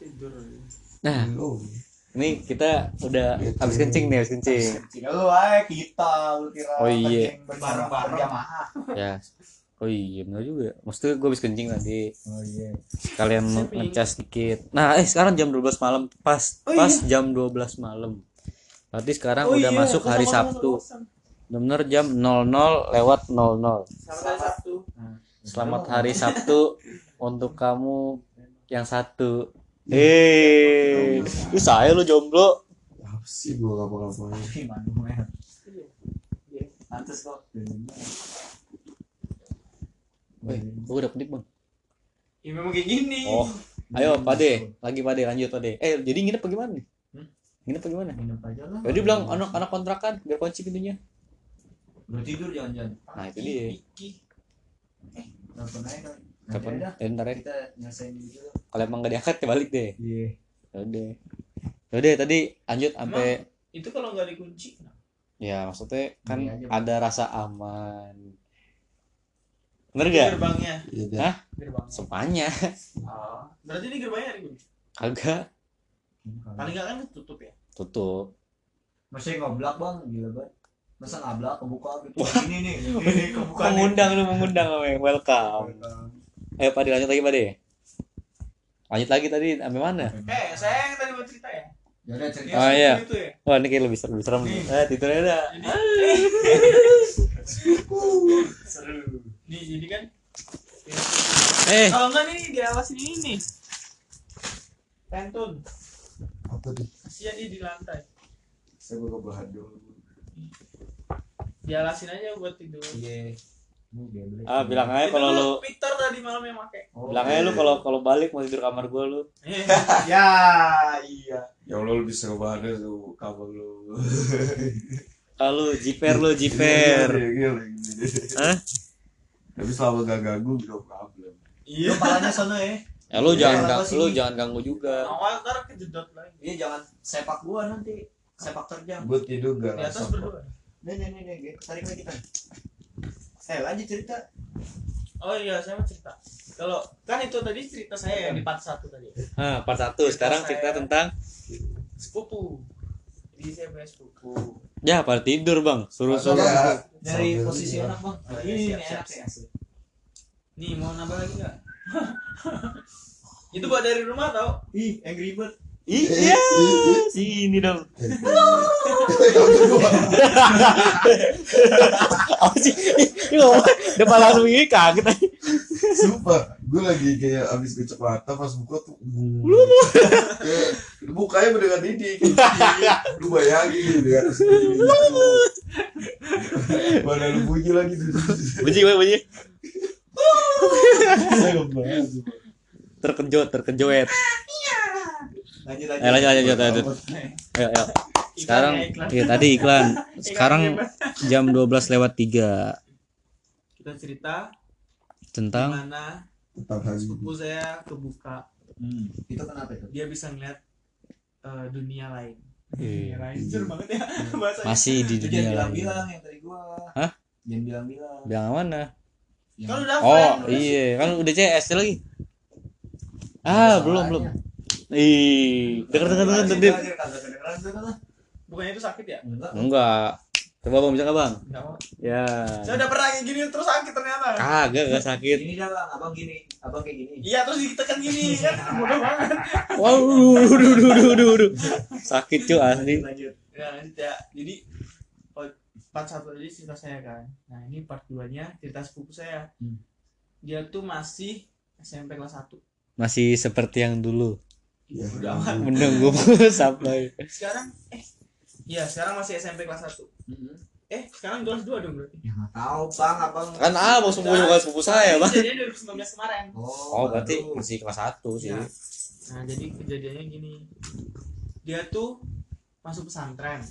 tidur. Nah, Belum. ini kita udah Gitu. habis kencing nih, habis kencing. Tidak lu aja kita lu kira Oh, iya. kencing bareng-bareng jamaah. Ya. Oh iya benar juga. Maksudnya gue habis kencing tadi. Oh iya. Kalian ngecas dikit. Nah, eh sekarang jam 12 malam pas Oh, pas jam 12 malam. Berarti sekarang Oh udah iya, masuk hari kosong, Sabtu. Bener jam 00 lewat 00. Selamat hari Sabtu. Selamat hari Sabtu untuk kamu yang satu. Eh, lu saya lu jomblo. Apa sih gua? Gimana men? Iya. Pantes kok. Weh, gua udah kedip, Bang. Ya memang kayak gini. Oh, ayo Pade, lagi Pade lanjut Pade. Eh, jadi nginep apa gimana nih? Hmm? Nginep apa gimana? Minum aja lah. Jadi bilang anak-anak kontrakan biar kunci pintunya. Udah tidur jangan-jangan. Nah, itu dia. Iki. Telepon aja kali. Kapan? aja Eh, ntar ya. kita nyelesain dulu. Kalau emang gak diangkat ya balik deh. Iya. Udah. Udah tadi lanjut sampai Itu kalau nggak dikunci. ya maksudnya kan Ini aja, Bang. ada rasa aman. Bener gak? Gerbangnya. Iya. Hah? Gerbangnya. Semuanya. Oh. Berarti ini gerbangnya dikunci. Kagak. Paling nggak kan tutup ya. Tutup. Masih ngoblak bang, gila banget. Masa ngablak kebuka gitu. Ini nih, ini kebuka nih. Mengundang lu mengundang Weng. Welcome. Ayo Pade lanjut lagi Pade. Lanjut lagi tadi sampai mana? Eh, saya yang tadi mau cerita ya. Ya udah cerita. Oh, iya. Itu ya. Wah ini kayak lebih serem, lebih serem nih. Eh tidurnya dah. Seru. Nih, jadi kan Eh, kalau enggak nih diawasin ini nih. Pentun. Apa tuh? Kasihan dia di lantai. Saya baru bahan dulu. Dialasin aja buat tidur. Iya. Ini geblek. Ah bilang aja kalau lu Victor tadi malam yang make. Oh, bilang aja lu kalau kalau balik mau tidur kamar gua lu. Eh, Ya, iya. Ya Allah lebih seru banget tuh kabar lu. Kalau jiper lu jiper. Gila, gila. Hah? Tapi selama gak ganggu no problem. Iya. Lu palanya sana ya. Ya lu Iya, jangan kalau gang- sini. lu jangan ganggu juga. Awal ntar kejedot lagi. Iya jangan sepak gua nanti. Sepak terjang. Gue tidur gak Di atas berdua. Nih nih nih nih, tarik lagi kita. Eh lanjut cerita. Oh iya, saya mau cerita. Kalau kan itu tadi cerita saya yang di part 1 tadi. Nah, part 1 sekarang cerita tentang Sepupu. Jadi saya punya sepupu. ya pada tidur, Bang. Suruh-suruh. Ya, Dari sambil posisi dia. enak bang. Oh, Ini nih siap, enak siap, sih. Nih, mau nambah lagi nggak? itu buat dari rumah tau? Ih, Angry Bird. Iya, sini dong. Apa sih? Ini ngomong depan langsung ini kaget aja. Sumpah, gue lagi kayak abis kecek mata pas buka tuh kayak Mukanya mendengar Didi Lu bayangin gitu atas Mana lu bunyi lagi tuh Bunyi, bunyi, sumpah. Terkejut, terkejoet. Lanjut lanjut. Ayo lanjut, lanjut, lanjut. Ayo, ayo. Sekarang, Iklan ya, iklan. iya tadi iklan. Sekarang jam 12 lewat 3 kita cerita tentang gimana Tentang hari sepupu saya kebuka. Hmm, itu kenapa itu? Dia bisa ngeliat eh, dunia lain. Iya. Dunia lain. Banget ya bahasanya. masih di dunia jangan lain. bilang-bilang yang tadi gua. Hah? Jangan bilang-bilang. Bilang yang mana? Kan udah Oh, iya, kan udah CS lagi. Ah, belum, belum. Ih, denger denger denger denger. Bukannya itu sakit ya? Enggak. Coba Bang bisa enggak, Bang? Enggak mau. Ya. Saya udah pernah kayak gini terus sakit ternyata. Kagak, enggak sakit. Gini dah bang, abang gini, abang kayak gini. Iya terus ditekan gini kan bodoh banget. Wow, duh, duh, duh, duh, duh. Sakit cuy asli. Lanjut. Ya lanjut ya. Jadi oh, part satu tadi cerita saya kan. Nah ini part 2 nya cerita sepupu saya. Hmm. Dia tuh masih SMP kelas 1 Masih seperti yang dulu. Ya, Udah amat. Menunggu sampai Sekarang eh Iya sekarang masih SMP kelas 1 Mm-hmm. Eh sekarang kelas 2 dong berarti Ya nggak tahu bang, abang. kan abang sepupu juga sepupu saya, Bang. Kejadiannya 2019 kemarin Oh, berarti baru. masih kelas 1 sih. Ya. Nah jadi kejadiannya gini Dia tuh masuk pesantren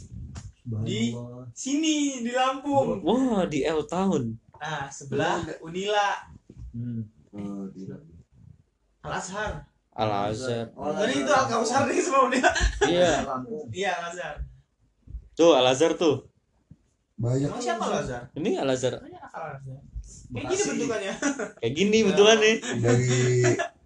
di- Bang. Sini di Lampung Wah, di L tahun. Nah sebelah Unila Hmm. Oh, gila. Al Azhar Al Azhar. Oh, Tadi itu Al Kausar nih semua Unila Iya. Iya Al Azhar. Tuh Al Azhar tuh. Banyak. Emang siapa Al Azhar? Ini Al Azhar. Banyak Al Azhar. Kayak gini bentukannya. Kayak gini bentukannya. dari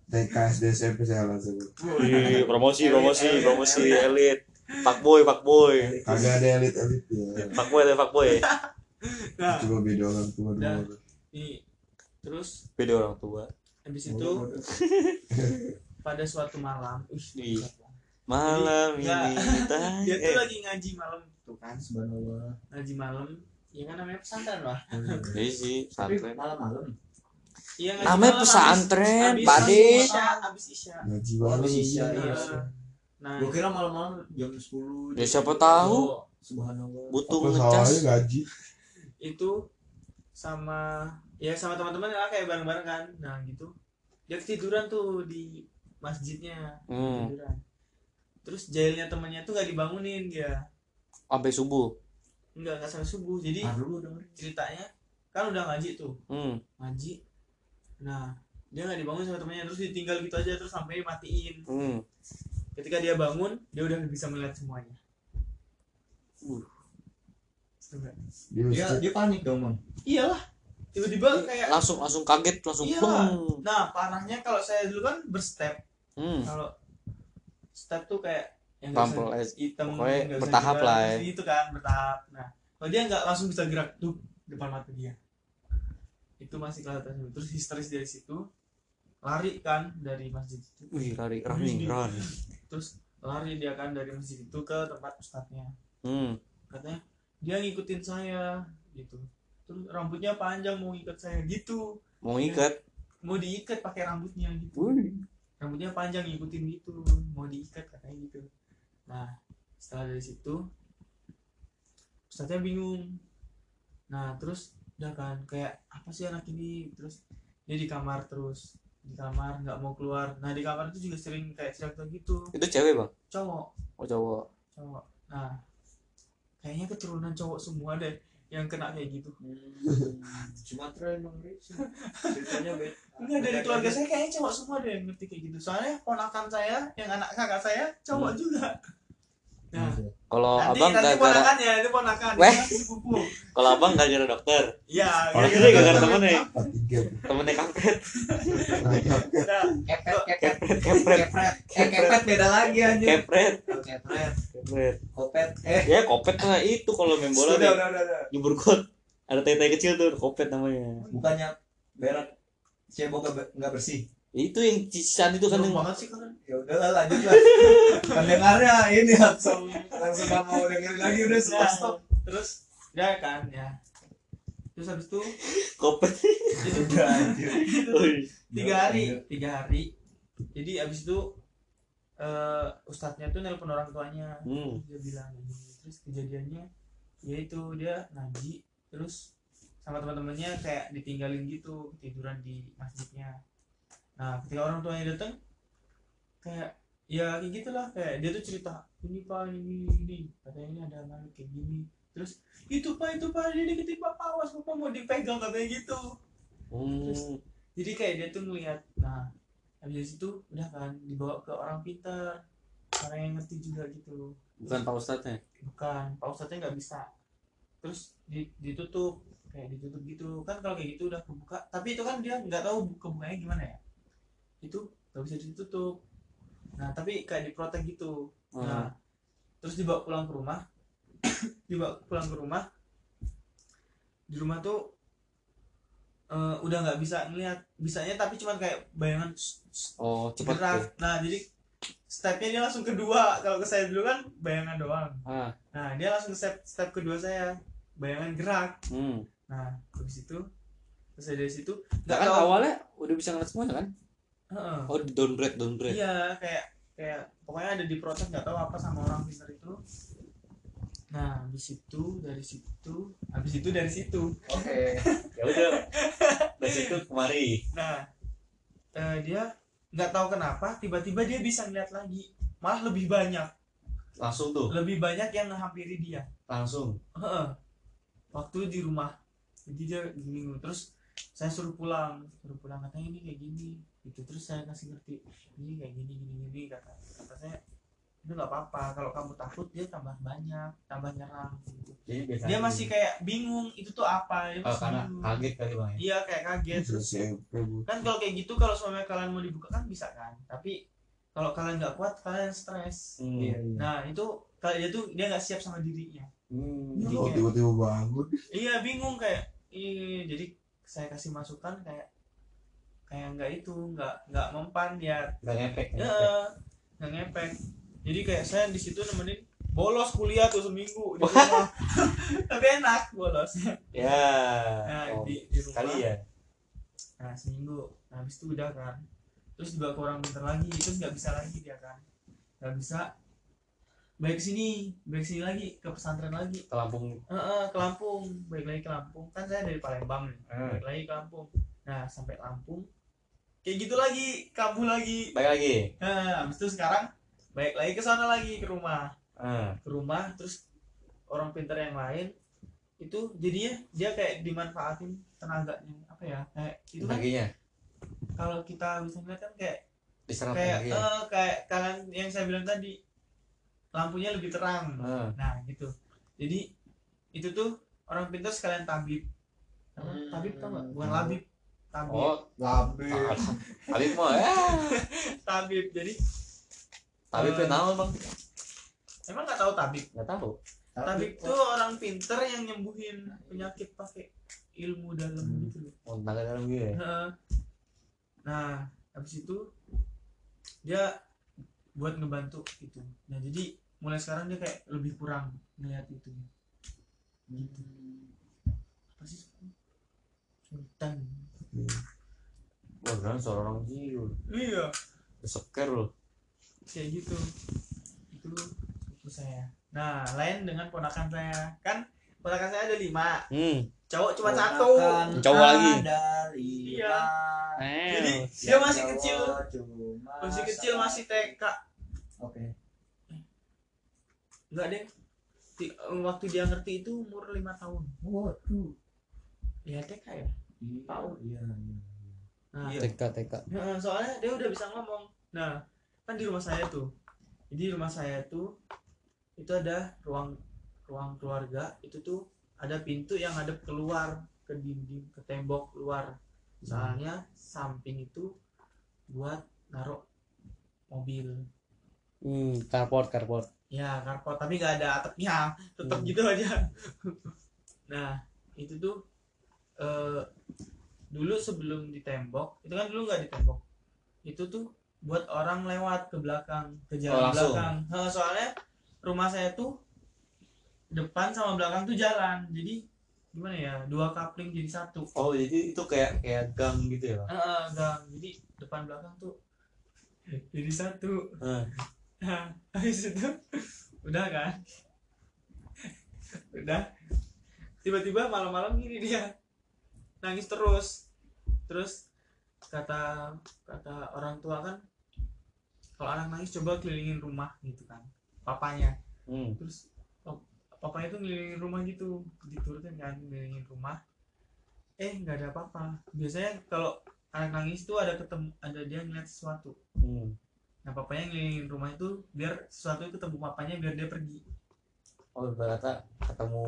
TK SD SMP saya langsung Wih, promosi promosi promosi elit fuckboy fuckboy kagak ada elit elit ya. Fuckboy ada fuckboy nah. Cuma beda orang tua Nah. dua ini terus? Beda orang tua. Habis itu pada suatu malam. Ih, malam ini dia tuh eh, lagi ngaji malam. Tuh kan subhanallah. Ngaji malam. Ya kan namanya pesantren lah iya sih tapi pesantren. malam-malam iya ngaji namanya malam pesantren habis De. isya habis isya. Ngaji banget Habis isya, Nah, iya. nah gua kira malam-malam jam 10 ya siapa tahu. Itu, subhanallah. Butuh ngecas. gaji itu sama ya sama teman-teman lah kayak bareng-bareng kan. Nah gitu. Dia ketiduran tuh di masjidnya. Hmm. terus jailnya temannya tuh gak dibangunin dia. Sampai subuh? Nggak nggak sampai subuh. Jadi ah dulu dong. ceritanya kan udah ngaji tuh. Hmm. ngaji. Nah dia nggak dibangun sama temannya. Terus ditinggal gitu aja terus sampai matiin. Hmm. ketika dia bangun dia udah bisa melihat semuanya. Uh. Dia dia panik dong bang. Iyalah tiba-tiba kayak langsung langsung kaget langsung Iya. nah parahnya kalau saya dulu kan berstep hmm. kalau step tuh kayak yang Pampel, hitam pokoknya bertahap gerak, lah ya. gitu kan bertahap. Nah kalau dia nggak langsung bisa gerak tuh depan mata dia. Itu masih kelihatan. Terus histeris dari situ lari kan dari masjid itu. Wih lari. Running run. Terus lari dia kan dari masjid itu ke tempat ustadznya. Hmm. katanya dia ngikutin saya gitu. Terus rambutnya panjang mau ikat saya gitu. Mau ikat mau diikat pakai rambutnya gitu. Wih rambutnya panjang ngikutin gitu. Mau diikat katanya gitu. Nah setelah dari situ ustadznya bingung. Nah terus udah kan kayak apa sih anak ini? Terus dia di kamar terus. Di kamar nggak mau keluar. Nah di kamar itu juga sering kayak cerita gitu. Itu cewek bang? Cowok. Oh cowok. Cowok. Nah kayaknya keturunan cowok semua deh yang kena kayak gitu Sumatera emang Ri. ceritanya beda enggak dari keluarga saya kayaknya cowok semua deh yang ngerti kayak gitu soalnya ponakan saya yang anak kakak saya cowok Hmm. juga nah kalau nanti abang nanti gara-gara ponakannya ini ponakan. Weh. kalau abang gara-gara dokter? Iya kalau gitu. ini gara-gara temennya temennya kampret. Nah, kepret kepret. Kepret kepret. Eh kepret beda lagi anjir kepret. Kepret. Kepret. Kopet eh. Ya kopet mah itu kalau main bola udah nih udah udah udah. jubur kot. Ada tai-tai kecil tuh kopet namanya. Bukannya berak cebok nggak bersih itu yang cicisan itu kan yang banget sih kan ya udahlah lanjut lah. Pendengarnya ini langsung langsung nggak mau dengerin lagi udah stop stop. Terus? Ya kan ya. Terus habis itu? Kopet itu udah anjir tiga hari tiga hari. Jadi abis itu eh ustadznya tuh nelpon orang tuanya. Hmm. dia bilang terus kejadiannya ya itu dia ngaji terus sama teman-temannya kayak ditinggalin gitu tiduran di masjidnya nah ketika orang tuanya datang kayak ya kayak gitulah kayak dia tuh cerita ini pak ini ini katanya ini ada anak kayak gini. Terus itu pak itu pak dia deketin bapak awas bapak mau dipegang katanya gitu. Hmm. jadi kayak dia tuh ngeliat nah habis situ udah kan dibawa ke orang pintar orang yang ngerti juga gitu bukan pak ustadznya bukan pak ustadznya nggak bisa. Terus di- ditutup kayak ditutup gitu. Kan kalau kayak gitu udah kebuka tapi itu kan dia nggak tahu kebukanya gimana ya itu nggak bisa ditutup. Nah tapi kayak diprotek gitu. Nah terus dibawa pulang ke rumah. Dibawa pulang ke rumah. Di rumah tuh eh, udah nggak bisa ngeliat bisanya tapi cuman kayak bayangan oh cepat gerak. tuh. nah jadi stepnya dia langsung kedua kalau ke saya dulu kan bayangan doang. Ah. Nah dia langsung step step kedua saya. Bayangan gerak. Hmm. nah habis itu terus dari situ Nah, nggak kan tahu. awalnya udah bisa ngeliat semuanya kan Heeh. oh di downgrade downgrade. Iya kayak kayak pokoknya ada di proses nggak tahu apa sama orang pintar itu. Nah habis itu dari situ habis itu dari situ. Oke. Ya udah. Dari situ kemari. Nah eh, dia nggak tahu kenapa tiba-tiba dia bisa ngeliat lagi. Malah lebih banyak. Langsung tuh? Lebih banyak yang menghampiri dia. Langsung? Heeh. waktu di rumah jadi dia bingung. Terus saya suruh pulang. Suruh pulang katanya ini kayak gini gitu terus saya kasih ngerti ini kayak gini gini gini kata kata saya itu nggak apa-apa kalau kamu takut dia tambah banyak tambah nyerang gitu. Jadi biasa dia masih kayak bingung itu tuh apa dia oh, karena bingung. kaget kali bang ya. iya kayak kaget terus kan kalau kayak gitu kalau suami kalian mau dibuka kan bisa kan tapi kalau kalian nggak kuat kalian stres Hmm. Iya, iya. nah itu kalau dia tuh dia nggak siap sama dirinya Hmm. Jadi oh kayak- tiba-tiba bangun iya bingung kayak Ih, jadi saya kasih masukan kayak kayak nggak itu nggak nggak mempan ya nggak ya ngefek. nggak ngepek. Jadi kayak saya di situ nemenin bolos kuliah tuh seminggu di rumah. Tapi enak bolos. Ya. nah oh, di, di rumah. Kali ya. nah seminggu. Nah, habis itu udah kan. Terus dibawa ke orang pintar lagi terus nggak bisa lagi dia kan. Nggak bisa. Baik sini baik sini lagi ke pesantren lagi. Ke Lampung. Eh, eh, ke Lampung. Baik lagi ke Lampung. Kan saya dari Palembang nih. Hmm. baik lagi ke Lampung. Nah sampai Lampung kayak gitu lagi kambuh lagi Baik lagi. nah habis itu sekarang baik lagi ke sana lagi ke rumah Hmm. ke rumah terus orang pintar yang lain itu jadinya dia kayak dimanfaatin tenaganya apa ya kayak itu kan kalau kita bisa lihat kan kayak Diserap kayak energinya. eh, kayak kalian yang saya bilang tadi lampunya lebih terang Hmm. nah gitu jadi itu tuh orang pintar sekalian tabib? Hmm. tabib tau nggak bukan labib tabib Oh, Labir. Alif mah ya. tabib jadi Tapi Eh. uh, tahu bang. emang nggak tahu tabib Nggak tahu. tabib tuh orang pinter yang nyembuhin penyakit pakai ilmu dalam Hmm. gitu loh Mau tenaga dalam gue. ya. Heeh. Nah, habis itu dia buat ngebantu gitu. Nah, jadi mulai sekarang dia kayak lebih kurang ngeliat itu. Apa sih? Sultan. Wah, kan suara orang jiwa. Iya, Seker loh. kayak gitu. Itu itu saya. Nah, lain dengan ponakan saya. Kan ponakan saya ada lima. Hmm. Cowok cuma satu. Ponakan Cowok lagi. ada Iya. lima. Jadi Eh. dia masih kecil. cuma Masih kecil, satu. masih TK. Oke. Enggak deh. Waktu dia ngerti itu umur lima tahun. Waduh. Ya TK ya. Tahu. Iya, iya. Nah, Iya. TK TK. Nah, soalnya dia udah bisa ngomong. Nah, kan di rumah saya tuh. Jadi di rumah saya tuh itu ada ruang ruang keluarga itu tuh ada pintu yang ada keluar ke dinding ke tembok luar. Soalnya samping itu buat naruh mobil. Hmm, carport carport. Ya, karpot tapi gak ada atapnya, tetap Hmm. gitu aja. nah, itu tuh eh dulu sebelum ditembok, itu kan dulu nggak ditembok. Itu tuh buat orang lewat ke belakang, ke Oh, jalan langsung. belakang. Nah, soalnya rumah saya tuh depan sama belakang tuh jalan. Jadi gimana ya? Dua kapling jadi satu. Oh, jadi itu kayak kayak gang gitu ya, Bang? Gang. Jadi depan belakang tuh jadi satu. Nah, habis itu udah kan? udah. Tiba-tiba malam-malam gini dia nangis terus. Terus kata kata orang tua kan kalau anak nangis coba kelilingin rumah gitu kan. Papanya. Hmm. Terus pap- papanya tuh ngelilingin rumah gitu. Diturutin kan ngelilingin rumah. Eh, nggak ada apa-apa. Biasanya kalau anak nangis tuh ada ketemu ada dia ngeliat sesuatu. Hmm. Nah papanya ngelilingin rumah itu biar sesuatu itu ketemu papanya biar dia pergi. Oh, berarti ketemu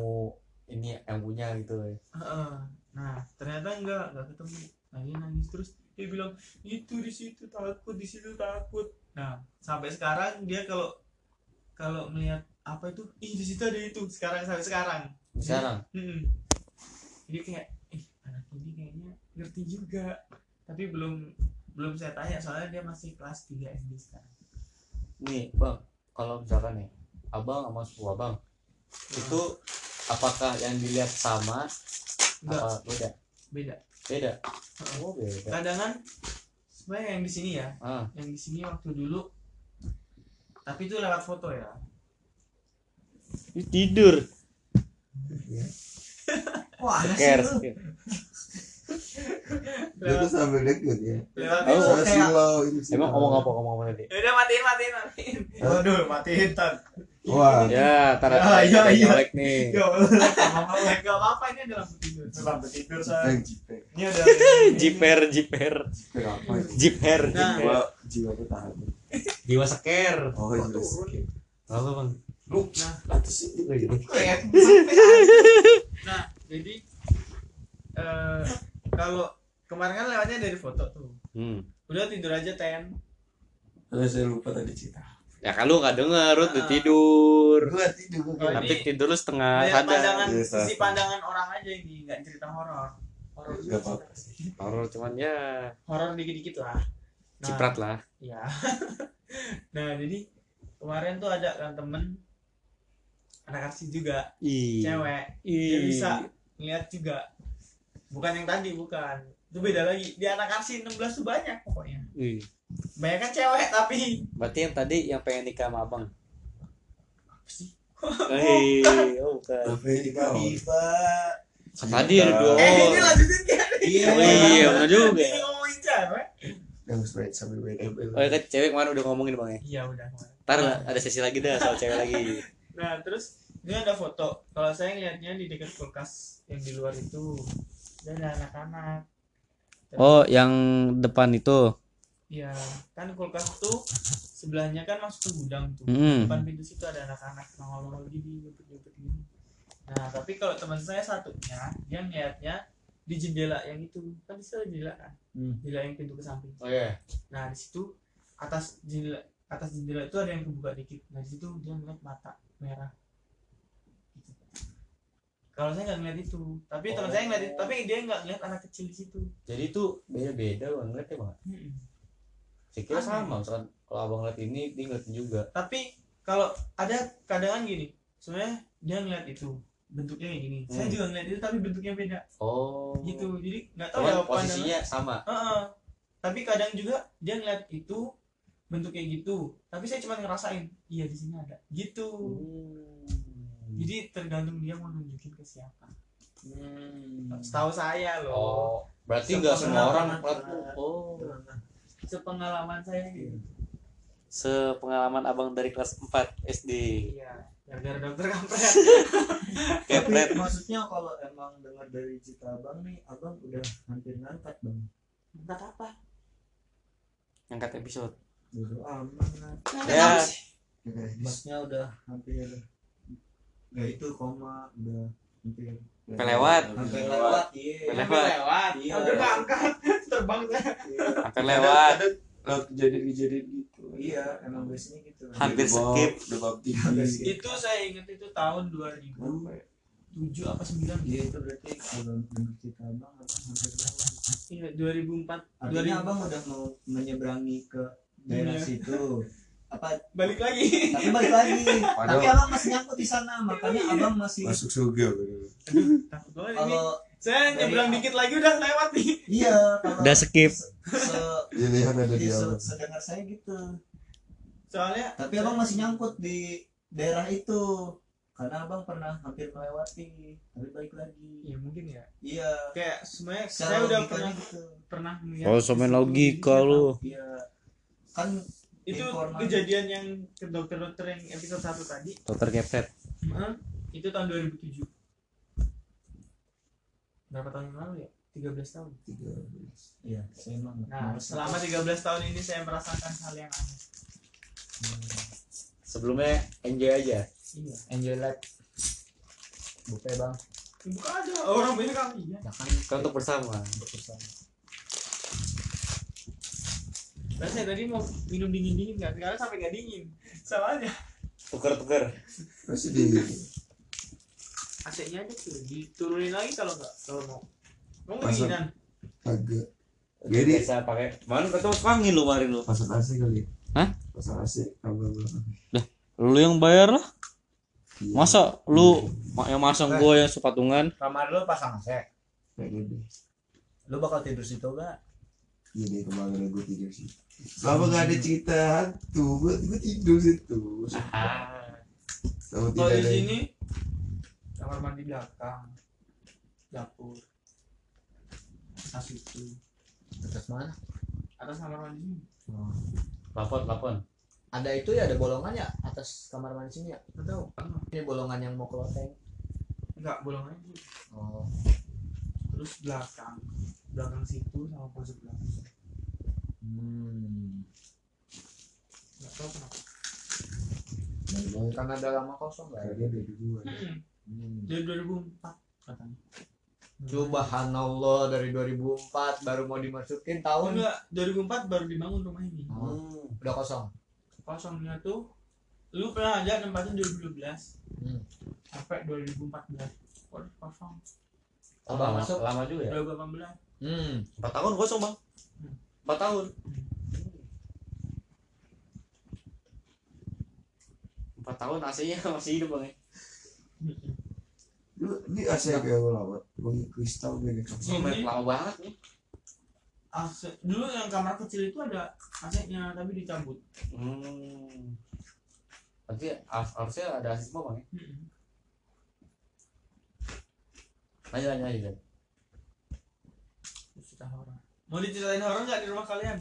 ini yang punya gitu ya. Heeh. Nah ternyata enggak enggak ketemu. Nah dia nangis terus dia bilang itu di situ takut di situ takut. Nah sampai sekarang dia kalau kalau melihat apa itu ih di situ ada itu sekarang sampai sekarang. Sekarang. Hmm. Jadi kayak ih anak ini kayaknya ngerti juga tapi belum belum saya tanya soalnya dia masih kelas 3 SD sekarang. Nih, Bang, kalau misalkan nih, Abang sama sepupu Abang itu apakah yang dilihat sama Enggak apa beda? beda. Beda. Heeh. Oh, beda. kadang kan sebenarnya yang di sini ya Ah, yang di sini waktu dulu tapi itu lewat foto ya ini tidur. Wah, ada sih. Dia tuh sambil deket ya. lewat Oh, itu kayak- silau ini silau. Emang ngomong apa ngomong apa tadi? Ya udah matiin matiin matiin Waduh, matiin tan. Wah, Ya, tar Ya, ada iya, iya. nih. Ya Allah. nggak apa apa ini adalah lampu tidur Selamat tidur, jipek say. jipek. ini ada Jiper, jiper. Jipek apa? Jiper, Nah. jiper. Jiwa tuh tahan. Jiwa seker. Oh jelas. turun? Apa bang? Lu Nah. atas itu gitu. Keren. nah jadi eh kalau kemarin kan lewatnya dari foto tuh Hmm. udah tidur aja ten Oh, saya lupa tadi cerita. Ya kalau nggak denger, lu tuh Ah. tidur. Gua tidur. Oh, Tapi ini- tidur lu setengah sadar. pandangan Iya, sisi sadar. pandangan orang aja ini nggak cerita horor horor Gak juga sih. Horor cuman ya horor dikit-dikit lah nah, ciprat lah. ya nah jadi kemarin tuh ada kan temen anak arsi juga cewek dia bisa ngeliat juga bukan yang tadi bukan itu beda lagi di anak arsi 16 tuh banyak pokoknya Ih. Banyak kan cewek tapi Berarti yang tadi yang pengen nikah sama abang. apa sih Hei, oh bukan. Apa ini kau? tiba Kan tadi ada dua eh ini orang. lanjutin kan iya iya, benar juga. ini ngomongin cewek Yang straight sambil WDB. Oh ya kan cewek kemarin udah ngomongin bang ya. iya udah Ntar ada sesi lagi dah soal cewek lagi. Nah, terus ini ada foto. Kalau saya ngeliatnya di dekat kulkas yang di luar itu dia ada anak-anak. Oh, yang depan itu. Iya, kan kulkas tuh sebelahnya kan masuk ke gudang tuh. Hmm. Depan pintu situ ada anak-anak nongol-nongol gini, nyempet-nyempet gini. Nah, tapi kalau teman saya satunya, dia ngeliatnya di jendela yang itu. Kan di situ ada jendela kan? Hmm. Jendela yang pintu ke samping. Oh iya. Nah, di situ atas jendela atas jendela itu ada yang kebuka dikit. Nah, di situ dia ngeliat mata merah. Gitu. Kalau saya nggak ngeliat itu, tapi teman saya ngeliat itu, tapi dia nggak ngeliat anak kecil di situ. Jadi itu beda-beda bang ngeliat ya bang. Saya kira Aneh. sama, misalkan kalau abang ngeliat ini, dia ngeliatin juga. Tapi kalau ada kadang gini, sebenarnya dia ngeliat itu bentuknya kayak gini. Saya Hmm. juga ngeliat itu tapi bentuknya beda. Oh. Gitu. Jadi nggak tahu ya pandangan- posisinya sama. Heeh. Tapi kadang juga dia ngeliat itu bentuk kayak gitu. Tapi saya cuma ngerasain, iya di sini ada. Gitu. Hmm. Jadi tergantung dia mau nunjukin ke siapa. Hmm. Setahu saya loh. Oh, berarti nggak semua orang ngeliat. Oh. Sepengalaman saya gitu. Sepengalaman abang dari kelas 4 SD. Iya. Gara-gara dokter kampret. tapi Kepret. maksudnya kalau emang dengar dari cerita abang nih abang udah hampir ngangkat bang Entah apa. Ngangkat episode. Bodo amat Ya. masnya udah hampir nggak itu koma udah hampir Pelewat. Pelewat. Hampir lewat. Iya. Keangkat. Terbang saya. Iya. Hampir lewat. Ada kejadian-kejadian gitu. iya emang biasanya gitu Hampir skip. Udah bab. Itu saya ingat itu tahun 2007 apa 9 iya itu berarti kalau dengar cerita abang hampir lewat Iya, 2004. artinya 2004. abang udah mau menyeberangi ke daerah Iya. situ apa Balik lagi. tapi balik lagi Padahal- tapi abang masih nyangkut di sana makanya abang masih Masuk surga. kalau Saya nyebrang dikit lagi udah lewat nih. iya kalau Udah skip. se, se- Pilihan ada di iya, se- sedengar saya gitu Soalnya tapi abang masih nyangkut di daerah itu karena abang pernah hampir melewati tapi balik lagi Iya mungkin ya. iya Kayak secara saya udah pernah gitu pernah melihat. Oh, peristiwa logika lu. iya kan Itu Informasi. kejadian yang ke dokter-dokter yang episode 1 tadi. Dokter Kepret. Heeh. Itu tahun 2007. Berapa tahun yang lalu ya? 13 tahun. iya saya emang Nah, selama 13 tahun ini saya merasakan hal yang aneh. Sebelumnya enjoy aja. Iya. enjoy life buka ya bang Bukan aja orang banyak kali ya. kan Kan untuk bersama. untuk bersama Dan saya tadi mau minum dingin-dingin kan, sekarang sampai nggak dingin. Sama aja. Tuker-tuker. Masih di AC-nya aja tuh diturunin lagi kalau nggak kalau mau. Mau dinginan. agak. Jadi Biasa pakai. Mana kata wangi lu kemarin lu. pasang AC kali. Hah? Pasang AC. Belakang. Lu yang bayar lah. Iya. Masa lu yang masang gua yang sepatungan? kamar lu pasang AC lu bakal tidur situ gak Gini kemarin gue tidur sih. Selama gak ada cerita hantu, gue, gue tidur situ. Sama Kalau tidak di sini kamar mandi belakang, dapur, atas itu, atas mana atas kamar mandi ini. Lapon, lapon. ada itu ya ada bolongan ya atas kamar mandi sini ya tahu, ini bolongan yang mau ke loteng Enggak, bolong aja. oh Terus belakang, belakang situ sama pojok belakang. hmm. tahu kenapa. Karena ada lama kosong Karena kan dia dari dua. Hmm, Hmm. dari 2004 katanya. Subhanallah dari 2004 baru mau dimasukin tahun? Enggak 2004 baru dibangun rumah ini. Hmm, udah kosong? Kosongnya tuh lu pernah aja nempatin 2012 Hmm. sampai 2014 Waduh, kosong. Oh, Abang lama, masuk? lama juga ya? 2018 Hmm. empat tahun kosong bang empat tahun empat tahun AC-nya masih hidup bang ya ini AC kayak gue lama. Gue kristal kayak gitu. Ini- lama banget nih AC dulu yang kamar kecil itu ada AC-nya tapi dicabut hmm. berarti har- harusnya ada AC semua bang ya Hmm. lanjut lanjut lanjut mau diceritain horor nggak di rumah kalian?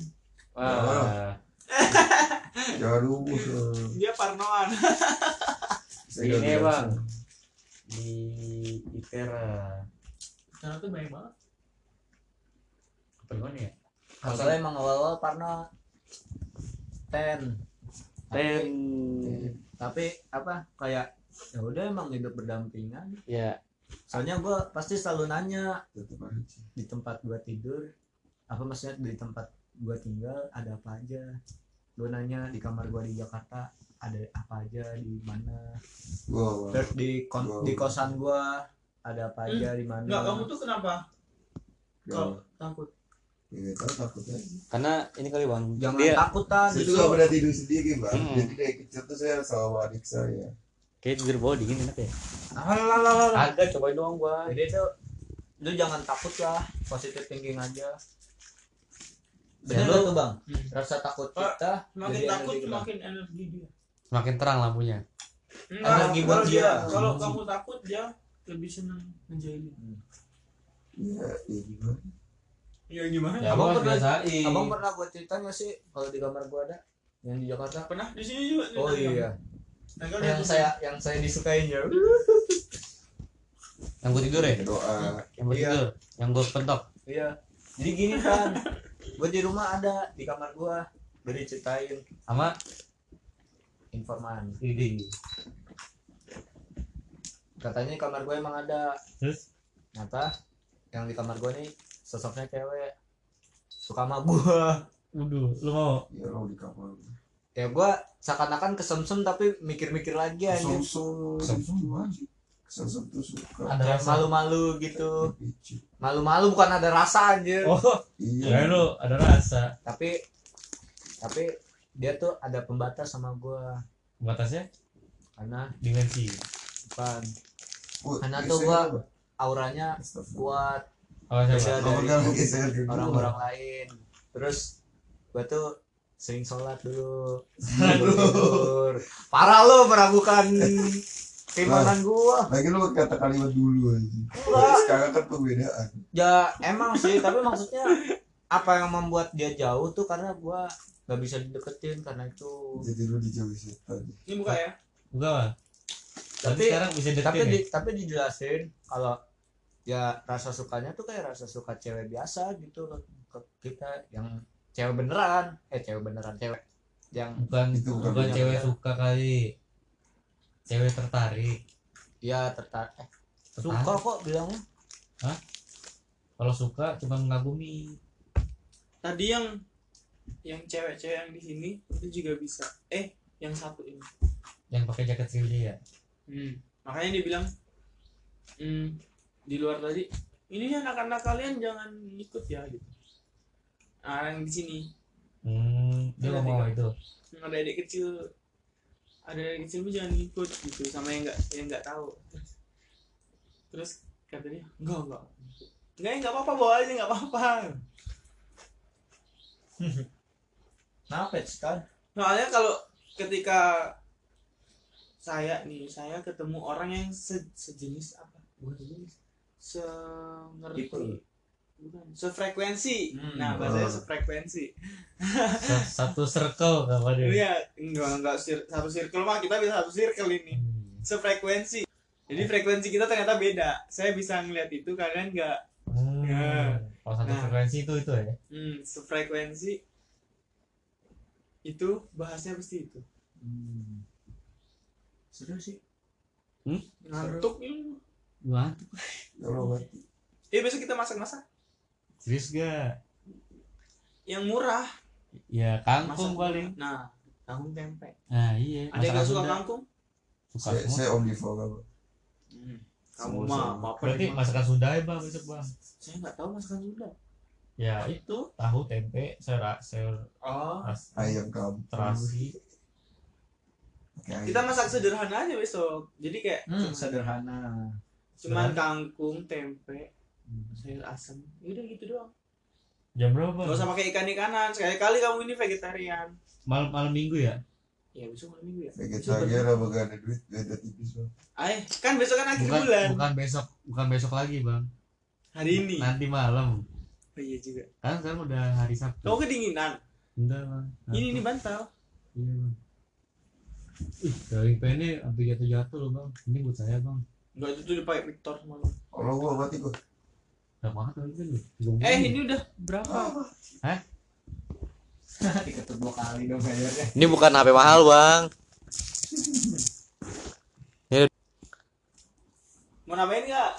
Wah. Eh. dia parnoan. Ini bang. di Itera karena tuh banyak banget. Apa gimana ya? Kalau emang awal-awal Parno. Ten. Ten. Tapi apa kayak ya udah emang hidup berdampingan. Ya. Soalnya gue pasti selalu nanya di tempat gua tidur apa maksudnya di tempat gua tinggal ada apa aja? Gue nanya di kamar gua di Jakarta ada apa aja di mana? Gua terus di kon- Wow. di kosan gua ada apa aja di mana? Nggak kamu tuh kenapa? Kalau takut? Ya, karena ini kali bang. Jangan dia takut tan. Saya tuh justru gak pernah tidur sendiri bang. Hmm. Jadi dari kecil tuh saya sama adik saya. kayak tidur bawah dingin enak ya? Alah, agak cobain doang gua. Jadi tuh lu jangan takut lah. Positif thinking aja bener lu- tuh bang. Hmm. rasa takut kita semakin takut energi semakin energi dia. Semakin terang lampunya. Energi buat kalau dia. kalau kamu takut dia lebih senang menjahilin Iya, ya gimana? ya gimana? Ya Abang pernah- biasain. Abang pernah gua cerita nggak sih kalau di kamar gua ada? Yang di Jakarta? Pernah di sini juga oh iya. Nah, yang saya yang saya disukain ya. Yang gua tidur ya? Doa. yang gua Iya. tidur yang gua pentok. Iya. Jadi gini kan gua di rumah ada di kamar gua. Udah diceritain sama informan. Ini katanya di kamar gua emang ada. Terus? Nyata yang di kamar gua nih sosoknya cewek. Suka sama gua. Waduh, lu mau? Ya lo di kamar. ya gua seakan-akan kesemsem tapi mikir-mikir lagi anjir Somsum. Somsum. Tuh suka. ada Kayak malu-malu gitu. Malu-malu bukan ada rasa anjir. Oh, Iya. lu ada rasa. tapi tapi dia tuh ada pembatas sama gua. Batasnya karena dimensi. bukan. Karena tuh gua auranya kuat. Oh, beda dari orang-orang lain. Terus gua tuh sering sholat dulu. Tidur. Parah lo meragukan keimanan gua Lagi lu kata kalimat dulu aja. Enggak. Sekarang kan perbedaan. ya emang sih tapi maksudnya apa yang membuat dia jauh tuh karena gua nggak bisa dideketin karena itu Jadi lu dijauhi setan. ini buka ya Enggak, Bang. Tapi Tapi- sekarang bisa deketin tapi ya? di, tapi dijelasin kalau ya rasa sukanya tuh kayak rasa suka cewek biasa gitu loh ke kita yang cewek beneran eh cewek beneran cewek yang bukan Itu bukan cewek suka kali. Cewek tertarik. ya tertarik eh, Tertarik. suka kok bilangnya Kalau suka cuma mengagumi. tadi yang yang cewek-cewek yang di sini itu juga bisa eh yang satu ini Yang pakai jaket Sylvia. hmm. makanya dia bilang hmm, di luar tadi ini anak-anak kalian jangan ikut ya gitu nah yang di sini Hmm, dia ngomong itu. ada adik kecil ada adik kecil lu jangan ikut gitu sama yang nggak yang nggak tahu. Terus kata dia enggak enggak. Enggak enggak apa-apa bawa aja enggak apa-apa. Kenapa kan? Soalnya kalau ketika saya nih saya ketemu orang yang se- sejenis apa? Bukan sejenis se ngerti sefrekuensi Hmm. nah bahasanya Oh. sefrekuensi Sa- Satu circle apa dia? iya enggak enggak sir- satu circle mah kita bisa satu circle ini Hmm. sefrekuensi jadi frekuensi kita ternyata beda saya bisa ngeliat itu kalian enggak Hmm. Ya. Kalau satu Nah. frekuensi itu itu ya. hmm, sefrekuensi itu bahasnya pasti itu Hmm. Seru sih. ngantuk lu Wah, Ya Allah, eh besok kita masak-masak serius gak? yang murah Ya kangkung paling. nah kangkung tempe Nah iya. ada yang suka kangkung Suka saya, semua. saya omnivore apa? kamu Semua, mah apa Berarti masakan Sunda ya bang besok bang. saya nggak tahu masakan Sunda Ya itu tahu tempe sayur sayur oh ras- Ayam kampung. terasi. Kita masak sederhana aja besok jadi kayak Hmm, sederhana. cuman kangkung tempe sayur asem udah gitu doang Jam berapa? Gak usah pakai ikan ikanan sekali kali kamu ini vegetarian Malam malam minggu ya? ya besok malam minggu ya Vegetarian apa gak ada duit? Gak ada tipis bang. Ay, kan besok kan akhir Bukan bulan bukan besok bukan besok lagi bang. hari ini Nanti malam. oh iya juga Kan sekarang udah hari Sabtu. kamu kedinginan Enggak bang. ini nih bantal Iya bang. Ih, daging penne sampai jatuh-jatuh loh bang. Ini buat saya bang. Enggak itu tuh dipakai Victor malu. Allah gua mati gua. Eh ini udah berapa? Diketuk dua kali dong bayarnya. Ini bukan HP mahal bang. Mau nambahin nggak?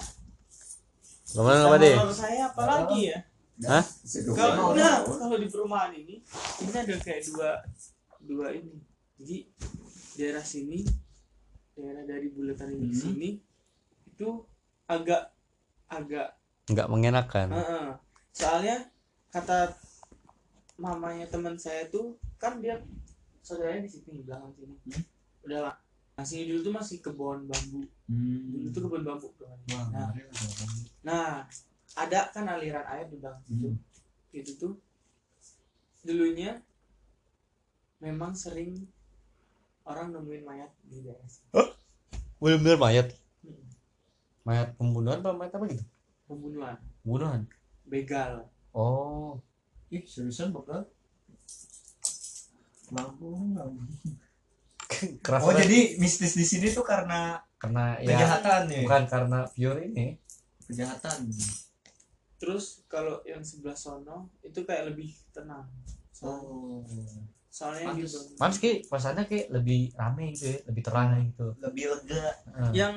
Gimana apa deh? Sama saya apa lagi ya? Hah? Dua Kalau tahun. kalau di perumahan ini ini ada kayak dua dua ini. Jadi daerah sini daerah dari bulatan ini Hmm. sini itu agak agak Nggak mengenakan. Heeh. soalnya kata mamanya teman saya tuh kan dia saudaranya di sini di belakang sini Hmm. udah lah nah sini dulu tuh masih kebun bambu dulu tuh kebun bambu tuh kan. Wah, nah, nah ada kan aliran air di belakang situ Hmm. itu tuh dulunya memang sering orang nemuin mayat di daerah sini Bener-bener mayat. Hmm. Mayat pembunuhan apa mayat apa gitu? Pembunuhan Pembunuhan. begal Oh. Ih, seriusan bakal? Lampu, lampu. Keras Oh, banget. jadi mistis di sini tuh karena karena ya kejahatan ya? bukan karena pure ini. Kejahatan. terus kalau yang sebelah sono itu kayak lebih tenang soalnya, Oh, soalnya Pantes. gitu Mams ki pasannya kayak lebih rame gitu ya, lebih terang gitu. lebih lega. Heeh. yang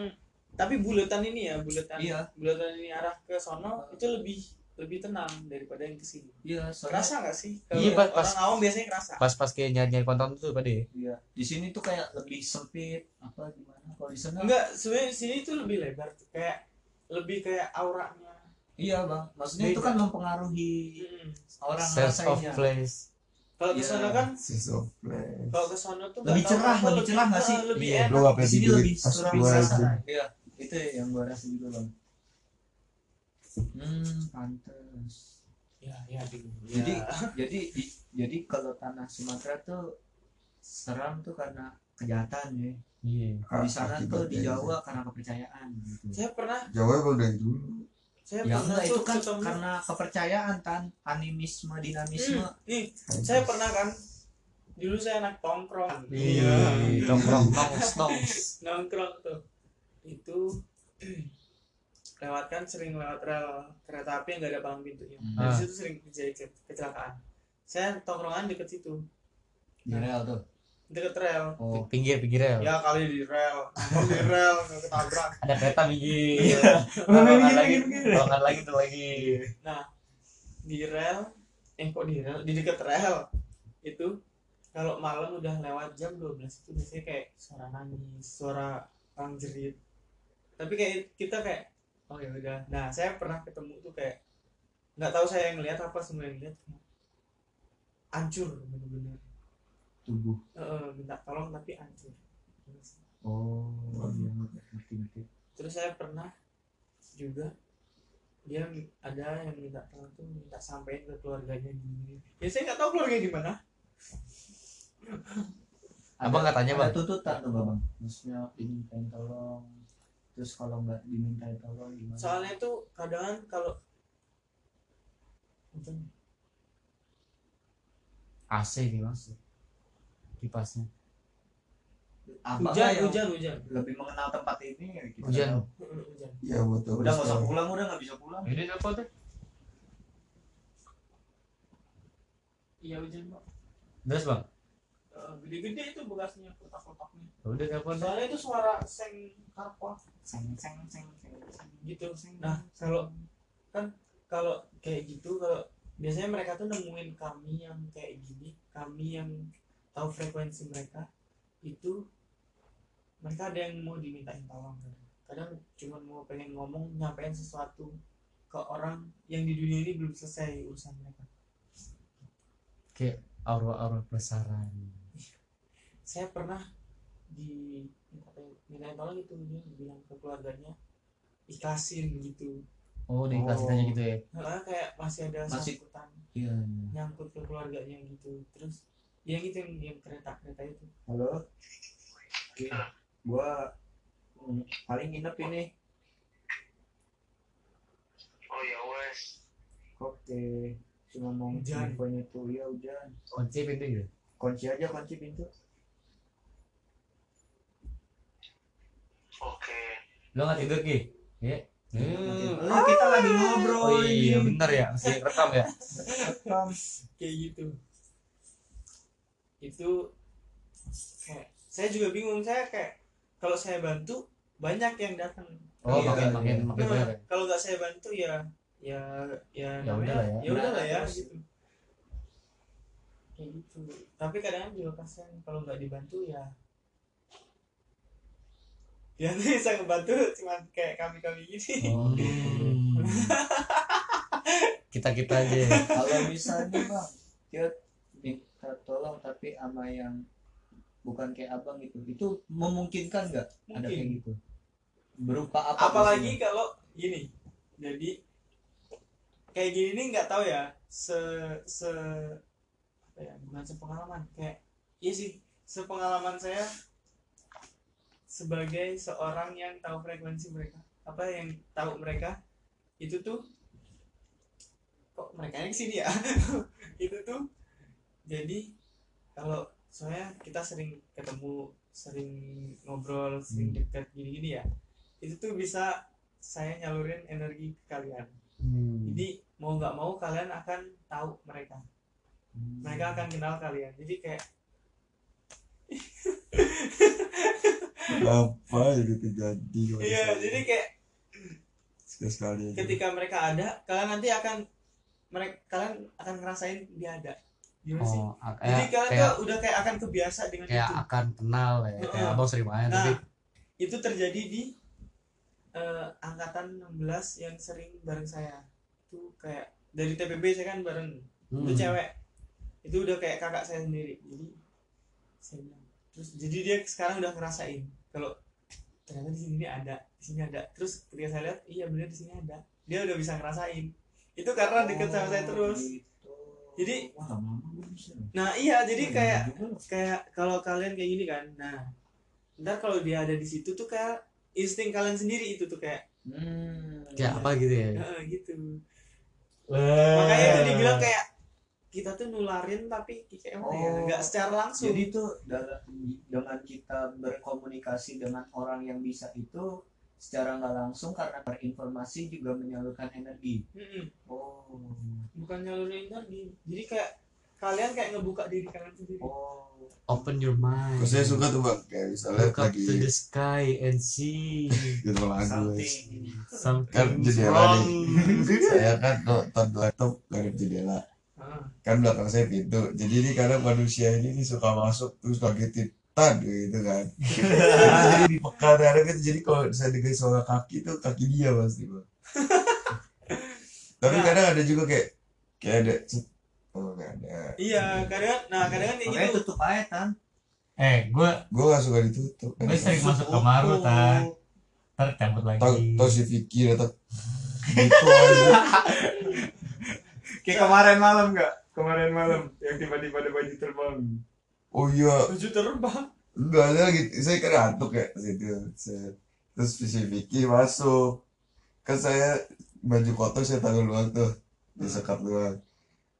tapi bulatan ini ya bulatan Iya. bulatan ini arah ke sono itu lebih lebih tenang daripada yang ke sini Iya, soalnya kerasa nggak sih kalau Iya, pas- orang awam biasanya kerasa Pas pas kayak nyanyi konten tuh pada iya. Di sini tuh kayak lebih sempit apa gimana? Kalau di sana enggak sebenarnya sini tuh lebih lebar kayak lebih kayak auranya Iya, Bang. Maksudnya itu Beda. kan mempengaruhi Mm. orang sense of place. kalau ke Iya. sono kan Sense of place. kalau ke sono tuh Lebih cerah, lebih cerah nggak sih? lebih Iya. enak Di sini lebih pas rasa. aja. Iya, itu yang gua rasa juga, Bang. Hmm, pantes. ya ya bingung Jadi Ya. jadi di- jadi kalau tanah Sumatera tuh seram tuh karena kejahatan ya. Iya. Di sana tuh di Jawa karena kepercayaan gitu. saya pernah. Jawa emang dari dulu. saya Ya pernah itu kan ketemu karena kepercayaan kan animisme dinamisme. Hmm, nih saya pernah kan dulu saya anak tongkrong Iya. Tongkrong nongs. nongkrong tuh itu lewat kan sering lewat rel kereta api yang gak ada palang pintunya Hmm. dari Ah. situ sering terjadi ke- kecelakaan saya tongkrongan deket situ Di rel tuh. deket rel Oh. Pinggir pinggir ya. ya kali di rel di rel nggak ketabrak Ada kereta minggir. Iya. Minggir, lagi, nggak lagi tuh lagi. nah di rel eh kok di rel di deket rel itu kalau malam udah lewat jam 12 itu biasanya kayak suara nangis suara orang jerit tapi kayak kita kayak oh ya udah nah saya pernah ketemu tuh kayak nggak tahu saya yang lihat apa semua yang lihat hancur bener-bener Tubuh. Heeh, minta tolong tapi hancur Oh, iya ngerti ngerti. terus saya pernah juga dia ada yang minta tolong tuh minta sampein ke keluarganya gini ya saya nggak tahu keluarganya gimana Abang nggak tanya bang? Tuntutan tuh bang? Maksudnya dimintain tolong, terus kalau nggak dimintain tolong gimana? soalnya tuh kadang kalau AC nih mas. Kipasnya. Abang hujan yang hujan hujan lebih mengenal tempat ini. Kita Hujan. tahu. Hujan Iya betul. Udah nggak usah pulang, udah nggak bisa pulang. Ini apa tuh? iya hujan pak Terus bang? Eh, gede-gede itu bekasnya kotak-kotaknya. Udah telepon deh. soalnya itu suara seng karpot. Seng seng seng seng seng. Gitu. Nah kalau kan kalau kayak gitu kalau biasanya mereka tuh nemuin kami yang kayak gini kami yang tahu frekuensi mereka itu mereka ada yang mau dimintain tolong kadang kadang cuma mau pengen ngomong nyampein sesuatu ke orang yang di dunia ini belum selesai urusan mereka. Kayak aura-aura penasaran saya pernah di mintain tolong itu dia bilang ke keluarganya ikhlasin gitu. Oh diiklasin aja gitu ya? Karena kayak masih ada Masih- sangkutan iya nyangkut ke keluarganya gitu. Terus yang itu yang, yang kereta kereta itu. Halo? Iya. gua mm, paling nginep ini. Oh ya wes. oke cuma mau Hujan. infonya tuh ya hujan. Kunci pintu gitu kunci aja kunci pintu lo nggak tidur ki ya Hmm. Eh, kita lagi ngobrol Oh iya ini. bener ya masih rekam ya Rekam. kayak gitu itu kayak saya juga bingung saya kayak kalau saya bantu banyak yang datang oh Iya, makin iya. makin makin Nah, banyak ya kalau nggak saya bantu ya ya ya Ya namanya- udahlah ya. ya udahlah ya Terus. gitu kayak gitu tapi kadang juga kasihan kalau nggak dibantu ya ya tuh bisa ngebantu cuma kayak kami kami gini. Oh. kita kita aja kalau misalnya bang dia minta tolong tapi sama yang bukan kayak abang gitu itu memungkinkan nggak ada kayak gitu? Berupa apa apalagi kalau gini jadi kayak gini nih nggak tahu ya se se apa ya bukan sepengalaman kayak iya sih sepengalaman saya sebagai seorang yang tahu frekuensi mereka. Apa yang tahu mereka? Itu tuh kok mereka yang sini ya? Itu tuh jadi kalau soalnya kita sering ketemu sering ngobrol sering dekat gini-gini ya itu tuh bisa saya nyalurin energi ke kalian. Hmm. jadi mau nggak mau kalian akan tahu mereka. Mereka akan kenal kalian. Jadi kayak apa itu terjadi? Iya jadi kayak sekali sekali. aja ketika mereka ada kalian nanti akan mereka kalian akan ngerasain dia ada. Gimana sih? Oh a- jadi kayak kalian kayak, tuh udah kayak akan kebiasa dengan kayak itu. akan kenal ya kayak Heeh. abang sering main nah tapi itu terjadi di eh, angkatan 16 yang sering bareng saya. Itu kayak dari TPB saya kan bareng itu hmm. cewek. Itu udah kayak kakak saya sendiri. Jadi saya bilang terus jadi dia sekarang udah ngerasain kalau ternyata di sini ada di sini ada. Terus ketika saya lihat iya bener di sini ada. Dia udah bisa ngerasain. Itu karena deket sama saya terus. Jadi- wah lama belum bisa nah iya jadi kayak kayak kalau kalian kayak gini kan nah ntar kalau dia ada di situ tuh kayak insting kalian sendiri itu tuh kayak hmm, kayak apa gitu ya? "Ah," gitu. Makanya itu dibilang kayak kita tuh nularin tapi kayak apa ya. Oh. nggak secara langsung. jadi tuh dalam dengan kita berkomunikasi dengan orang yang bisa itu secara nggak langsung karena berinformasi juga menyalurkan energi. Mm-mm. oh. Bukan nyalurin energi. Jadi kayak kalian kayak ngebuka diri kalian sendiri. Oh. Open your mind. Saya suka tuh bang? Kayak misalnya look lagi to the sky and see gitu lagu guys. something. Kan jendela wrong. saya kan nonton laptop dari jendela kan belakang saya pintu. Jadi ini kadang manusia ini nih suka masuk terus kagetin. Tan gitu kan. Jadi di pekan kadang gitu. Jadi kalau saya dengar suara kaki tuh kaki dia pasti bang. Tapi Nah. kadang ada juga kayak kayak ada oh nggak ada. Iya kadang nah kadang kan kayak gitu. tutup aja tan. Eh gue gue gak suka ditutup. gue sering masuk kamar lu tan. Ntar cabut lagi. Tau tau si Vicky datang. Gitu aja kayak kemarin malam nggak? Kemarin malam yang tiba-tiba ada baju terbang. Oh iya. Baju terbang? Enggak ada gitu. Saya ngantuk ya situ. Set. terus Vicky masuk. Kan saya baju kotor saya taruh luar tuh di sekap luar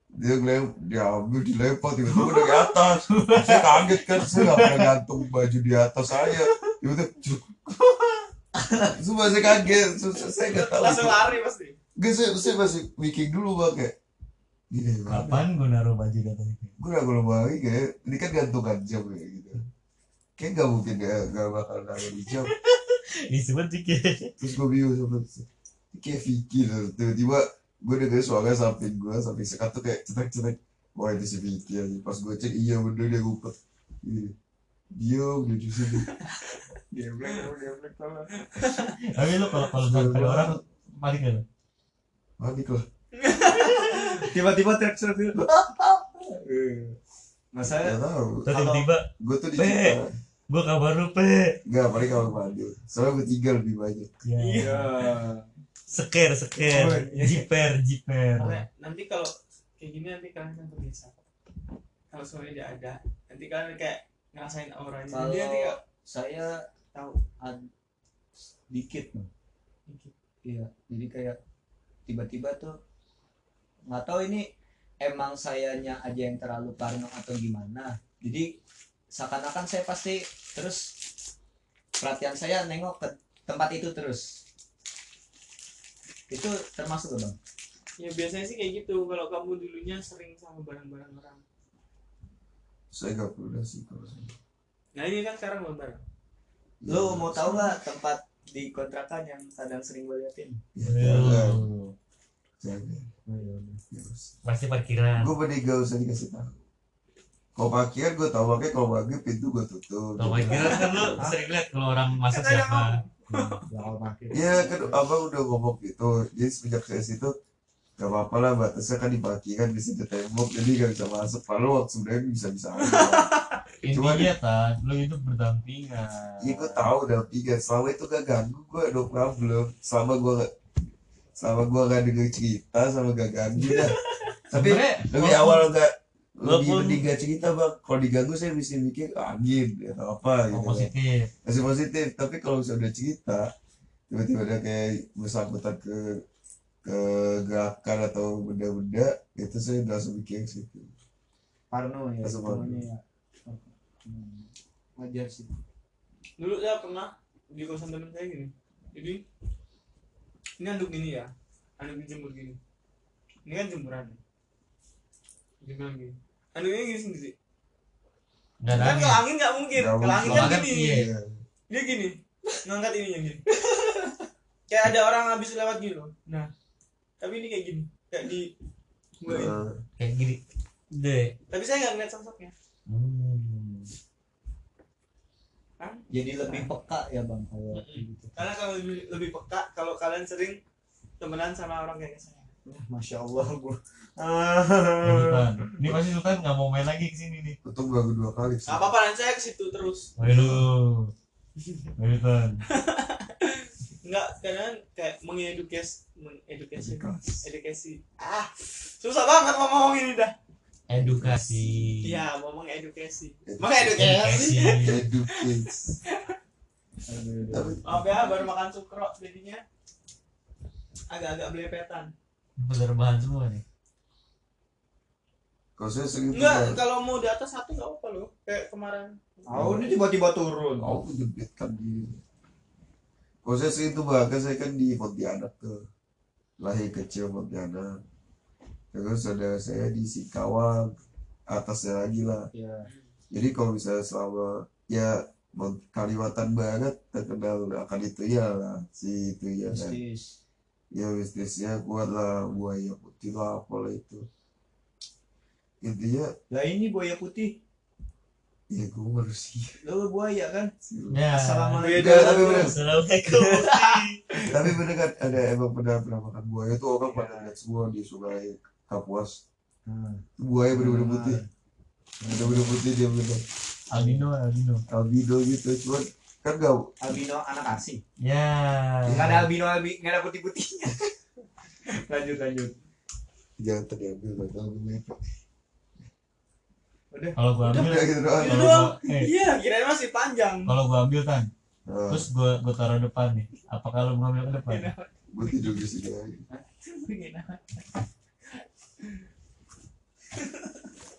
dia bilang diambil dilempar tiba-tiba udah di atas. Saya kaget kan saya nggak pernah gantung baju di atas saya. Tiba-tiba cuk. Sumpah saya kaget, saya nggak tahu langsung lari pasti. Gak, saya, saya masih mikir dulu bang kayak gini mana kapan gue naruh baju itu gue udah kalau lagi kayak ini kan gantungan jam ya gitu. Kayak gak mungkin gak, gak bakal naruh di jam. Disebut dikit terus gue bingung sama ini kayak Vicky loh tiba-tiba gue denger suara samping gue samping sekat tuh kayak cetek-cetek. Wah itu si Vicky aja. Pas gue cek iya bener dia ngumpet. Diam dia di sini. Dia black dia black tolong tapi lu kalau kalau orang paling gak lu? Panik lah tiba-tiba teriak teriak masa gak tau terus tiba-tiba gue tuh di gue kabar lu pe. Gak, paling kalau mandi. Soalnya bertiga lebih banyak. Ya iya. Seker seker. Oh, iya. jiper jiper. Nanti kalau kayak gini nanti kalian kan terbiasa. Kalau suaranya dia ada nanti kalian kayak ngerasain auranya. Kalau- jadi nanti kayak saya tahu ad- dikit. Dikit. iya jadi kayak tiba-tiba tuh nggak tahu ini emang sayanya aja yang terlalu parno atau gimana. Jadi seakan-akan saya pasti terus perhatian saya nengok ke tempat itu terus. Itu termasuk bang? Ya biasanya sih kayak gitu. Kalau kamu dulunya sering sama barang-barang orang. Saya gak pernah sih kalau saya. Nah ini kan sekarang barang. Lu mau tahu nggak tempat di kontrakan yang kadang sering gue liatin? Ya, jangan Oh, usah. pasti parkiran. Gue mending gak usah dikasih tahu. Kalau parkir gue tau makanya kalau maghrib pintu gue tutup. Kalau parkiran kan lu sering lihat kalau orang masuk Kan siapa. Iya kan abang udah ngomong gitu. Jadi semenjak saya situ Gak apa-apa lah batasnya kan di parkiran bisa di tembok Jadi gak bisa masuk. Padahal waktu sebenarnya bisa-bisa aja. Intinya tan lu itu berdampingan. Iya gue tau udah tiga Selama itu gak ganggu gue no problem. Selama gue gak Selama gue gak denger cerita Sama gak ganggu dah Tapi lebih walaupun- awal gak Lebih mending gak cerita bang. Kalau diganggu saya bisa mikir angin Atau apa oh, gitu kan. positif. Masih positif. Tapi kalau misalnya udah cerita tiba-tiba dia kayak bersangkutan ke ke gerakan atau benda-benda itu saya udah langsung mikir situ. Parno ya Langsung Parno. ya. Hmm, wajar sih. Dulu saya pernah di kosan temen saya gini. Jadi ini anduk gini ya. Anduk dijemur gini. Ini kan jemuran bilang gini? Anduknya gini sendiri ada kan angin kalau angin nggak mungkin. Kalau angin kan gini. angin, iya. Dia gini. Ngangkat ininya gini. Kayak ada orang habis lewat gitu loh. Nah tapi ini kayak gini. Kayak di Nah, kayak gini. Deh tapi saya nggak ngeliat sosoknya. Hmm. Kan jadi lebih peka ya bang kalau gitu. Karena kalau lebih, lebih peka kalau kalian sering temenan sama orang kayak saya. Masya allah gua. Ini Sultan. ini pasti Sultan nggak mau main lagi ke sini nih. Untung baru dua kali sih. Nggak apa-apa nanti saya ke situ terus. Ayo Sultan nggak kadang kayak mengedukasi mengedukasi Edukasi. edukasi. Ah susah banget mau ngomong ini dah edukasi. Iya mau mengedukasi Edukasi. mengedukasi edukasi? Maaf ya baru makan sukro jadinya. Agak-agak belepetan. Bener bahan semua nih. Kalau saya sering enggak kalau mau di atas satu nggak apa-apa loh kayak kemarin. Oh ini tiba-tiba turun. Mau jepitkan diri kalau saya sering tuh bahkan saya kan di Pontianak tuh. Lahir kecil Pontianak terus saudara saya di Singkawang atasnya lagi lah. Ya jadi kalau misalnya selama ya Kalimantan Barat terkenal akan itu ya lah si itu ya kan. Ya bisnisnya kuat lah buaya putih lah apalah itu. Intinya lah ini buaya putih. Ya gue manusia lo buaya kan? Ya assalamualaikum. tapi bener. Assalamualaikum. Tapi bener kan ada emang pernah pernah makan buaya tuh orang pada lihat semua di sungai Kapuas Hmm. buaya bener-bener putih. Bener-bener putih dia bener albino albino albino gitu cuman kan gak albino anak asing. Ya. Nggak ada albino albi nggak ada putih putihnya lanjut lanjut. Jangan terdiambil gak tau gue kalau gua ambil udah gitu doang. Gitu kalau doang. gua eh. Iya kirain masih panjang. Kalau gua ambil tan nah, terus gua gua taruh depan nih. Apa kalau mau ambil ke depan? Gue tidur di sini aja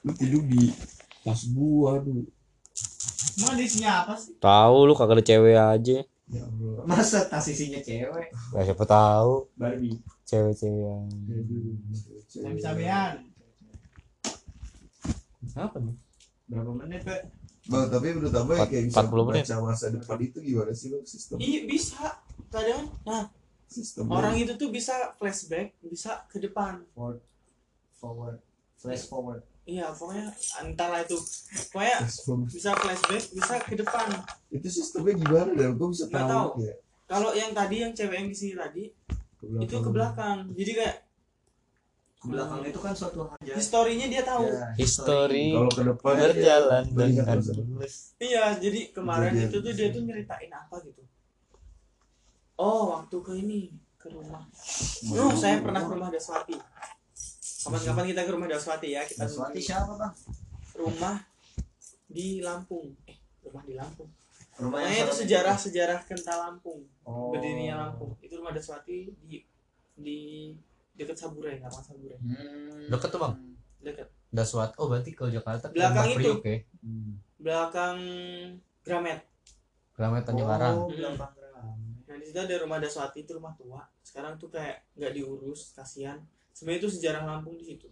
lu tidur di tas gua di sini apa sih? Tahu lu kagak ada cewek aja. ya Allah. Masa tas isinya cewek? Gak siapa tahu. Barbie. Cewek-cewek yang Cabe-cabean. apa nih? Berapa menit pak? Bang, tapi menurut abang Empat- kayak bisa 40 menit. baca masa depan itu gimana sih bang? Sistem iya bisa. Kadang nah sistem orang itu tuh bisa flashback bisa ke depan. Forward forward. Flash forward. Iya pokoknya entahlah itu. Pokoknya bisa flashback bisa ke depan. Itu sistemnya gimana dan gue bisa Nggak tahu tahu. ya kalau yang tadi yang cewek yang di sini tadi itu ke belakang. Jadi kayak ke belakang itu kan suatu hal historinya dia tahu. Ya, history. Kalau ke depan berjalan Melihat dengan iya jadi kemarin Kejadian. itu tuh dia tuh nyeritain apa gitu. Oh waktu ke ini ke rumah. Nuh, saya pernah ke rumah Daswati kapan-kapan kita ke rumah Daswati ya kita Daswati siapa bang? rumah di Lampung. Eh rumah di Lampung. Rumah Pokoknya itu sejarah sejarah kental Lampung. Oh. berdirinya Lampung. Itu rumah Daswati di di dekat Saburai nggak Saburai hmm. Deket tuh, Bang? dekat Daswat oh berarti ke Jakarta ke Belakang itu. Priok ya Hmm. belakang Gramet. Gramet Tanjung Karang oh belakang Gram. nah di situ ada rumah Daswati itu rumah tua. Sekarang tuh kayak nggak diurus kasihan sebenarnya itu sejarah Lampung di situ.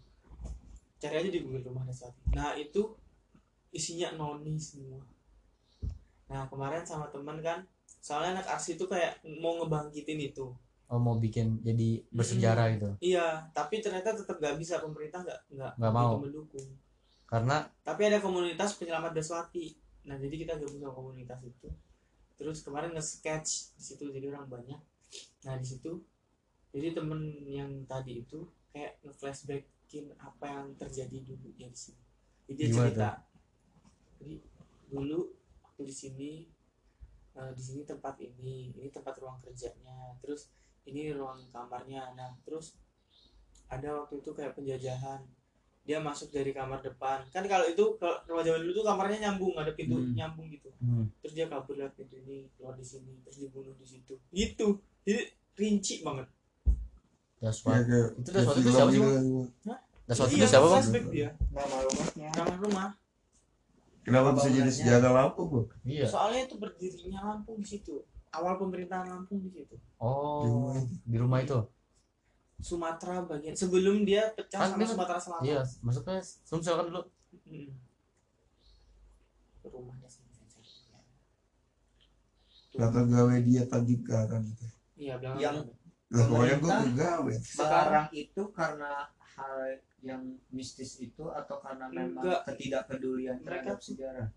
Cari aja di Google rumah Daswati nah itu isinya noni semua. Nah kemarin sama temen kan soalnya anak arsi itu kayak mau ngebangkitin itu. Oh mau bikin jadi bersejarah gitu? Iya tapi ternyata tetap nggak bisa pemerintah nggak nggak Nggak mau. mendukung. Karena tapi ada komunitas penyelamat Daswati nah jadi kita gabung sama komunitas itu. Terus kemarin nge-sketch di situ jadi orang banyak. Nah di situ jadi temen yang tadi itu kayak nge-flashbackin apa yang terjadi dulu ya di sini. Jadi dia Gimana cerita jadi dulu waktu di sini eh, di sini tempat ini ini tempat ruang kerjanya terus ini ruang kamarnya. Nah terus ada waktu itu kayak penjajahan. Dia masuk dari kamar depan. Kan kalau itu kalau rumah zaman dulu tuh kamarnya nyambung ada pintu Hmm. nyambung gitu. Hmm, terus dia kabur lewat pintu ini keluar di sini. Terus dibunuh di situ. Gitu. Jadi rinci banget Ya, Daswat kayak Itu Daswati itu siapa sih, gitu. Daswat Iya, itu siapa bang? nama rumahnya. Kamar rumah. Kenapa bisa jadi sejarah Lampung bang? Iya. Soalnya itu berdirinya Lampung di situ. Awal pemerintahan Lampung di situ. Di oh rumah. itu. di rumah itu? Sumatera bagian sebelum dia pecah Kan sama dia- Sumatera Selatan. iya maksudnya Sumsel kan dulu. Mm. rumahnya sini kata gawe dia juga kan gitu. Iya belakang Yang- lah pokoknya gue kegawe sekarang itu karena hal yang mistis itu atau karena memang Enggak. ketidakpedulian Mereka terhadap sejarah?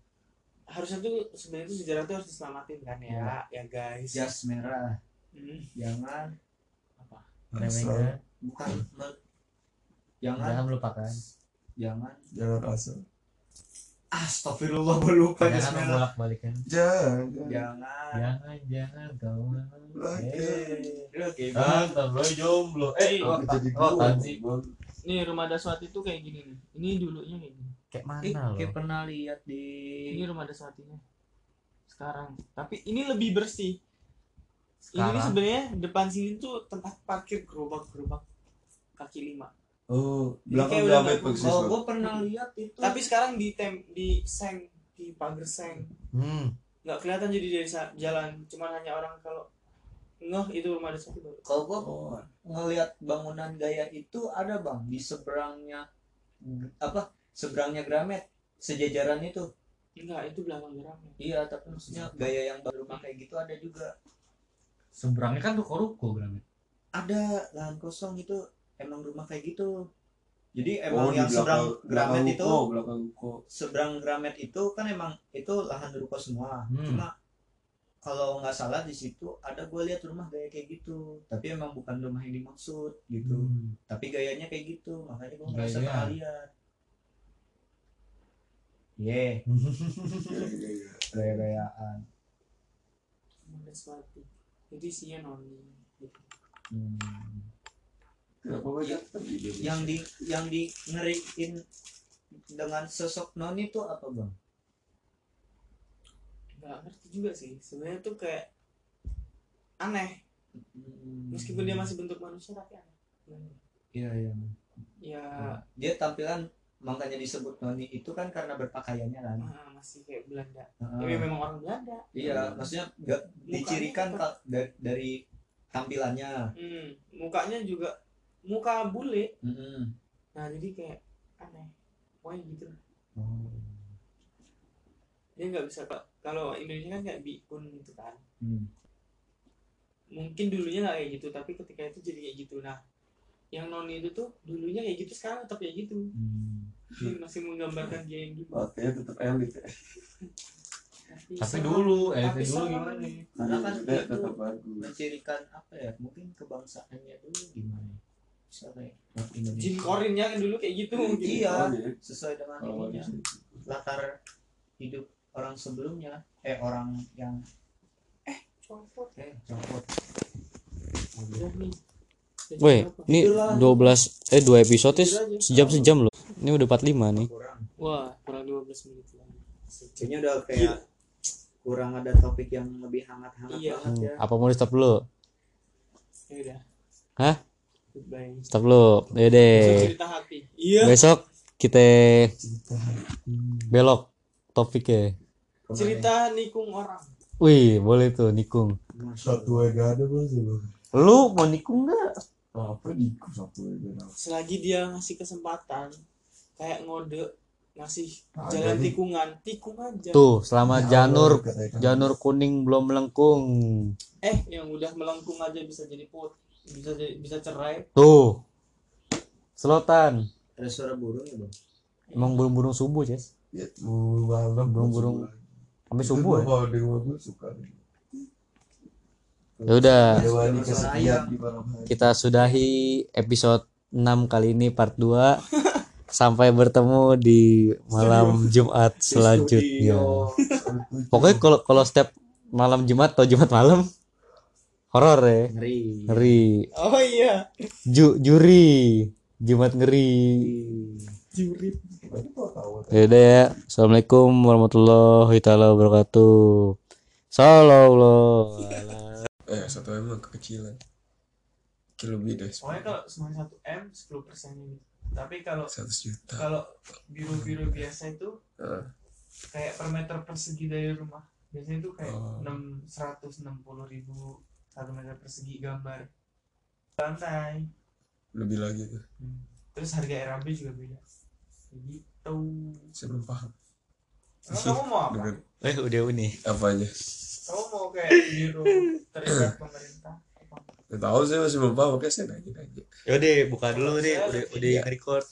Harusnya tuh sebenarnya tuh sejarah tuh harus diselamatin kan ya ya guys. Jas merah. Hmm. jangan. Remehnya. Bukan jangan. Jangan melupakan jangan. Jangan asal astagfirullah gue lupa jangan merah membolak balikan jangan. Jangan. Jangan jangan kau Lagi. Eh, oke ah lo jomblo. Eh Eh, oh, oh, nih rumah Daswati tuh kayak gini nih. Ini dulunya kayak gini. Kayak Eh, mana lo? kayak pernah lihat di ini rumah Daswatinya. Sekarang. Tapi ini lebih bersih. Ini sekarang? sebenarnya depan sini tuh tempat parkir gerobak gerobak kaki lima oh belakang kayak udah gawe nggak- persis oh gue pernah lihat itu. Tapi sekarang di tem di seng di pagar seng. Hmm. Nggak kelihatan jadi dari jalan. Cuma hanya orang kalau ngeh itu rumah Daswati baru. Kalau gue oh. ngelihat bangunan gaya itu ada bang di seberangnya apa seberangnya Gramet sejajaran itu. Enggak itu belakang geramnya iya tapi maksudnya gaya yang baru rumah kayak gitu ada juga. Seberangnya kan ruko-ruko Gramet. Ada lahan kosong itu emang rumah kayak gitu jadi Oh, emang di yang belakang- seberang Gramet itu ruko, belakang ruko seberang Gramet itu kan emang itu lahan ruko semua Hmm. cuma kalau nggak salah di situ ada gue lihat rumah gaya kayak gitu tapi emang bukan rumah yang dimaksud gitu Hmm. tapi gayanya kayak gitu makanya gue Gaya. pernah lihat ye iya. gaya-gayaan rumah Daswati itu isinya noni gitu. Hmm. kenapa banyak tadi dia yang di yang di ngeriin dengan sosok noni itu apa bang? Nggak ngerti juga sih. Sebenarnya tuh kayak aneh. Hmm. meskipun dia masih bentuk manusia tapi aneh. Iya iya. Ya. Dia tampilan makanya disebut noni itu kan karena berpakaiannya kan. Ah, masih kayak Belanda. Tapi memang orang Belanda. Iya maksudnya nggak dicirikan ka- da- dari tampilannya. Hmm, mukanya juga muka bule. Mm-mm. nah jadi kayak aneh. Pokoknya gitu? Dia nggak bisa kalau Indonesia kan kayak bikun gitu kan. Hmm. mungkin dulunya nggak kayak gitu tapi ketika itu jadi kayak gitu. Nah yang noni itu tuh dulunya kayak gitu sekarang tetap kayak gitu. Hmm. dia masih menggambarkan dia yang dulu. Makanya tetap elit ya. tapi sama- dulu eh tapi dulu sama. gimana? nih. Karena kan itu tetap bagus. mencirikan apa ya? Mungkin kebangsaannya dulu gimana Jin Korinnya kan dulu kayak gitu mungkin iya Oh, iya. sesuai dengan Awalnya ininya latar hidup orang sebelumnya eh orang yang Copot. eh copot Weh, jam berapa? ini 12 eh 2 episode sejam sejam loh. Ini udah 45 nih. Wah, kurang 12 menit lagi. kayaknya udah kayak kurang ada topik yang lebih hangat-hangat Iya. banget ya Apa mau di stop dulu? Ya udah. Hah? Stop dulu. Ya Besok deh. cerita hati. Iya. Besok kita belok topiknya. Cerita nikung orang. Wih, boleh tuh nikung. Satu aja ada bos ya. Lu mau nikung nggak? Apa di satu aja nah. Selagi dia ngasih kesempatan kayak ngode ngasih Ada jalan nih. tikungan, tikung aja. Tuh, selama Ya janur Allah, katanya. janur kuning belum melengkung. Eh, yang udah melengkung aja bisa jadi put, bisa bisa cerai. Tuh. Selotan. ada suara burung ya bang Emang burung-burung subuh, Ces. Ya, burung malam Burung-burung Sampai Itu subuh ya. Kalau di rumah gue suka. Ya udah, kita sudahi episode 6 kali ini part 2. Sampai bertemu di malam Jumat selanjutnya. Pokoknya kalau kalau setiap malam Jumat atau Jumat malam horor ya. ngeri Ngeri. Oh iya, Ju, juri. Jumat ngeri. juri. Tahu Yaudah ya. Assalamualaikum warahmatullahi taala wabarakatuh. Salam. Eh satu emang kekecilan. Kecil lebih deh. Pokoknya kalau semuanya 1 M 10 persen ini. Tapi kalau 100 juta. kalau biru-biru biasa itu Heeh. kayak per meter persegi dari rumah biasanya itu kayak Oh. enam seratus enam puluh ribu satu meter persegi gambar lantai Lebih lagi tuh. terus harga RAB juga beda Kayak gitu Saya belum paham. Emang kamu mau apa Dengan Eh udah ini. apa aja? kamu mau kayak biru terikat pemerintah Gak tahu saya masih belum paham. Makanya saya nanya aja. Yaudah buka dulu nih. Udah udah Iya. record.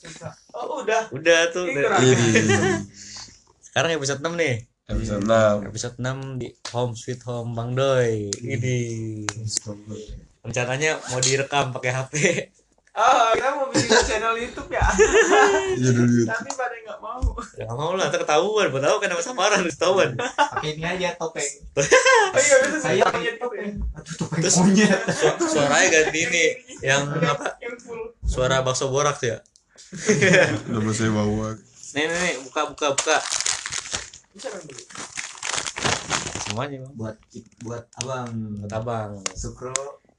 Oh udah Udah tuh. Udah. Ini Sekarang episode 6 nih. Episode 6. Episode 6 di Home Sweet Home Bang Doy. Ini rencananya mau direkam pakai HP. oh kita mau bikin channel YouTube ya Iya dulu. tapi pada nggak mau Ya nggak mau lah, ntar ketahuan. Buat tahu kan nama samaran harus ketahuan. pakai ini aja topeng oh iya bisa saya pakai topeng aduh topeng Terus- monyet Su- suaranya ganti ini yang apa? yang full Suara bakso borak tuh ya. Nama saya bawa. Nih nih, nih buka buka buka. Bisa kan beli Semuanya bang. buat buat abang Buat abang. sukro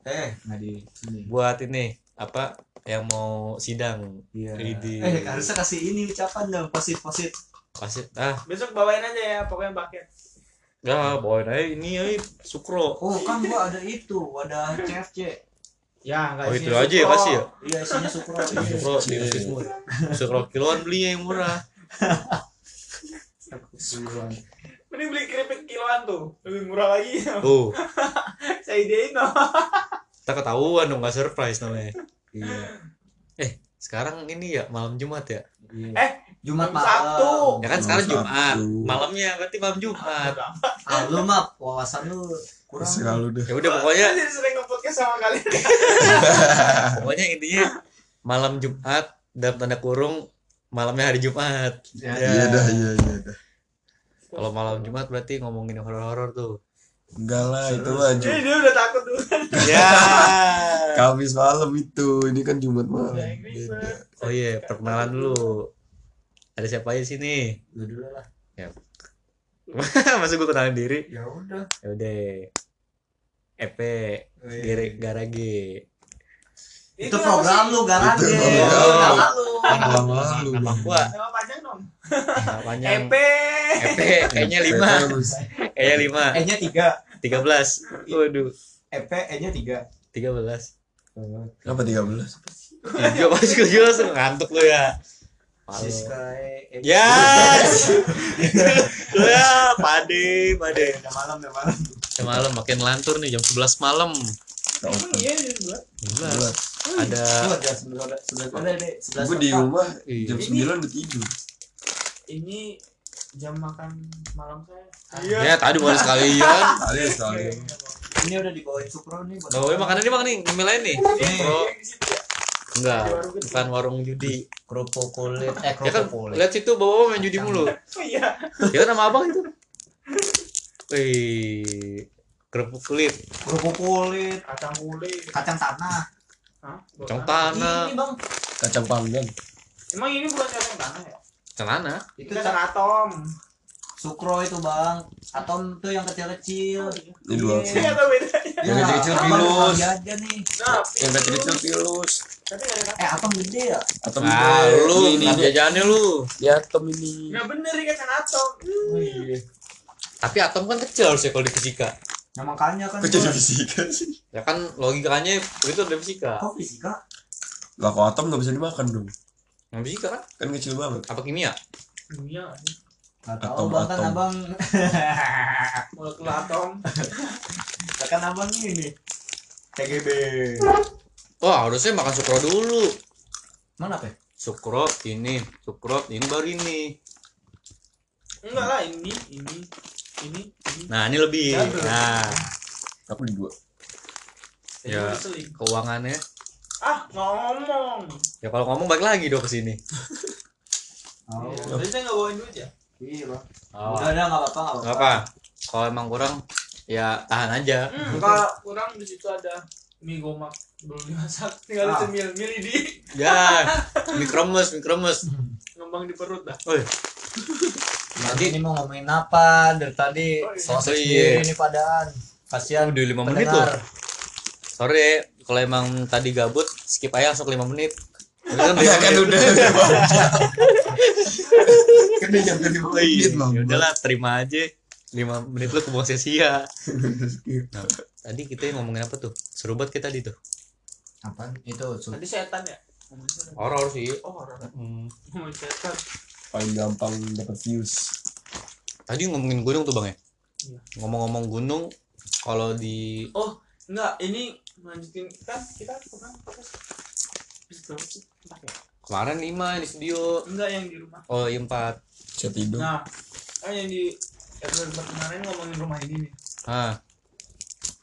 eh nggak di sini Buat ini apa yang mau sidang. iya Idi. eh harusnya kasih ini ucapan dong positif positif Kasih ah besok bawain aja ya pokoknya bucket Enggak, bawain aja ini aja sukro. oh kan gua ada itu wadah CFC ya nggak Oh itu aja ya sukro. kasih ya. iya isinya sukro iya. Sukro dikasih semua. Sukro kiloan beli yang murah. Mending beli keripik kiloan tuh lebih murah lagi Tuh, saya idein dong kita ketahuan dong nggak surprise namanya. iya Eh, sekarang ini ya malam Jumat ya. iya Eh, Jumat malam Sabtu. Ya kan sekarang Sabtu. Jumat. Malamnya berarti malam Jumat. ah lu mah wawasan lu kurang Selalu deh. Ya udah pokoknya jadi sering nge-podcast sama kalian pokoknya intinya malam Jumat dalam tanda kurung malamnya hari Jumat. Ya. Iya dah, iya iya dah. Kalau malam Jumat berarti ngomongin horor-horor tuh. Enggak lah, itu mah Jadi Ju- dia udah takut dulu Ya. Kamis malam itu. Ini kan Jumat malam. Angry Beda. Oh iya, perkenalan dulu. Ada siapa aja sini? lu dulu lah Masa gue kenalin diri? ya udah Ya udah. EP Gere Garage. Itu program lu garage Itu program. Nama lu Malam malu. Nama gua Nama panjang dong nama panjang. EP EP kayaknya 5. Kayaknya 5. E nya tiga 13. Waduh, EP E nya tiga 13. Apa 13? Tiga masih gak jelas ngantuk lu ya. Siska Ya. ya, pade, pade. udah malam udah malam Semalam makin lantur nih jam 11 malam. Iya 11. Ada Oh, jam sebelas sebelas. Ada deh sebelas gue di rumah Iya. jam 9 udah tidur. ini jam makan malam saya. Ya tadi mau sekalian. kali ya sekali ini udah dibawain Supro nih ini makanan ini bang nih, ngemil nih. Ya. Enggak, bukan warung judi. kerupuk kulit eh Ya kan, kerupuk kulit. lihat situ bawa main judi mulu. oh iya. Ya nama abang itu. Wih, kerupuk kulit, kerupuk kulit kacang kulit. Kacang tanah. Hah? kacang tanah, ini bang. Kacang panggang. Emang ini bukan kacang tanah ya? Celana. itu kacang ca- atom. Sukro itu bang. Atom tuh yang kecil-kecil. Ini dua Iya, atau bedanya. Yang kecil-kecil pilus. bagi aja nih. Nah, yang kecil kecil pilus. Tapi nggak ada kacang. eh atom gede ya? Atau Ah, lu, ini jajannya lu. ya atom ini. Nggak bener ini kacang atom. Tapi atom kan kecil harusnya kalau di fisika. Nah makanya kan kok jadi fisika sih Ya kan logikanya itu udah fisika. kok fisika lah kok atom nggak bisa dimakan dong Yang fisika kan? kan kecil banget Apa kimia? Sih? Gak tahu Atom, bang kan atom. abang molekul atom. kan abang ini TGB Wah, harusnya makan sukro dulu. mana pe Sukro ini, sukro ini baru ini. Enggak lah ini ini ini ini. Nah, ini lebih. Jadul. Nah, aku di dua Ya. seling. keuangannya. Ah ngomong. Ya kalau ngomong balik lagi dong ke sini. oh Iya. Jadi saya nggak bawain duit ya. iya bang Oh. udah udah nggak apa-apa nggak Nggak apa-apa apa. Kalau emang kurang ya tahan aja. Hmm, kalau kurang di situ ada mie gomak belum dimasak tinggal Ah. dicemil milih di Ya, mikromes, mikromes. ngembang di perut dah. Woi. nanti ini mau ngomongin apa dari tadi Oh, iya. Oh, sendiri iya. ini padaan kasihan Udah 5 menit loh. Sorry, kalau emang tadi gabut skip aja langsung 5 menit. Kan ya kan lima udah kan udah jam lima Oh iya, menit bang ya udahlah terima aja. 5 menit lu kebuang sia-sia. Nah, tadi kita ngomongin apa tuh? Seru banget kita tadi tuh. Apa itu su- Tadi setan ya. Horor sih. Oh horor. Hmm. Setan. paling gampang dapat views Tadi ngomongin gunung tuh bang ya. Iya. Ngomong-ngomong gunung, kalau di Oh enggak ini lanjutin kan kita? Empat ya? kemarin 5 di studio. Enggak yang di rumah. Oh iya 4 chat tidur Nah kan yang di episode empat kemarin ngomongin rumah ini nih. Ah,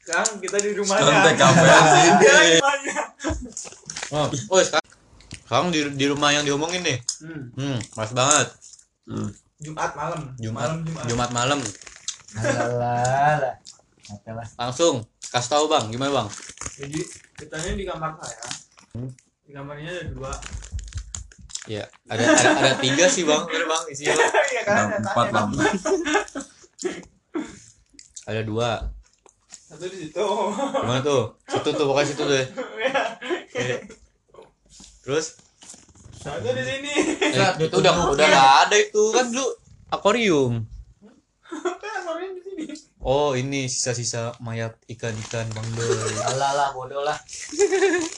Sekarang kita di sekarang rumahnya. TKP sini Ya, rumahnya. oh, oh sekarang, sekarang di, di rumah yang diomongin nih. Hmm. Hmm, pas banget. Hmm. Jumat malam. Jumat, Malam Jumat. Jumat malam. Alah, Langsung kasih tahu bang, gimana bang? Jadi kitanya di kamar saya. Hmm. Di kamarnya ada dua. Ya, ada ada, ada tiga sih bang, bener bang isinya. Iya kan? Ada empat Bang. Ada dua. Satu di situ. Gimana tuh? Situ tuh pokoknya situ deh. Oke. Terus? Satu di sini. Eh, itu udah udah nggak ada itu kan dulu akuarium. Kan suaranya di sini. Oh ini sisa-sisa mayat ikan-ikan bang Doy. alah lah bodoh lah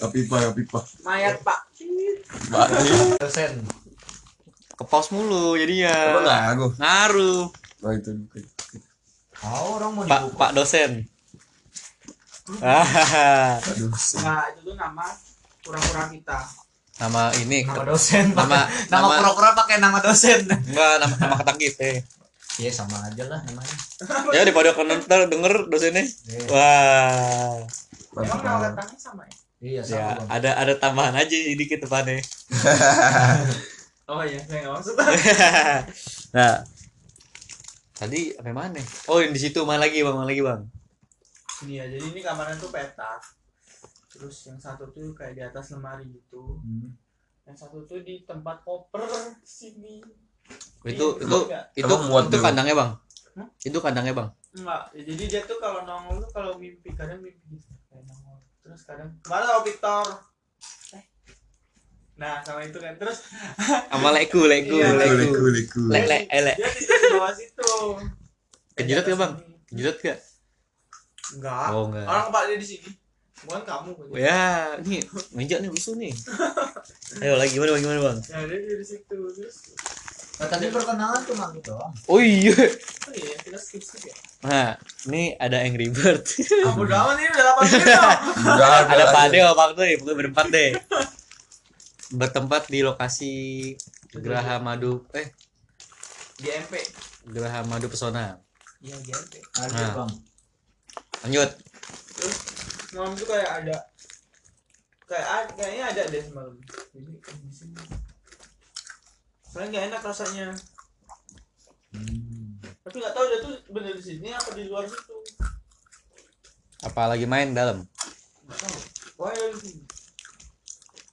ya pipa ya pipa Mayat Pak. ini dosen Ke pos mulu apa jadinya. nggak aku Ngaruh. nah itu oh orang mau Pak dibuka Pak dosen. Ah, aduh Nah, itu tuh nama kurang-kurang kita. nama ini nama dosen nama nama nama pura-pura pakai nama dosen enggak nama nama kata kita. iya sama aja lah namanya Ya daripada kan ntar denger dosennya. Iya. Wah. Emang nama katanya sama ya? iya Ya, bang ada ada tambahan aja sedikit depannya. Oh iya, saya nggak maksud. nah, tadi apa mana? Oh, yang di situ mana lagi bang? Mana lagi bang? Ini ya, jadi ini kamarnya tuh petak. Terus yang satu tuh kayak di atas lemari gitu. Hmm. Yang satu tuh di tempat koper sini. Itu Iya, itu enggak. itu muat itu dulu? kandangnya bang? Hah? Itu kandangnya bang? Enggak, ya, jadi dia tuh kalau nongol tuh kalau mimpi kadang mimpi gitu kayak nongol. Terus kadang ke mana lo Victor? Eh. Nah, sama itu kan. Terus Sama leku leku Iya. leku leku. leku leku Le le eh, le. dia tidur di bawah situ. Gak, atas Bang? Kejurat gak? Enggak. Oh enggak. Orang kepala dia di sini. bukan kamu ya ini meja nih busuk nih ayo lagi gimana bang gimana bang ya dia dari situ terus Nah, tadi perkenalan cuma gitu doang. oh iya oh iya kita skip skip ya nah ini ada Angry Bird Ampun amat ini udah 8 menit Udah ada lagi. Pade sama Tuy pokoknya berempat deh bertempat di lokasi Geraha Madu eh GMP Geraha Madu Pesona iya GMP Ada Nah. bang. Lanjut. Terus malam itu kayak ada kayak kayaknya ada deh semalam. Jadi di sini. Soalnya nggak enak rasanya. Tapi nggak tahu dia tuh bener di sini apa di luar situ? Apa lagi main dalam? Nggak tahu. Pokoknya dari sini.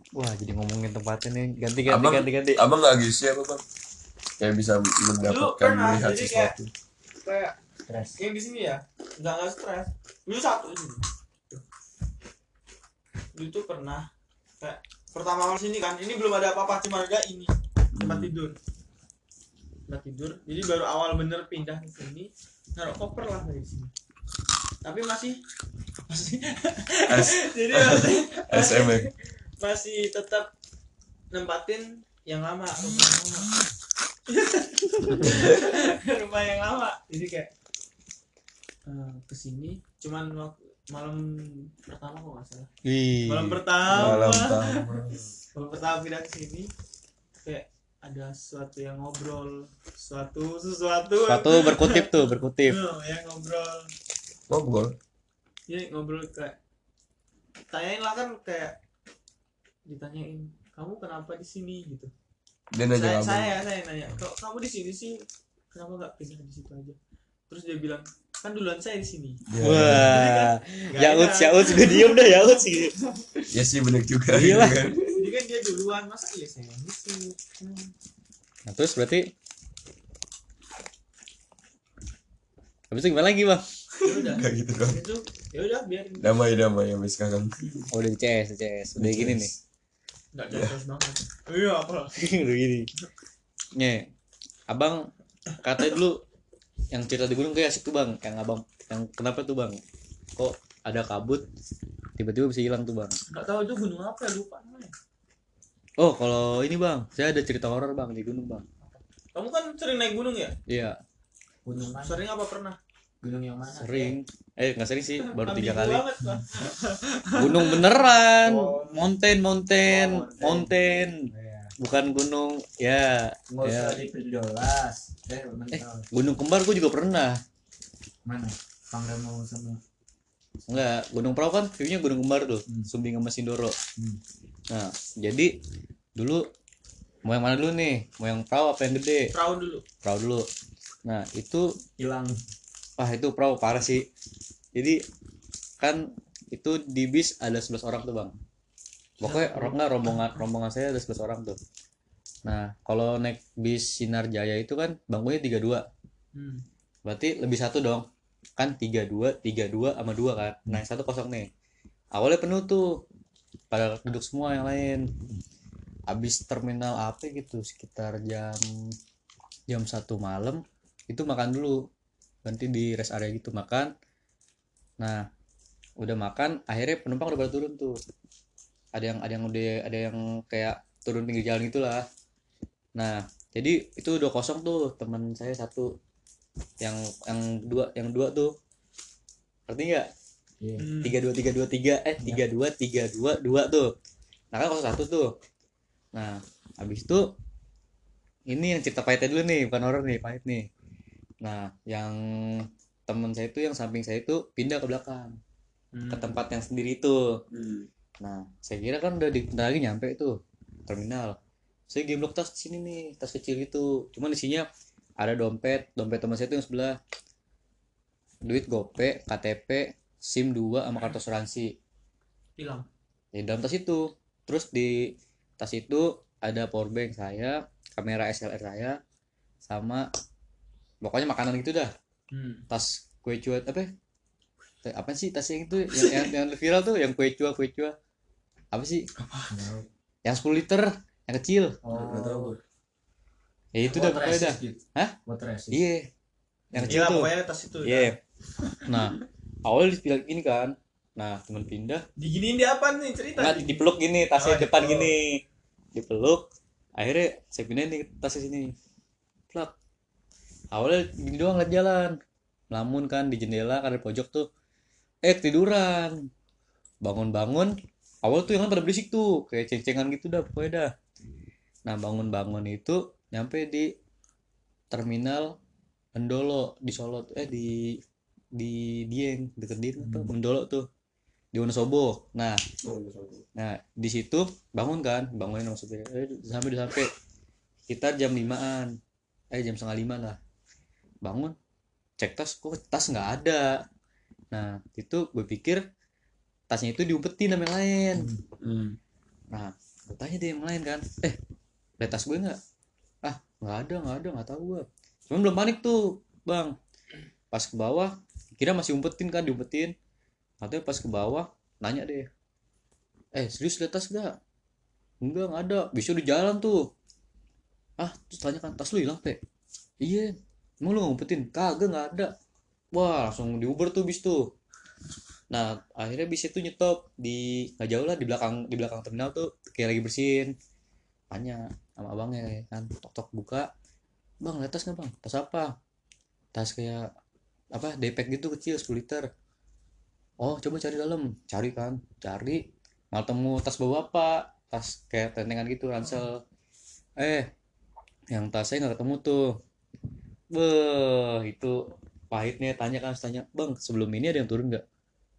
Wah jadi ngomongin tempatnya nih ganti ganti Abang- ganti ganti Abang nggak gitu ya bang? Kayak bisa mendapatkan melihat kayak- sesuatu. kayak Stres. yang di sini ya. Nggak nggak stres. Dulu satu dulu tuh pernah kayak pertama awal sini kan. Ini belum ada apa-apa cuma ada ini. Tempat tidur. Tempat tidur. Jadi baru awal bener pindah ke sini. Naruh koper lah dari sini. Tapi masih masih. Jadi masih, SM ya. masih tetap nempatin yang lama. Rumah yang lama. Rumah yang lama. Jadi kayak eh, ke sini cuman waktu malam pertama kok nggak salah. Wih. malam pertama. Malam tamu. malam pertama pindah ke sini kayak ada sesuatu yang ngobrol sesuatu sesuatu. Satu berkutip tuh berkutip. Yang ngobrol. Ngobrol. Iya ngobrol kayak tanyain lah kan kayak ditanyain kamu kenapa di sini? gitu. Dia nanya saya, saya saya nanya kok kamu di sini sih? Kenapa nggak pindah di situ aja terus dia bilang kan duluan saya di sini Ya, wah Nggak Yaut enak. Yaut juga diem dah Yaut sih ya sih bener juga. Iya lah. gitu kan. jadi kan dia duluan masa iya saya di sini hmm. nah, terus berarti habis itu gimana lagi bang ya udah gitu dong. itu ya udah biarin Damai damai sampai sekarang. oh, udah CS CS udah gini nih nggak jelas banget iya apa udah gini nih abang katanya dulu yang cerita di gunung kayak asik tuh bang yang abang yang kenapa tuh bang kok ada kabut tiba-tiba bisa hilang tuh bang nggak tahu itu gunung apa ya lupa namanya oh kalau ini bang saya ada cerita horor bang di gunung bang kamu kan sering naik gunung ya iya Gunung mana? sering apa pernah Gunung yang mana? sering eh nggak sering sih baru tiga kali banget, Bang. gunung beneran Oh. mountain mountain Oh, mountain. mountain Iya. Bukan gunung ya Nggak ya usah diperjelas. Eh, Eh. gunung kembar gue juga pernah Mana? Pangremo sama enggak gunung perahu kan viewnya gunung kembar tuh Hmm. Sumbing sama Sindoro Hmm. nah jadi dulu mau yang mana dulu nih mau yang perahu apa yang gede perahu dulu perahu dulu nah itu hilang. wah itu perahu parah sih jadi kan itu di bis ada 11 orang tuh bang pokoknya enggak rombongan rombongan saya ada 11 orang tuh. Nah kalau naik bis Sinar Jaya itu kan bangkunya 32 hmm. berarti lebih satu dong. Kan 32 32 sama dua kan. Nah satu kosong nih. Awalnya penuh tuh. Pada duduk semua yang lain. Habis terminal apa gitu sekitar jam jam satu malam itu makan dulu. Nanti di rest area gitu makan. Nah udah makan akhirnya penumpang udah pada turun tuh ada yang ada yang udah ada yang kayak turun pinggir jalan gitulah. Nah jadi itu udah kosong tuh teman saya satu. Yang yang dua yang dua tuh. Ngerti nggak? Iya. Hmm. tiga dua tiga dua tiga. Eh tiga dua tiga dua dua tuh. Nah kan kosong satu tuh. Nah habis itu ini yang cerita pahitnya dulu nih bukan horor nih pahit nih. Nah yang teman saya itu yang samping saya itu pindah ke belakang. Hmm. ke tempat yang sendiri itu nah saya kira kan udah di bentar lagi nyampe tuh terminal. Saya gemblok tas di sini nih tas kecil itu. Cuman isinya ada dompet dompet teman saya itu yang sebelah. Duit gope KTP SIM 2 sama kartu asuransi. Hilang. Di dalam tas itu. Terus di tas itu ada power bank saya kamera SLR saya sama pokoknya makanan gitu dah. Hmm. tas kue cuat apa? Apa sih tas yang itu? Yang, yang, yang viral tuh yang kue cua kue cua apa sih? Yang 10 liter yang kecil. Tahu Oh. gue. ya itu dah pokoknya dah. Gitu. Hah? Iya. Yang kecil Iya, tuh. pokoknya tas itu iya. nah awalnya dibilang ini kan. Nah temen pindah. Diginiin dia apa nih cerita? Nggak dipeluk gini tasnya Oh, depan dipeluk. gini. Dipeluk. Akhirnya saya pindahin nih tasnya sini. Plak. Awalnya gini doang liat jalan. Melamun kan di jendela kan di pojok tuh. Eh tiduran bangun-bangun awal tuh yang lain pada berisik tuh kayak ceng-cengan gitu dah pokoknya dah nah bangun-bangun itu nyampe di terminal Mendolo di Solo eh di di Dieng deket Dieng tuh Mendolo tuh di Wonosobo nah Nah, di situ bangun kan, bangunin sama supir. Eh, sampai sampai kita jam limaan, eh jam setengah lima lah. Bangun, cek tas, kok tas nggak ada. Nah, itu gue pikir tasnya itu diumpetin sama yang lain. Nah, gue tanya dia yang lain kan, eh, lihat tas gue nggak? Ah, nggak ada, nggak ada, nggak tahu gue. Cuman belum panik tuh, bang. Pas ke bawah, kira masih umpetin kan, diumpetin. Katanya pas ke bawah, nanya deh, eh serius lihat tas gak? enggak nggak ada bisa di jalan tuh ah terus tanya kan tas lu hilang pe iya emang lu ngumpetin kagak nggak ada wah langsung di Uber tuh bis tuh nah akhirnya bis itu nyetop di nggak jauh lah di belakang di belakang terminal tuh kayak lagi bersihin. Tanya sama abangnya kan tok tok buka. Bang lihat tas nggak bang? Tas apa? Tas kayak apa depek gitu kecil 10 liter. Oh coba cari dalam. Cari kan. Cari. Malah temu tas bawa apa? Tas kayak tentengan gitu ransel. Eh yang tas saya nggak ketemu tuh. Beuh, itu pahitnya. Tanya kan tanya bang sebelum ini ada yang turun nggak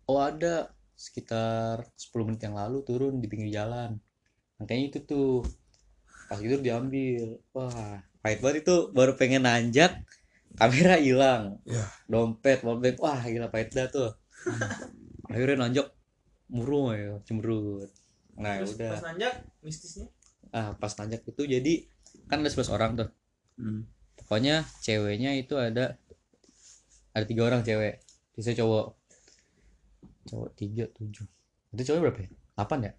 oh ada. Sekitar 10 menit yang lalu turun di pinggir jalan. Makanya itu tuh pas gitu diambil. Wah pahit banget itu. Baru pengen nanjak kamera hilang. Ya. dompet dompet wah gila pahit dah tuh. Akhirnya nanjak murung ya cemberut. Nah Terus udah. pas nanjak mistisnya? Ah pas nanjak itu jadi kan ada 11 orang tuh. Pokoknya ceweknya itu ada ada tiga orang cewek. Sisa cowok cowok tiga tujuh. Itu cowoknya berapa ya? Delapan ya?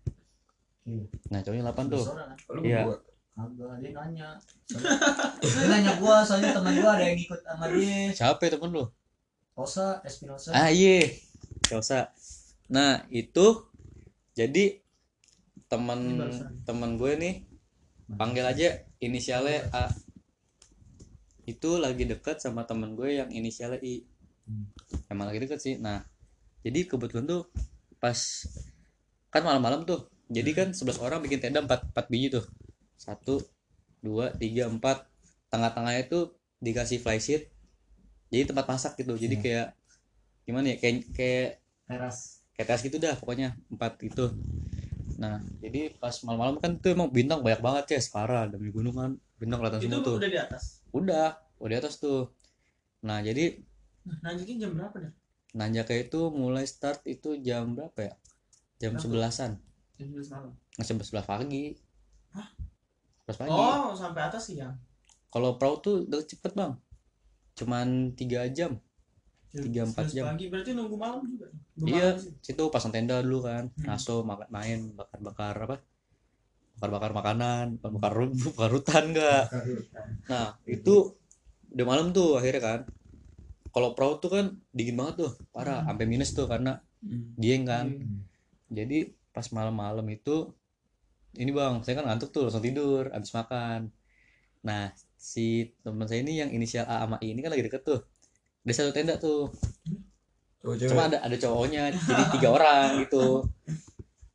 Iya. nah cowoknya delapan tuh. Kan? Iya. Kagak, dia nanya. Soalnya- dia nanya gua, soalnya teman gua ada yang ikut sama dia. siapa ya temen lu? Rosa, Espinosa. ah iya. Yosa nah itu jadi teman teman gue nih panggil aja inisialnya A. Itu lagi deket sama teman gue yang inisialnya I. Emang lagi deket sih. Nah jadi kebetulan tuh pas kan malam-malam tuh. Jadi kan 11 orang bikin tenda 4, 4 biji tuh. Satu dua tiga empat. Tengah-tengahnya itu dikasih flysheet jadi tempat masak gitu. Jadi kayak gimana ya kayak kayak Teras. kayak teras gitu dah pokoknya. Empat itu nah jadi pas malam-malam kan tuh emang bintang banyak banget ya. Separah demi gunung kan. Bintang kelihatan itu semua tuh. udah di atas? Udah udah di atas tuh. Nah jadi nah nanjakin jam berapa dah nanjaknya itu mulai start itu jam berapa ya? Jam sebelasan. Jam 11 malam. Nggak jam sebelas pagi. Hah? sebelas pagi. Oh sampai atas ya kalau perahu tuh udah cepet bang. Cuman tiga jam. Tiga, empat 11 jam. pagi berarti nunggu malam juga Nunggu Iya. malam situ pasang tenda dulu kan. Hmm. ngaso makan main bakar bakar apa? Bakar bakar makanan bakar ru- bakar rutan enggak nah itu udah malam tuh akhirnya kan kalau perahu tuh kan dingin banget tuh parah sampai minus tuh karena dieng kan. Jadi pas malam-malam itu ini bang saya kan ngantuk tuh langsung tidur abis makan. Nah si teman saya ini yang inisial A sama I ini kan lagi deket tuh. Ada satu tenda tuh. Cowok cuma ada ada cowoknya jadi tiga orang gitu.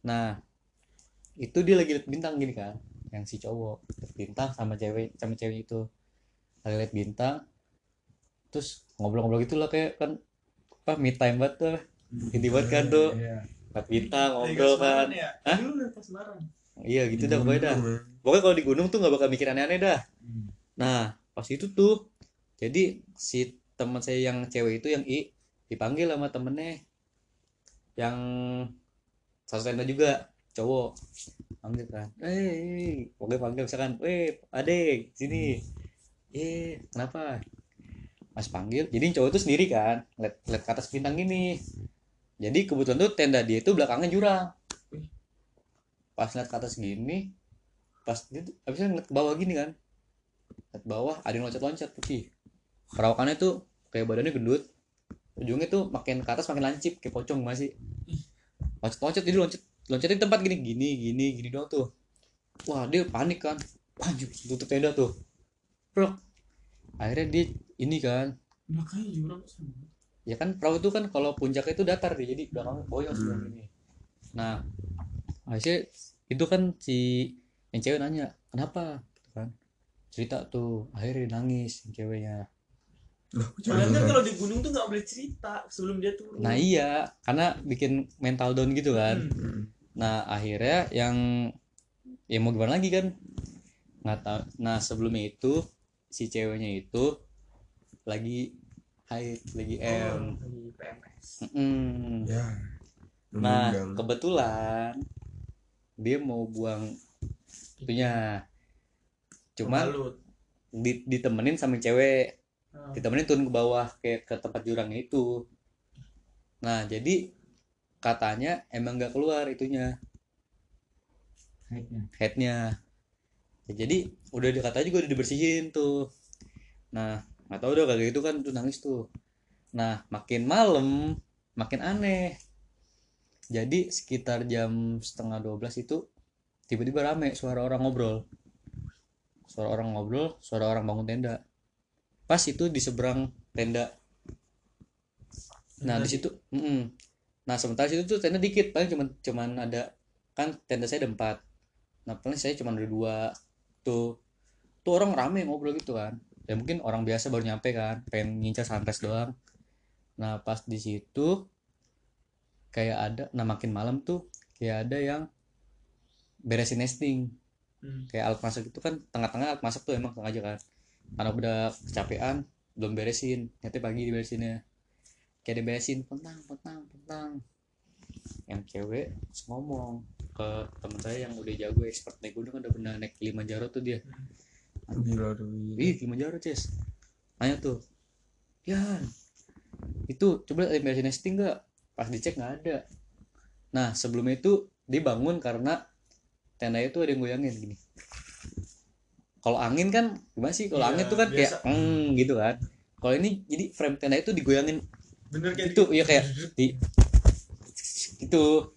Nah itu dia lagi liat bintang gini kan yang si cowok bintang sama cewek sama cewek itu. Lagi liat bintang terus ngobrol-ngobrol gitu lah kayak kan apa me time banget tuh banget kan tuh Iya. liat bintang Dari ngobrol Kasmaran kan ya? Hah? iya gitu dah pokoknya dah. Pokoknya kalau di gunung tuh nggak bakal mikir aneh-aneh dah. Nah pas itu tuh jadi si teman saya yang cewek itu yang i dipanggil sama temennya. Yang satu tenda juga cowok. Panggil kan eh pokoknya panggil misalkan eh adek sini. Eh kenapa mas panggil jadi cowok itu sendiri kan. Liat, liat ke atas bintang gini. Jadi kebetulan tuh tenda dia itu belakangnya jurang. Pas liat ke atas gini pas dia tuh abisnya ngeliat ke bawah gini kan. Liat bawah ada yang loncat-loncat putih. Perawakannya tuh kayak badannya gendut. Ujungnya tuh makin ke atas makin lancip kayak pocong masih. Loncat loncat jadi loncat loncatin tempat gini gini gini gini doang tuh. Wah dia panik kan. Anjir tutup tenda tuh. Bro akhirnya dia ini kan. Makanya jurang sama ya kan perahu itu kan kalau puncaknya itu datar dia jadi belakang boyong Hmm. ini. Nah akhirnya itu kan si yang cewek nanya kenapa? Gitu kan. Cerita tuh akhirnya nangis yang ceweknya. Loh, Padahal kan kalau di gunung tuh nggak boleh cerita sebelum dia turun. nah iya karena bikin mental down gitu kan. Hmm. Mm. nah akhirnya yang ya mau gimana lagi kan? Nggak tahu. Nah sebelumnya itu si ceweknya itu lagi haid lagi M Oh, lagi PMS. Ya. Nah, kebetulan dia mau buang itunya. Cuman Pembalut. di- ditemenin sama cewek, Ah. ditemenin turun ke bawah ke ke tempat jurangnya itu. Nah, jadi katanya emang nggak keluar itunya, Haidnya. headnya. Ya, jadi udah dikata juga udah dibersihin tuh. Nah, nggak tahu udah kayak gitu kan tuh nangis tuh. Nah, makin malam makin aneh. Jadi sekitar jam setengah 12 itu tiba-tiba rame suara orang ngobrol. Suara orang ngobrol, suara orang bangun tenda. Pas itu di seberang tenda. Nah, di situ mm-mm. Nah, sementara situ tuh tenda dikit, paling cuman cuman ada kan tenda saya ada empat. Nah, paling saya cuma ada dua. Tuh. Tuh orang rame ngobrol gitu kan. Ya mungkin orang biasa baru nyampe kan, pengen ngincar sunrise doang. Nah, pas di situ kayak ada nah makin malam tuh kayak ada yang beresin nesting. Hmm. kayak alat masak itu kan tengah-tengah alat masak tuh emang sengaja kan. Karena udah kecapean belum beresin. Nanti pagi diberesinnya. Kayak diberesin pentang pentang pentang yang cewek ngomong ke teman saya yang udah jago expert naik gunung udah pernah naik Kilimanjaro tuh dia Gila tuh. Ih, Kilimanjaro, Ces. Nanya tuh. Yan, itu coba beresin nesting nggak? Pas dicek nggak ada. Nah, sebelumnya itu dia bangun karena tenda itu ada yang goyangin gini. Kalau angin kan gimana sih? Kalau Iya, angin tuh kan kayak biasa. hmm gitu kan. Kalau ini jadi frame tenda itu digoyangin Bener kayak itu iya kayak di gitu.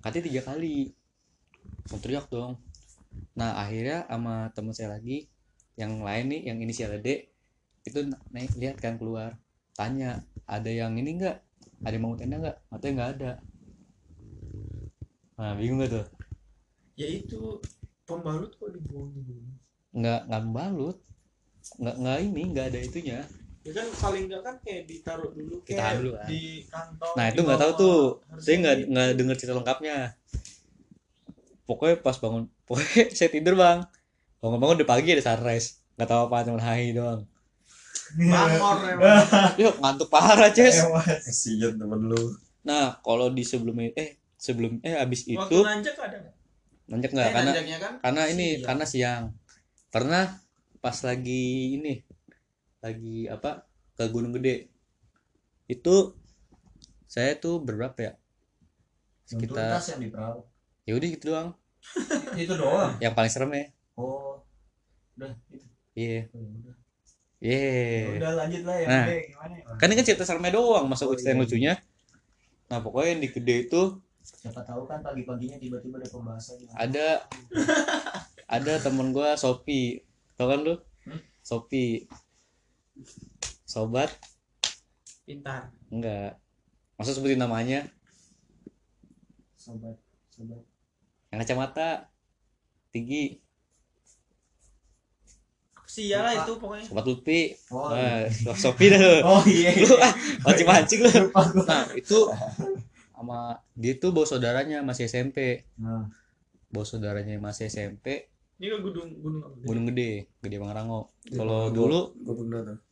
Katanya tiga kali. Mau teriak dong. Nah akhirnya sama temen saya lagi yang lain nih yang inisialnya D itu naik lihat kan keluar. Tanya ada yang ini enggak ada yang mau tenda enggak katanya nggak ada. Nah bingung gak tuh? Ya itu pembalut kok dibuang di gunung. nggak nggak balut nggak nggak ini nggak ada itunya. Ya kan paling enggak kan kayak ditaruh dulu kayak Ditahan dulu kan. di kantong. nah itu nggak tahu tuh. Saya nggak gitu. nggak dengar cerita lengkapnya. Pokoknya pas bangun pokoknya saya tidur bang bangun-bangun udah pagi ada sunrise nggak tahu apa cuma hai doang Bangor emang. yuk ngantuk parah Ces Kasihan temen lu. nah kalau di sebelumnya eh sebelum eh abis itu Waktu nanjak ada nggak? nanjak nggak Eh, karena kan karena ini siang. karena siang pernah pas lagi ini lagi apa ke Gunung Gede itu saya tuh berberapa ya sekitar tuntas yang di perahu. ya udah gitu doang Itu doang. yang paling serem ya Oh. Udah itu. iya. Ya udah. iya. Udah lanjut lah ya Nah. Gimana ya? kan ini kan cerita seremnya doang masuk Oh, cerita yang iya. lucunya. Nah pokoknya yang di gede itu Siapa tahu kan pagi-paginya tiba-tiba ada pembahasan yang ada. ada temen gua Sopi. Tau kan lu? Hmm? Sopi. Sobat. Pintar. Enggak. Masa sebutin namanya? Sobat. Sobat. Yang kacamata. Tinggi sia lah itu pokoknya. Sobat Lutfi oh nah, Sopi dah oh iya lu ah, mancing mancing lu nah itu sama dia tuh bawa saudaranya masih SMP nah. Bawa saudaranya masih SMP ini ke gunung gunung apa? Gunung Gede Gede Pangrango Ya, kalau dulu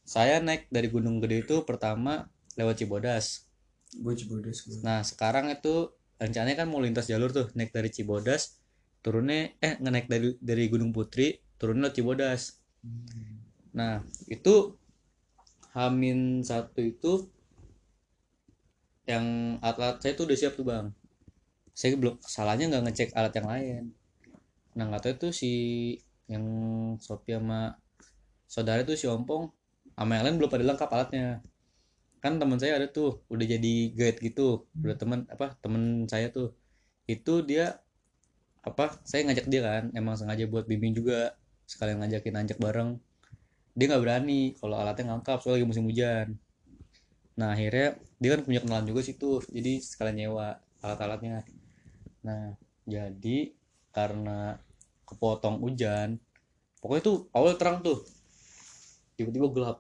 saya naik dari Gunung Gede itu pertama lewat Cibodas. Gue cibodas gue. nah sekarang itu rencananya kan mau lintas jalur tuh naik dari Cibodas turunnya eh ngenaik dari dari Gunung Putri turunnya lewat Cibodas Nah, itu Hamin satu itu yang alat saya tuh udah siap tuh bang. Saya belum salahnya nggak ngecek alat yang lain. Nah nggak tahu itu si yang Sophia sama saudara itu si Ompong sama yang lain belum pada lengkap alatnya. kan teman saya ada tuh udah jadi guide gitu udah teman apa temen saya tuh itu dia apa saya ngajak dia kan emang sengaja buat bimbing juga sekalian ngajakin nanjak bareng. Dia nggak berani kalau alatnya ngangkap soalnya lagi musim hujan. Nah akhirnya dia kan punya kenalan juga situ jadi sekalian nyewa alat-alatnya. Nah jadi karena kepotong hujan pokoknya tuh awal terang tuh. Tiba-tiba gelap.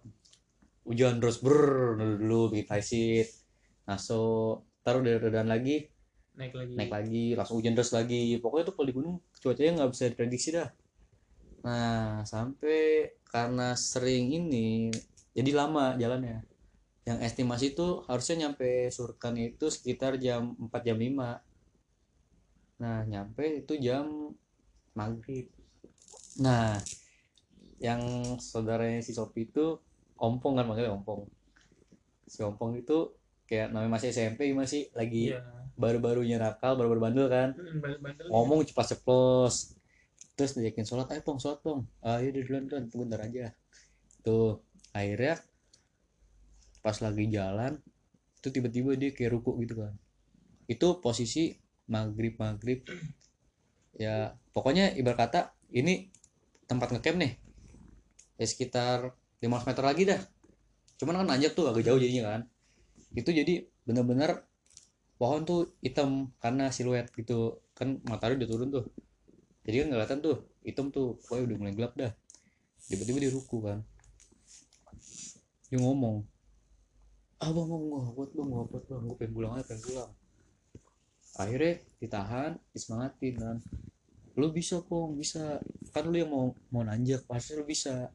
Hujan terus ber dulu, dulu bikin high seat naso taruh dari redan lagi. Naik lagi. Naik lagi langsung hujan terus lagi. Pokoknya tuh kalau di gunung cuacanya nggak bisa diprediksi dah nah sampai karena sering ini jadi lama jalannya. Yang estimasi itu harusnya nyampe Surkan itu sekitar jam 4 jam 5 nah nyampe itu jam maghrib. Nah yang saudaranya si Sopi itu ompong kan manggilnya ompong. Si ompong itu kayak namanya masih SMP masih lagi iya. baru-barunya nakal baru-baru bandel kan. Hmm, bandel. Ngomong cepat ceplos terus diajakin sholat ayo pong sholat pong ah yaudah duluan duluan tunggu bentar aja. Tuh akhirnya pas lagi jalan itu tiba-tiba dia kayak ruku gitu kan. Itu posisi maghrib maghrib ya pokoknya ibarat kata ini tempat ngecamp nih. Ya sekitar 500 meter lagi dah. Cuman kan nanjak tuh agak jauh jadinya kan. Itu jadi bener-bener pohon tuh hitam karena siluet gitu. Kan matahari udah turun tuh jadi kan kelihatan tuh hitam tuh. Pokoknya udah mulai gelap dah. Tiba-tiba dia ruku kan. Dia ngomong ah bang bang gua buat bang buat bang. Gua pengen pulang aja pengen pulang. Akhirnya ditahan disemangatin kan. Lu bisa kong bisa. Kan lu yang mau mau nanjak pasti lu bisa.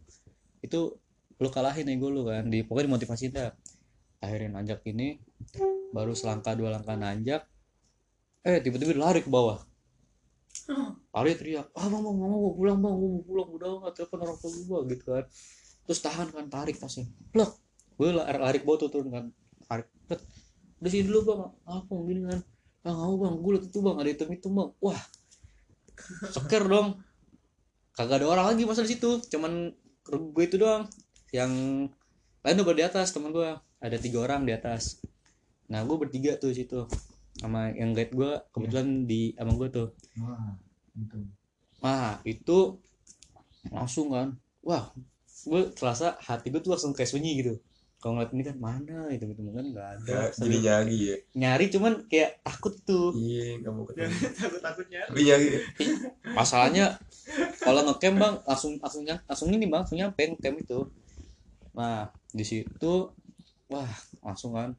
Itu lu kalahin ego lu kan. Di pokoknya dimotivasi dah. Akhirnya nanjak ini baru selangkah dua langkah nanjak eh tiba-tiba lari ke bawah lari teriak ah bang bang mau pulang bang mau pulang udah nggak telepon orang tua gua gitu kan. Terus tahan kan tarik tasnya plek gue lari, bawah tuh turun kan. Tarik. Plek udah sini dulu bang. Apa gini kan. Nggak mau bang gue liat itu bang ada hitam hitam bang. Wah. Seker dong. Kagak ada orang lagi masa di situ. Cuman gue itu doang. Yang lain udah di atas teman gue ada tiga orang di atas. Nah gue bertiga tuh situ sama yang guide gue kebetulan di sama gue tuh. Wah itu. Nah itu langsung kan wah gue terasa hati gue tuh langsung kayak sunyi gitu. Kalau ngeliat ini kan mana itu? Gitu kan nggak ada. Gak jadi nyari ya. Nyari cuman kayak takut tuh. Iya kamu ketemu takut takutnya tapi nyari masalahnya kalau ngecamp bang langsung langsung langsung ini bang langsung nyampe ngecamp itu. Nah di situ wah langsung kan.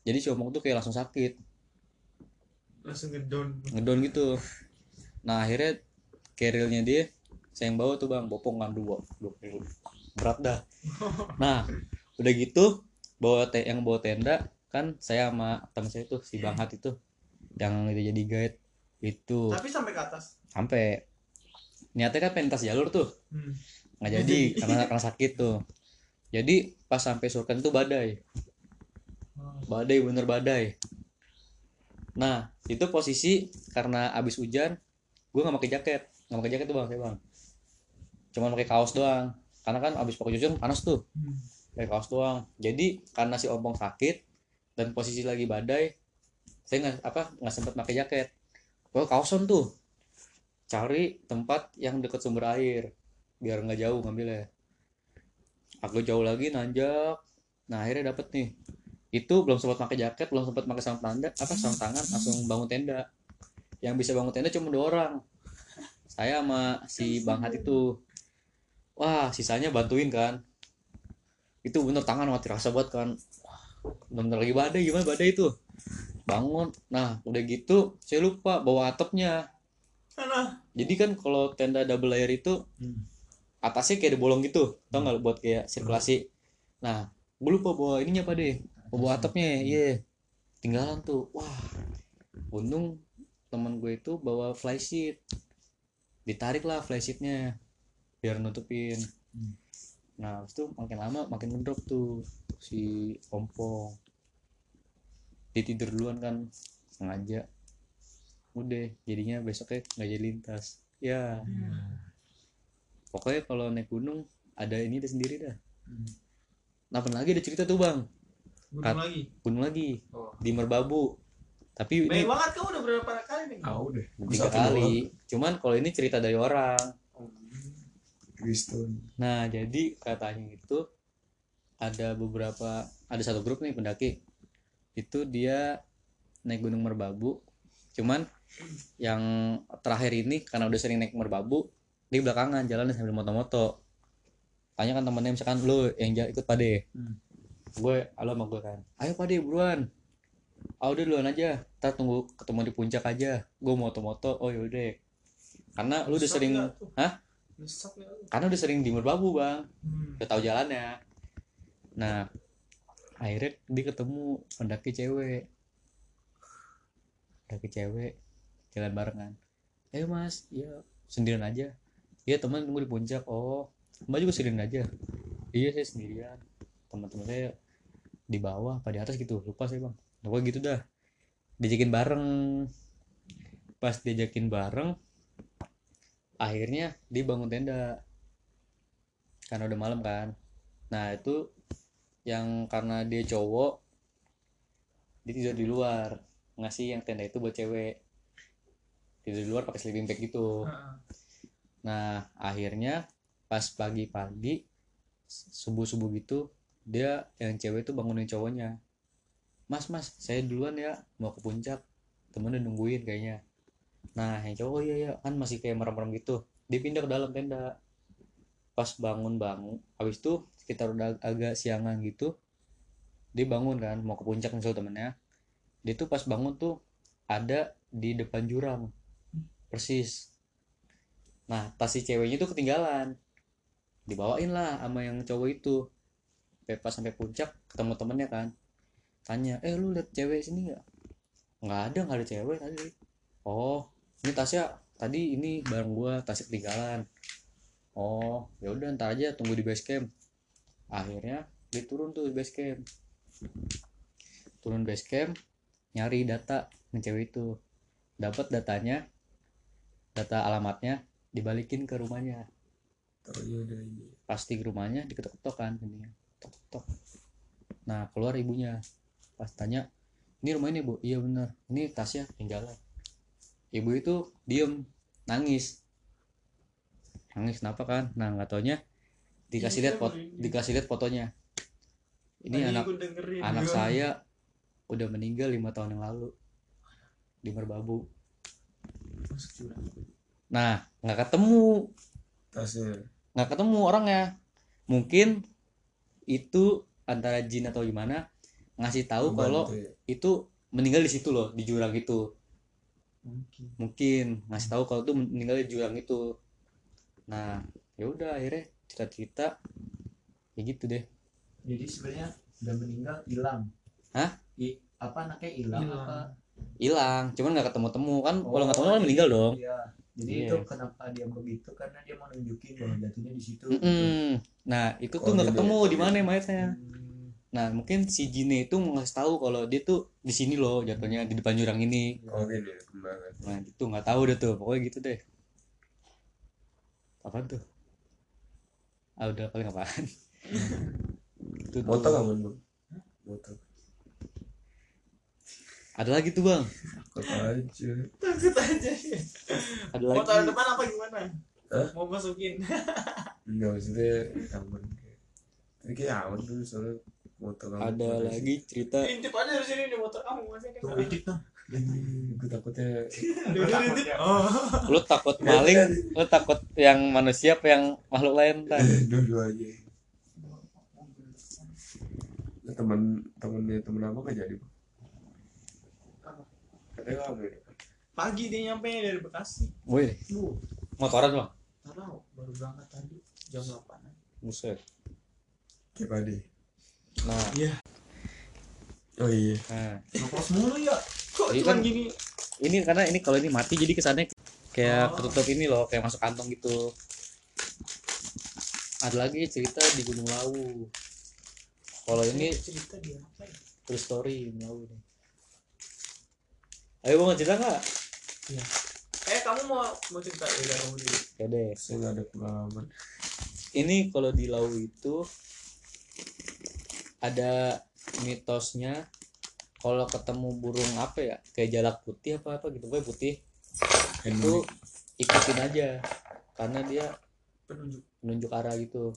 Jadi si omong tuh kayak langsung sakit langsung ngedown. Ngedon gitu. Nah akhirnya kerilnya dia saya yang bawa tuh bang. Bopong kan dua dua keril berat dah. Nah udah gitu bawa te yang bawa tenda kan saya sama teman saya tuh si bang Hat itu yang itu jadi guide. Itu. Tapi sampai ke atas? Sampai. Niatnya kan pentas jalur tuh. Hmm. nggak jadi karena karena sakit tuh. Jadi pas sampai surkan itu badai. Badai bener badai nah itu posisi karena abis hujan gue nggak pakai jaket. Nggak pakai jaket tuh bang saya bang. Cuman pakai kaos doang. Karena kan abis pakai hujan panas tuh. Hmm. pakai kaos doang. Jadi karena si ompong sakit dan posisi lagi badai saya nggak apa nggak sempat pakai jaket. Gue kaosan tuh. Cari tempat yang deket sumber air biar nggak jauh ngambilnya. Aku jauh lagi nanjak. Nah akhirnya dapet nih itu belum sempat pakai jaket belum sempat pakai sarung tanda apa sarung tangan langsung bangun tenda. Yang bisa bangun tenda cuma dua orang. Saya sama si bang Hat itu. Wah sisanya bantuin kan. Itu bener tangan mati rasa buat kan. Wah, bener lagi badai gimana badai itu? Bangun. Nah udah gitu saya lupa bawa atapnya. Alah. jadi kan kalau tenda double layer itu Hmm. atasnya kayak ada bolong gitu. Tau nggak buat kayak sirkulasi. Nah gue lupa bawa ininya pak deh bawa atapnya iya. Tinggalan tuh. Wah untung teman gue itu bawa flysheet ditarik lah flysheetnya biar nutupin. Hmm. nah habis itu makin lama makin ngedrop tuh si ompong dia tidur duluan kan sengaja. Udah jadinya besoknya nggak jadi lintas. Ya. Pokoknya kalau naik gunung ada ini ada sendiri dah. Hmm. nah lagi ada cerita tuh bang gunung Kat- lagi? gunung lagi. Oh. di Merbabu. Tapi ini banyak banget kamu udah berapa kali nih Ah udah. tiga Satu kali. cuman kalau ini cerita dari orang. Kristen. nah jadi katanya itu ada beberapa ada satu grup nih pendaki. Itu dia naik gunung Merbabu. Cuman yang terakhir ini karena udah sering naik Merbabu di belakangan jalan sambil moto-moto. Tanya kan temennya misalkan lu yang ikut pade? Hmm. Gue halo sama gue kan. Ayo pade buruan. Ah udah duluan aja. Kita tunggu ketemu di puncak aja. Gue moto-moto. Oh yaudah karena lu udah sering? Hah? Karena udah sering di Merbabu bang. Hmm. udah tahu jalannya. Nah akhirnya dia ketemu pendaki cewek. Pendaki cewek. Jalan barengan eh mas. Iya. Sendirian aja. Iya teman tunggu di puncak. Oh mbak juga sendirian aja. Iya saya sendirian teman-teman saya di bawah apa di atas gitu. Lupa saya bang. Pokoknya gitu dah. Diajakin bareng. Pas diajakin bareng akhirnya dia bangun tenda. Karena udah malam kan. Nah itu yang karena dia cowok dia tidur di luar. Ngasih yang tenda itu buat cewek. Tidur di luar pakai sleeping bag gitu. Nah akhirnya pas pagi-pagi subuh subuh gitu dia yang cewek itu bangunin cowoknya. Mas mas saya duluan ya mau ke puncak. Temennya nungguin kayaknya. Nah yang cowok "Oh, iya ya kan masih kayak merem-merem gitu. Dia pindah ke dalam tenda. Pas bangun bangun habis itu sekitar udah agak siangan gitu dia bangun kan mau ke puncak misalnya temennya. Dia tuh pas bangun tuh ada di depan jurang. Persis. Nah tas si ceweknya tuh ketinggalan. Dibawain lah sama yang cowok itu pas sampai puncak ketemu temennya kan. Tanya eh lu liat cewek sini nggak? Nggak ada nggak ada cewek tadi. Oh ini tasnya tadi ini bareng gua tasnya ketinggalan. Oh ya udah ntar aja tunggu di base camp. Akhirnya dia turun tuh di base camp. Turun base camp nyari data yang cewek itu. Dapat datanya data alamatnya dibalikin ke rumahnya. Tahu ya udah ini. pasti ke rumahnya diketok-ketok kan ini tok nah keluar ibunya. Pas tanya ini rumah ini bu? Iya bener. Ini tasnya tinggalan ibu itu diem nangis. Nangis kenapa kan? Nah nggak taunya dikasih lihat foto dikasih lihat fotonya. Ini Tadi anak anak Gua- saya udah meninggal lima tahun yang lalu di Merbabu. Nah nggak ketemu. Nggak ketemu orangnya. Mungkin itu antara jin atau gimana ngasih tahu kalau Bantu ya. itu meninggal di situ loh di jurang itu. Mungkin. mungkin ngasih tahu kalau itu meninggal di jurang itu. Nah ya udah akhirnya cerita-cerita ya gitu deh. Jadi sebenarnya udah meninggal hilang. Hah? I, apa anaknya hilang Hilang. apa? Hilang. Cuman nggak ketemu temu kan kalau nggak Oh, ketemu kan meninggal dong. Iya jadi Iya. itu kenapa dia begitu? Karena dia mau nunjukin bahwa jatuhnya di situ Mm-mm. nah itu tuh nggak ketemu di mana mayatnya Hmm, nah mungkin si Jine itu mau ngasih tahu kalau dia tuh di sini loh jatuhnya di depan jurang ini. Oh gini ya, nah gitu nggak tahu deh tuh pokoknya gitu deh. Apaan tuh? Ah udah paling apaan? Itu. Motor kamu lu? Motor. Ada lagi tuh bang Takut aja. Takut aja. ada Mau lagi tahun depan apa gimana? Hah? Mau masukin. Enggak maksudnya aman. Tapi kayak aman dulu soalnya motor kamu. ada lagi cerita Intip aja dari sini di motor kamu masih tuh kan. intip tuh. Gue takutnya Oh. lu takut maling lu takut yang manusia apa yang makhluk lain dua-duanya. Teman temennya temen apa gak jadi Bang? Apa? katanya kamu ya Pagi dia nyampe dari Bekasi. woi. Lu, motoran bang? Tahu baru berangkat tadi jam 8 buset. Kayak padi nah. Iya. oh iya. Nah. Ngokos mulu ya. Kok cuman kan- gini? ini karena ini kalau ini mati jadi kesannya kayak Oh. ketutup ini loh kayak masuk kantong gitu. Ada lagi cerita di Gunung Lawu. Kalau ini cerita dia apa ya? true story Gunung Lawu nih ayo bang cerita nggak? Eh kamu mau mau cerita? Ya kamu dulu. ya deh. Saya nggak ada pengalaman. Ini kalau di Lawu itu ada mitosnya kalau ketemu burung apa ya? Kayak jalak putih apa apa gitu. Gue putih. Itu ikutin aja. Karena dia penunjuk. menunjuk arah gitu.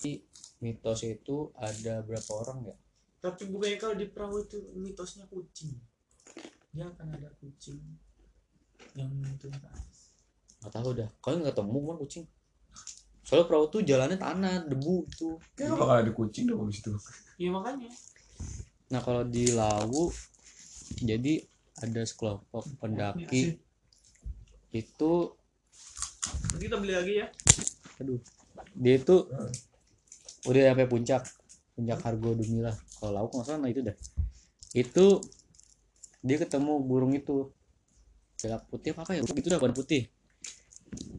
Jadi, mitos itu ada berapa orang ya? Tapi bukannya kalau di perahu itu mitosnya kucing dia akan ada kucing yang nuntun ke atas. Nggak tahu dah. Kalian nggak ketemu kan kucing. Soalnya perahu tuh jalannya tanah debu gitu. Kayaknya bakal ada kucing dong abis itu. iya makanya. Nah kalau di lawu jadi ada sekelompok pendaki. Itu nanti kita beli lagi ya. Aduh. Dia itu udah sampai puncak. Puncak Hargo Dumilah. Kalau lauk nggak salah nah itu dah. Itu dia ketemu burung itu. Jalak putih apa ya? Itu dah warna putih.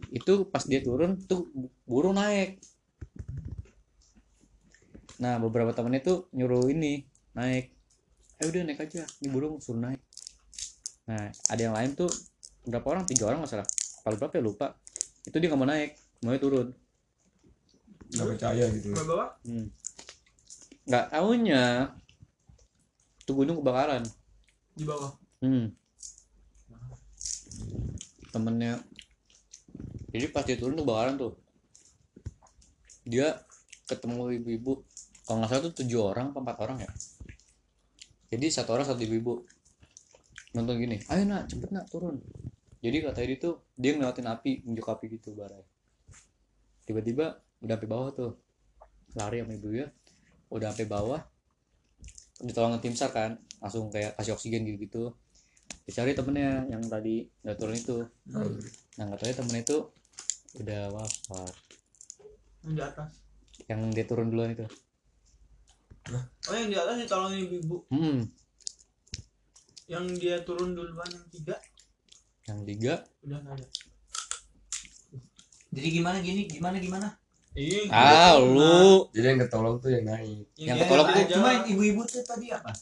Itu pas dia turun tuh burung naik. Nah beberapa temennya tuh nyuruh ini naik. Eh udah naik aja. Ini burung suruh naik. Nah ada yang lain tuh berapa orang? Tiga orang nggak salah. Kalau berapa ya? Lupa. Itu dia nggak mau naik. Mau turun. Gak percaya gitu. bawah Hmm. nggak tahunya. Tuh gunung kebakaran di bawah. Hmm. temennya. Jadi pas dia turun tuh kebakaran tuh. Dia ketemu ibu-ibu. Kalau nggak salah tuh tujuh orang empat orang ya? Jadi satu orang satu ibu-ibu. Nonton gini ayo nak cepet nak turun. Jadi katanya dia tuh dia ngelewatin api nunjuk api gitu barai. Tiba-tiba udah sampai bawah tuh. Lari sama ibu ya udah sampai bawah. Ditolongin tim sar kan langsung kayak kasih oksigen gitu gitu. Dicari temennya yang tadi udah turun itu. Nah nggak tahu ya temennya itu udah wafat. Yang di atas. Yang dia turun duluan itu. Oh yang di atas ditolongin ibu-ibu. Hmm. Yang dia turun duluan yang tiga? Yang tiga? Udah nggak ada. Jadi gimana gini? Gimana gimana? iya ah lu. Jadi yang ketolong tuh yang naik. yang dia ketolong tuh. Cuma yang ibu-ibu tuh tadi apa?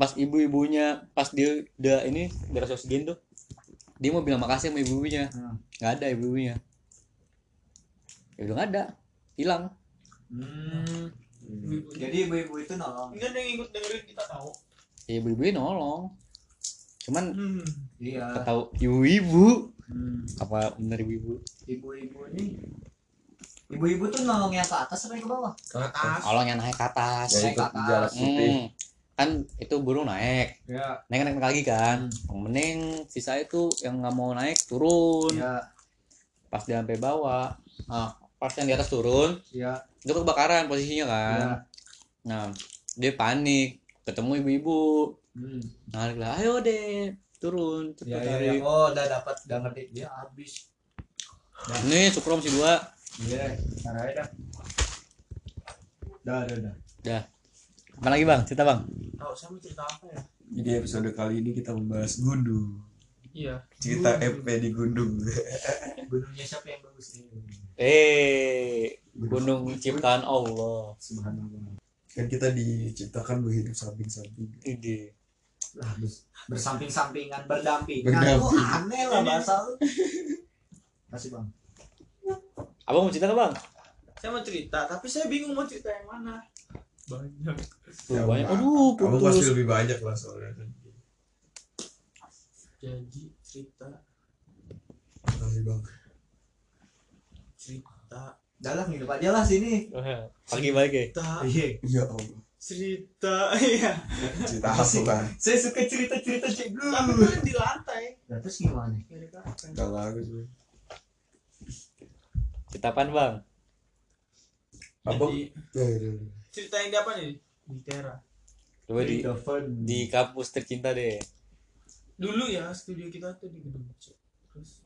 Pas ibu-ibunya pas dia udah ini udah kasih oksigen tuh dia mau bilang makasih sama ibu-ibunya Hmm. nggak ada ibu-ibunya ya udah nggak ada hilang Hmm. Ibu-ibu. Jadi ibu-ibu itu nolong. Enggak ada yang ikut dengerin kita tahu ya ibu-ibunya nolong cuman hmm. Iya. tahu ibu-ibu Hmm. apa bener ibu-ibu Ibu-ibu ini Ibu-ibu tuh nolong yang ke atas apa yang ke bawah? Ke atas. orang yang naik ke atas Naik ke atas. jalan putih. Hmm, kan itu burung naik Ya. naik naik lagi kan yang mending sisa itu yang nggak mau naik turun Ya. pas dia sampai bawah ah pas yang di atas turun Ya. itu kebakaran posisinya kan Ya. nah dia panik ketemu ibu-ibu Hmm. narik lah ayo deh turun cepet Ya, ya, ya. Oh, udah dapat, udah ngerti. Dia habis. nih sukrom si dua Iya, aja dah. Dah, dah, dah. Apa lagi bang cerita bang tahu saya mau cerita apa ya Jadi episode kali ini kita membahas gunung. iya Cerita EP di gunung. Gunungnya siapa yang bagus ini? eh gunung ciptaan Allah Subhanallah. Kan kita diciptakan berhidup samping-samping. ide Lah, bers- bersamping-sampingan, berdampingan. Berdamping. Lu aneh lah bahasa lu. Kasih bang. abang mau cerita nggak bang saya mau cerita tapi saya bingung mau cerita yang mana banyak Ya, banyak Bang. aduh Kamu pasti putus lebih banyak lah soalnya kan. jadi cerita Makasih bang. cerita Dalam hidup aja lah sini. pagi balik ya cerita Iya. Ya Allah. cerita iya Cerita apa bang? Saya suka cerita-cerita cek dulu. tapi kan di lantai Nah, terus gimana? Gak lagu sih. cerita apaan bang Apa? Jadi, Ya, ya, ya. Cerita yang di apa nih? Di Tera. Coba di di kampus tercinta deh. Dulu ya studio kita tuh di gedung C. Terus?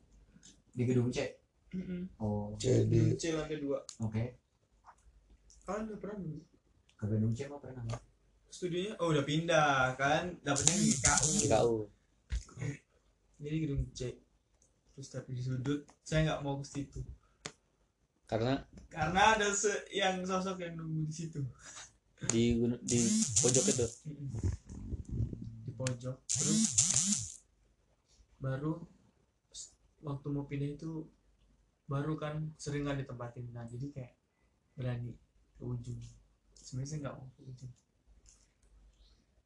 Di gedung C. mm Oh, CD. gedung C lantai dua. Oke. kalian udah pernah dulu? Ke gedung C mah pernah. nggak? studionya? Oh udah pindah kan? Dapetnya di KU di KU jadi gedung C. Terus tapi di sudut saya nggak mau ke situ karena karena ada se- yang sosok yang nunggu di situ. Di di pojok itu. Di pojok terus baru waktu mau pindah itu baru kan sering nggak ditempatin. Nah jadi kayak berani ke ujung. Sebenarnya saya nggak mau ke ujung.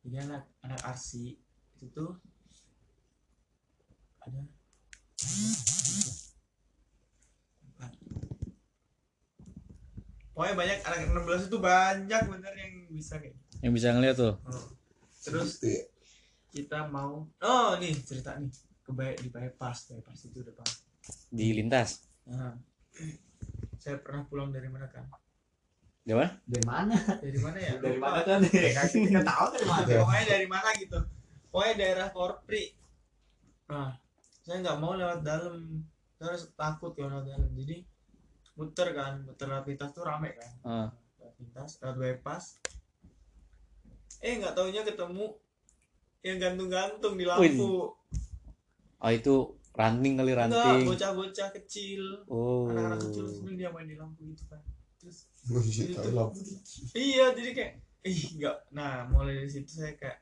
Jadi anak anak arsi itu tuh ada pokoknya banyak anak 16 itu banyak bener yang bisa kayak gitu. yang bisa ngeliat tuh? Terus Gitu ya. kita mau oh nih cerita nih. Ke Bay- di bypass bypass itu depan di lintas? Nah, saya pernah pulang dari mana kan di mana? Dari mana? Dari mana ya? Dari mana kan kita tahu dari mana pokoknya dari mana gitu. Pokoknya daerah Korpri nah saya nggak mau lewat dalam. Saya harus takut kalau lewat dalam. Jadi muter kan muter lewat lintas tuh rame kan. Ah. lewat lintas lewat bypass eh nggak taunya ketemu yang gantung-gantung di lampu. Oh itu ranting kali enggak ranting bocah-bocah kecil. Oh. Anak-anak kecil seneng dia main di lampu gitu kan. Terus lah. iya jadi kayak ih nggak. Nah mulai dari situ saya kayak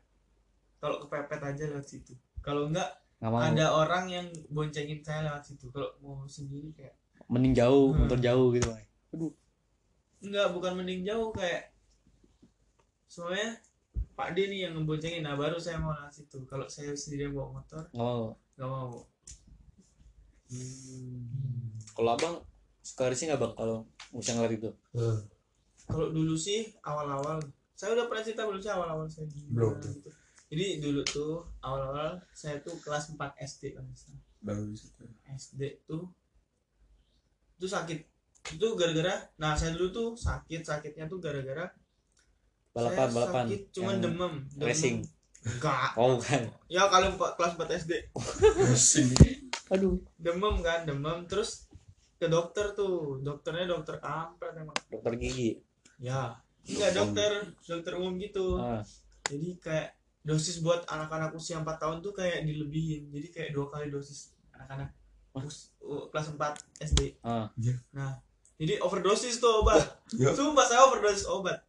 kalau kepepet aja lewat situ. Kalau enggak ada orang yang boncengin saya lewat situ. Kalau mau sendiri kayak mending jauh Hmm. motor jauh gitu Bang. enggak bukan mending jauh kayak soalnya Pak D nih yang ngeboncengin nah baru saya mau lewat situ kalau saya sendiri yang bawa motor nggak mau nggak mau kalau abang suka risih nggak bang kalau bisa ngeliat itu kalau dulu sih awal-awal saya udah pernah cerita belum sih awal-awal saya gimana Belum. gitu jadi dulu tuh awal-awal saya tuh kelas 4 SD kan. Bagus. SD tuh itu sakit. Itu gara-gara nah saya dulu tuh sakit sakitnya tuh gara-gara balapan saya balapan. sakit cuman Yang demam, demam. racing. Enggak. Oh kan ya kalau empat- kelas 4 SD aduh. Demam kan demam. Terus ke dokter tuh. Dokternya dokter kampret emang. Dokter gigi. Ya. Enggak dokter. dokter. Umum gitu. Ah. Jadi kayak dosis buat anak-anak usia 4 tahun tuh kayak dilebihin. Jadi kayak dua kali dosis anak-anak kelas 4 SD ah. Nah jadi overdosis tuh obat Ya. sumpah saya overdosis obat.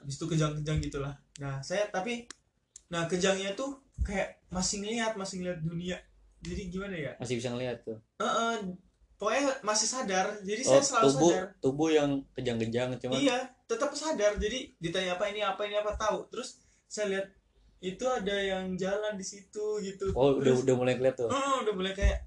Habis itu kejang-kejang gitulah. Nah saya tapi nah kejangnya tuh kayak masih ngeliat masih ngeliat dunia. Jadi gimana ya? Masih bisa ngeliat tuh. Heeh, pokoknya masih sadar. Jadi oh saya selalu tubuh sadar. tubuh yang kejang-kejang cuman. Iya tetap sadar. Jadi ditanya apa ini apa ini apa tahu. Terus saya lihat itu ada yang jalan di situ gitu. Oh udah Terus, udah mulai ngeliat tuh? "Hmm, udah mulai kayak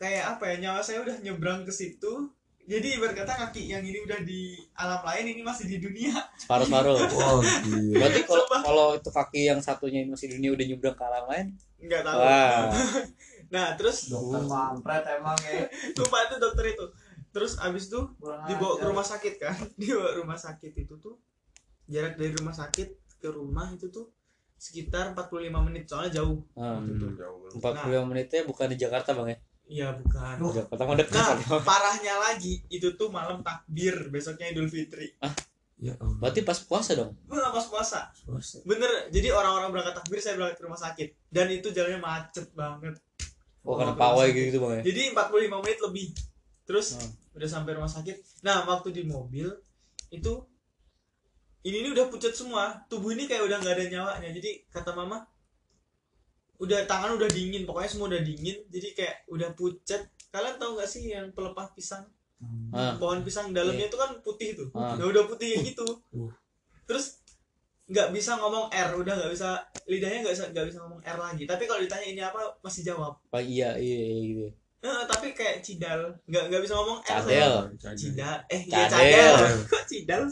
kayak apa ya nyawa saya udah nyebrang ke situ. Jadi berkata kaki yang ini udah di alam lain ini masih di dunia. Separuh-separuh. Oh, gila. berarti kalau kalau itu kaki yang satunya ini masih dunia udah nyebrang ke alam lain? Nggak tahu. Wah. Nah terus dokter kampret emang ya. Lupa itu dokter itu. Terus abis itu Kurang dibawa ke ajar. rumah sakit kan. Dibawa ke rumah sakit itu tuh. Jarak dari rumah sakit ke rumah itu tuh sekitar 45 menit soalnya jauh. Hmm, jauh. 45 menitnya bukan di Jakarta bang ya iya bukan. Jakarta mah dekat nah parahnya lagi itu tuh malam takbir besoknya idul fitri. Ya Allah. berarti pas puasa dong? Wah, pas puasa. Puasa. bener jadi orang-orang berangkat takbir saya berangkat ke rumah sakit. Dan itu jalannya macet banget. Oh karena pawai gitu bang ya? Jadi 45 menit lebih. Terus Hmm. udah sampai rumah sakit. Nah waktu di mobil itu ini ini udah pucat semua. Tubuh ini kayak udah nggak ada nyawanya. Jadi kata mama udah tangan udah dingin pokoknya semua udah dingin jadi kayak udah pucat kalian tahu nggak sih yang pelepah pisang? Ah. Pohon pisang dalamnya itu kan putih tuh. Nah udah putih kayak gitu Uh. terus nggak bisa ngomong R udah nggak bisa lidahnya nggak bisa nggak bisa ngomong R lagi. Tapi kalau ditanya ini apa masih jawab. Pak, iya iya iya gitu. Eh, tapi kayak cidal. Nggak nggak bisa ngomong R Cadel. cidal. Eh iya Cadel. cadel. Kok cidal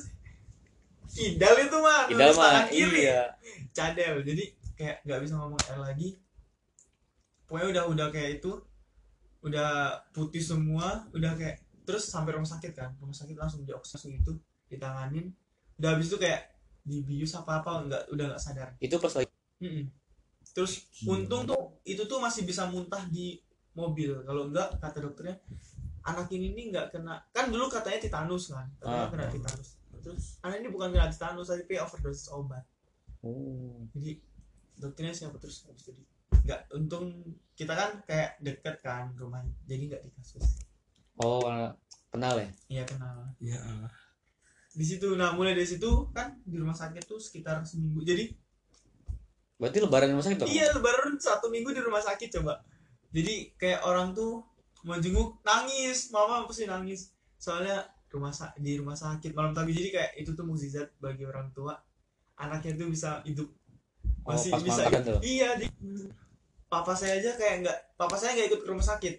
cidal itu mah Idal tulis tangan mah kiri. iya. Cadel. Jadi kayak nggak bisa ngomong R lagi. Pokoknya udah udah kayak itu udah putih semua udah kayak terus sampai rumah sakit kan. Rumah sakit langsung dioksigen itu ditanganin. Udah habis itu kayak dibius apa apa nggak udah nggak sadar. Itu pas lagi. Mm-mm. terus untung tuh itu tuh masih bisa muntah di mobil. Kalau enggak kata dokternya anak ini nih nggak kena. Kan dulu katanya titanus kan katanya Ah. kena titanus. Terus anak ini bukan kena titanus tapi overdosis obat. Oh. Jadi dokternya siapa terus habis itu nggak untung kita kan kayak deket kan rumah jadi nggak di kasus oh karena kenal ya? Iya kenal. Ya Allah. di situ nah mulai dari situ kan di rumah sakit tuh sekitar seminggu. Jadi berarti lebaran rumah sakit dong? Iya lebaran satu minggu di rumah sakit coba. Jadi kayak orang tuh mau jenguk nangis. Mama pasti nangis? Soalnya rumah sa- di rumah sakit malam tapi jadi kayak itu tuh mukjizat bagi orang tua. Anaknya tuh bisa hidup masih pas bisa makan tuh. iya di papa saya aja kayak nggak papa saya nggak ikut ke rumah sakit.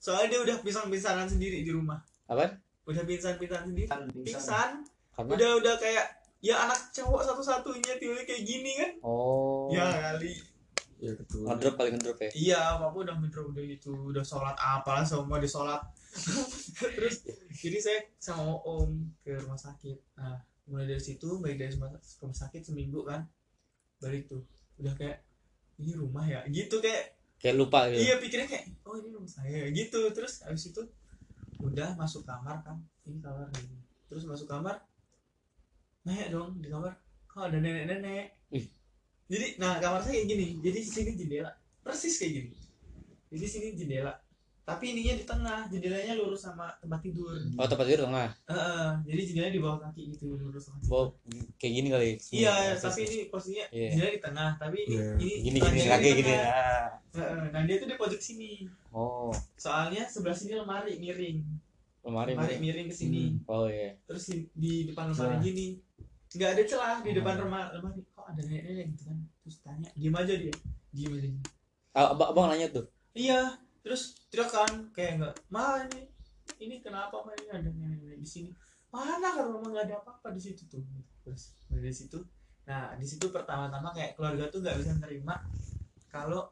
Soalnya dia udah pingsan-pingsanan sendiri di rumah. Apa? udah pingsan-pingsan sendiri. Kan pingsan. pingsan Karena? Udah udah kayak ya anak cowok satu-satunya tiba kayak gini kan. Oh. Ya kali. Ya ketua ngedrop paling ngedrop ya. iya papa udah ngedrop udah gitu udah sholat apalah semua di sholat. Terus jadi saya sama om ke rumah sakit. Nah mulai dari situ balik dari rumah sakit seminggu kan balik tuh. Udah kayak ini rumah ya? Gitu kayak Kayak lupa gitu. iya pikirnya kayak oh ini rumah saya. Gitu terus habis itu udah masuk kamar kan. Ini kamar ini terus masuk kamar nanya dong di kamar kok ada nenek-nenek? Ih. jadi nah kamar saya kayak gini. Jadi di sini jendela persis kayak gini. Jadi sini jendela tapi ininya di tengah jendelanya lurus sama tempat tidur Oh tempat tidur tengah. Heeh, jadi jendelanya di bawah kaki gitu lurus sama Oh kayak gini kali. iya Terus- tapi ini posisinya Iya. jendela di tengah tapi ini Iya. ini gini gini di gini. Ah. Heeh, nah dia tuh di pojok sini Oh soalnya sebelah sini lemari miring lemari. lemari miring ke sini Oh iya. terus di, di depan lemari Celah. gini nggak ada celah di depan Oh. lemari, kok ada nenek-nenek gitu kan terus tanya diem aja dia diem aja Ah, abang, abang nanya tuh. iya terus tidak kan kayak nggak ma ini ini kenapa ma ini ada nenek-nenek di sini mana kalau mama nggak ada apa-apa di situ tuh terus dari situ nah di situ pertama-tama kayak keluarga tuh nggak bisa nerima kalau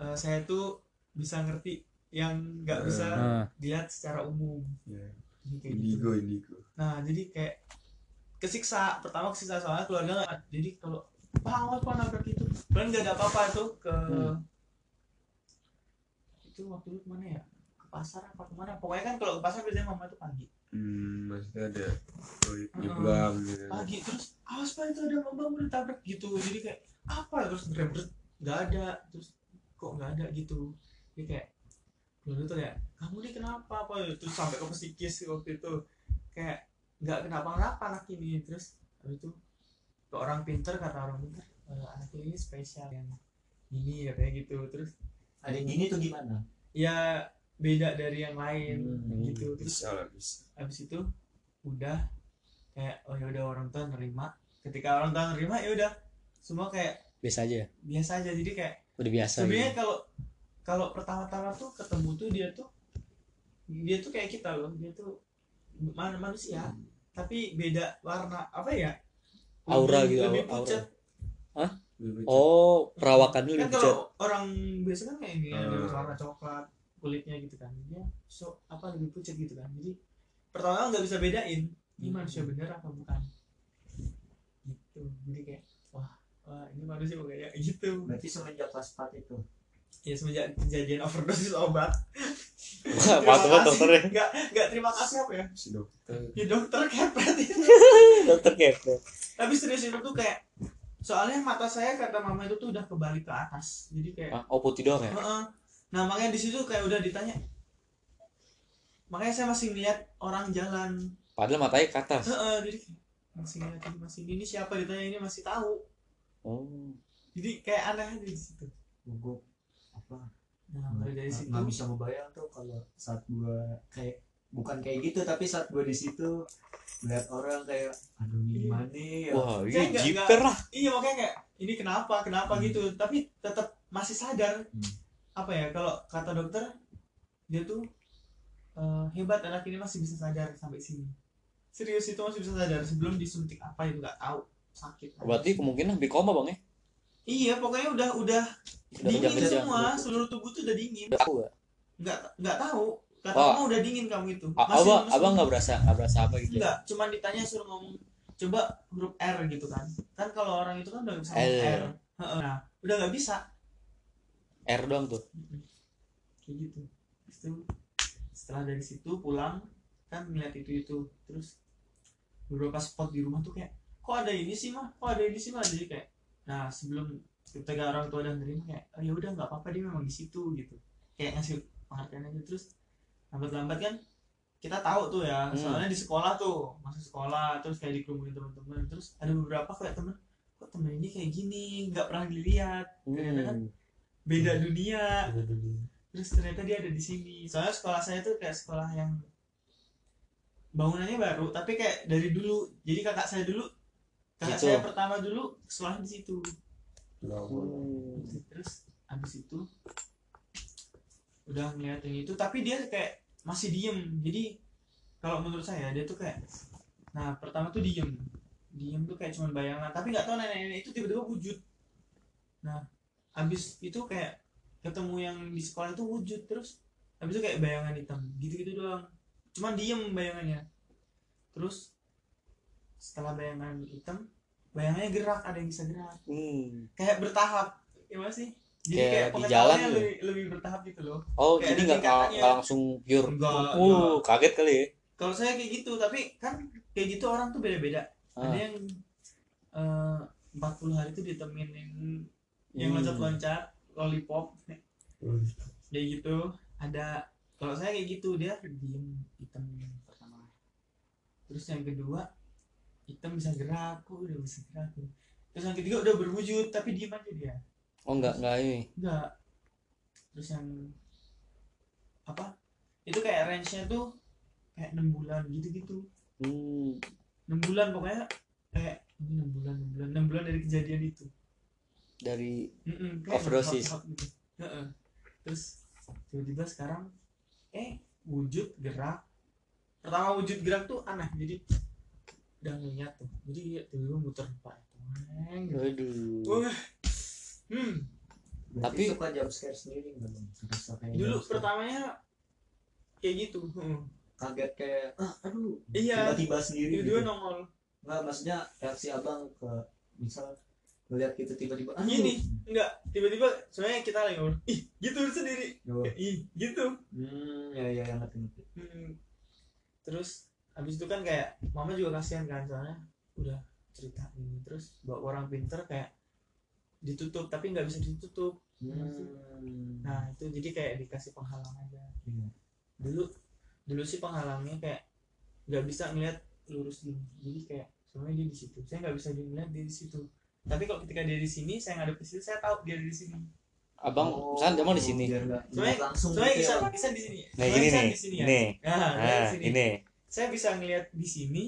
eh, saya tuh bisa ngerti yang nggak bisa Nah, dilihat secara umum Jadi kayak gitu. indigo indigo Nah, jadi kayak kesiksa. Pertama kesiksa soalnya keluarga nggak. Jadi kalau awas Pak nabrak itu. Kan nggak ada apa-apa tuh ke Hmm. Itu waktu itu ke mana ya? Ke pasar apa ke mana? Pokoknya kan kalau ke pasar biasanya mama itu pagi. hmm maksudnya ada oh, nyebrang gitu Pagi terus awas Pak itu ada mama mau ditabrak gitu. Jadi kayak apa terus rem nggak ada terus kok nggak ada gitu. Jadi kayak keluarga tuh kayak kamu nih kenapa apa terus sampai ke psikis waktu itu kayak nggak kenapa-napa anak ini terus habis itu ke orang pinter kata orang pinter "Eh, anak ini spesial yang ini katanya gitu terus ada yang gini tuh gimana? Ya beda dari yang lain Hmm, gitu. Terus bisa. habis itu udah kayak oh ya udah orang tua nerima. Ketika orang tua nerima ya udah. Semua kayak biasa aja. biasa aja. Jadi kayak Udah biasa. sebenarnya Gitu. kalau kalau pertama-tama tuh ketemu tuh dia tuh dia tuh kayak kita loh. Dia tuh man manusia. Tapi beda warna apa ya? Aura Lebih- gitu, lebih aura. pucat Lebih Oh perawakannya kan lebih pucat. kalau orang biasa kan kayak ini ada Hmm. warna coklat kulitnya gitu kan. Dia so apa lebih pucat gitu kan. Jadi pertama nggak bisa bedain ini Hmm. manusia bener apa bukan. Gitu. Jadi kayak wah wah ini manusia kok kayak gitu. Berarti semenjak kelas 4 itu? Ya semenjak kejadian overdosis obat. Wah, Mantap banget dokternya. nggak nggak terima kasih apa ya? Si dokter. Ya dokter kepret itu. Dokter kepet. tapi serius itu tuh kayak soalnya mata saya kata mama itu tuh udah kebalik ke atas jadi kayak Ah, oh putih doang ya? Heeh. nah makanya di situ kayak udah ditanya makanya saya masih ngeliat orang jalan Padahal matanya ke atas. Heeh, jadi masih ngeliat ini masih ini siapa ditanya ini masih tahu Oh. jadi kayak aneh aja di situ gue apa nah dari situ nggak bisa ngebayang tuh kalau saat gua kayak bukan kayak gitu tapi saat gua di situ lihat orang kayak aduh ini Iya. gimana nih ya Wah, Saya ini nggak- jiper lah. iya makanya kayak ini kenapa kenapa Hmm. gitu tapi tetap masih sadar Hmm. apa ya kalau kata dokter dia tuh eh, hebat anak ini masih bisa sadar sampai sini serius itu masih bisa sadar sebelum disuntik apa itu nggak tahu sakit Berarti kemungkinan hampir koma bang ya? iya pokoknya udah udah Udah dingin semua seluruh tubuh tuh udah dingin nggak nggak tahu kata Oh. mama udah dingin kamu itu Masih Abang, abang nggak berasa nggak berasa apa gitu? ya? enggak cuman ditanya suruh ngomong coba huruf R gitu kan kan kalau orang itu kan udah bisa ngomong L. R Heeh. nah udah nggak bisa R doang tuh. kayak gitu itu setelah dari situ pulang kan ngeliat itu itu terus beberapa spot di rumah tuh kayak kok ada ini sih mah kok ada ini sih mah jadi kayak nah sebelum ketika orang tua udah nerima kayak oh, ya udah nggak apa-apa dia memang di situ gitu kayak ngasih pengertian aja terus lambat-lambat kan kita tahu tuh ya Hmm. soalnya di sekolah tuh masuk sekolah terus kayak dikerumunin teman-teman terus ada beberapa kayak temen kok temen ini kayak gini nggak pernah dilihat? Ternyata kan Hmm. beda dunia. Terus ternyata dia ada di sini. Soalnya sekolah saya tuh kayak sekolah yang bangunannya baru tapi kayak dari dulu. Jadi kakak saya dulu kakak Situ. saya pertama dulu sekolah di situ. Terus abis itu udah ngeliatin itu tapi dia kayak masih diem. Jadi kalau menurut saya dia tuh kayak nah pertama tuh diem. Diem tuh kayak cuman bayangan. Tapi nggak tahu nenek-nenek itu tiba-tiba wujud. Nah abis itu kayak ketemu yang di sekolah itu wujud. Terus abis itu kayak bayangan hitam. Gitu-gitu doang. Cuman diem bayangannya. Terus setelah bayangan hitam bayangannya gerak. Ada yang bisa gerak. Hmm. kayak bertahap. Ya masih jadi Kayak kayak, di jalan lebih, lebih bertahap gitu loh Oh, Kayak jadi nggak langsung pure. Enggak, Uh, enggak. kaget kali ya. kalau saya kayak gitu tapi kan kayak gitu orang tuh beda-beda Ah. ada yang eh, 40 hari tuh ditemenin yang Hmm. loncat-loncat lollipop kayak gitu ada kalau saya kayak gitu dia diem hitam pertama terus yang kedua hitam bisa gerak kok udah bisa gerak terus yang ketiga udah berwujud tapi diem aja dia Oh, nggak nggak ini. enggak terus yang apa itu kayak range nya tuh kayak enam bulan gitu-gitu Hmm. enam bulan pokoknya kayak ini enam bulan enam bulan enam bulan dari kejadian itu Dari Mm-mm, kayak Overdosis. gitu. Terus tiba-tiba sekarang eh wujud gerak pertama wujud gerak tuh aneh jadi udah ngeliat tuh jadi tiba-tiba muter pak Aduh. Wah. Hmm Berarti Tapi- suka jump scare sendiri nggak Bang? Serasa kayak dulu pertamanya kayak gitu Heeh. kaget kayak ah aduh iya tiba-tiba sendiri tiba-tiba gitu. nongol nggak maksudnya reaksi abang ke misal ngeliat gitu tiba-tiba aduh. Gini. enggak tiba-tiba sebenarnya kita lagi ngobrol ih gitu sendiri Oh. Kayak, ih gitu hmm ya ya yang ngerti ngerti Hmm. terus habis itu kan kayak mama juga kasihan kan soalnya udah cerita ini terus bawa orang pinter kayak ditutup tapi nggak bisa ditutup hmm. nah itu jadi kayak dikasih penghalang aja Iya. dulu dulu sih penghalangnya kayak nggak bisa ngeliat lurus gini jadi kayak sebenarnya dia di situ saya nggak bisa ngeliat dia di situ tapi kalau ketika dia di sini saya ngadep ke situ saya tahu dia ada di sini Abang, Oh, misalnya abang di sini. Soalnya- soalnya gitu bisa ya. bisa di sini Nah, Soalnya gini bisa nih. di sini ya Nih. nah, saya Nah, di sini ini. saya bisa ngeliat di sini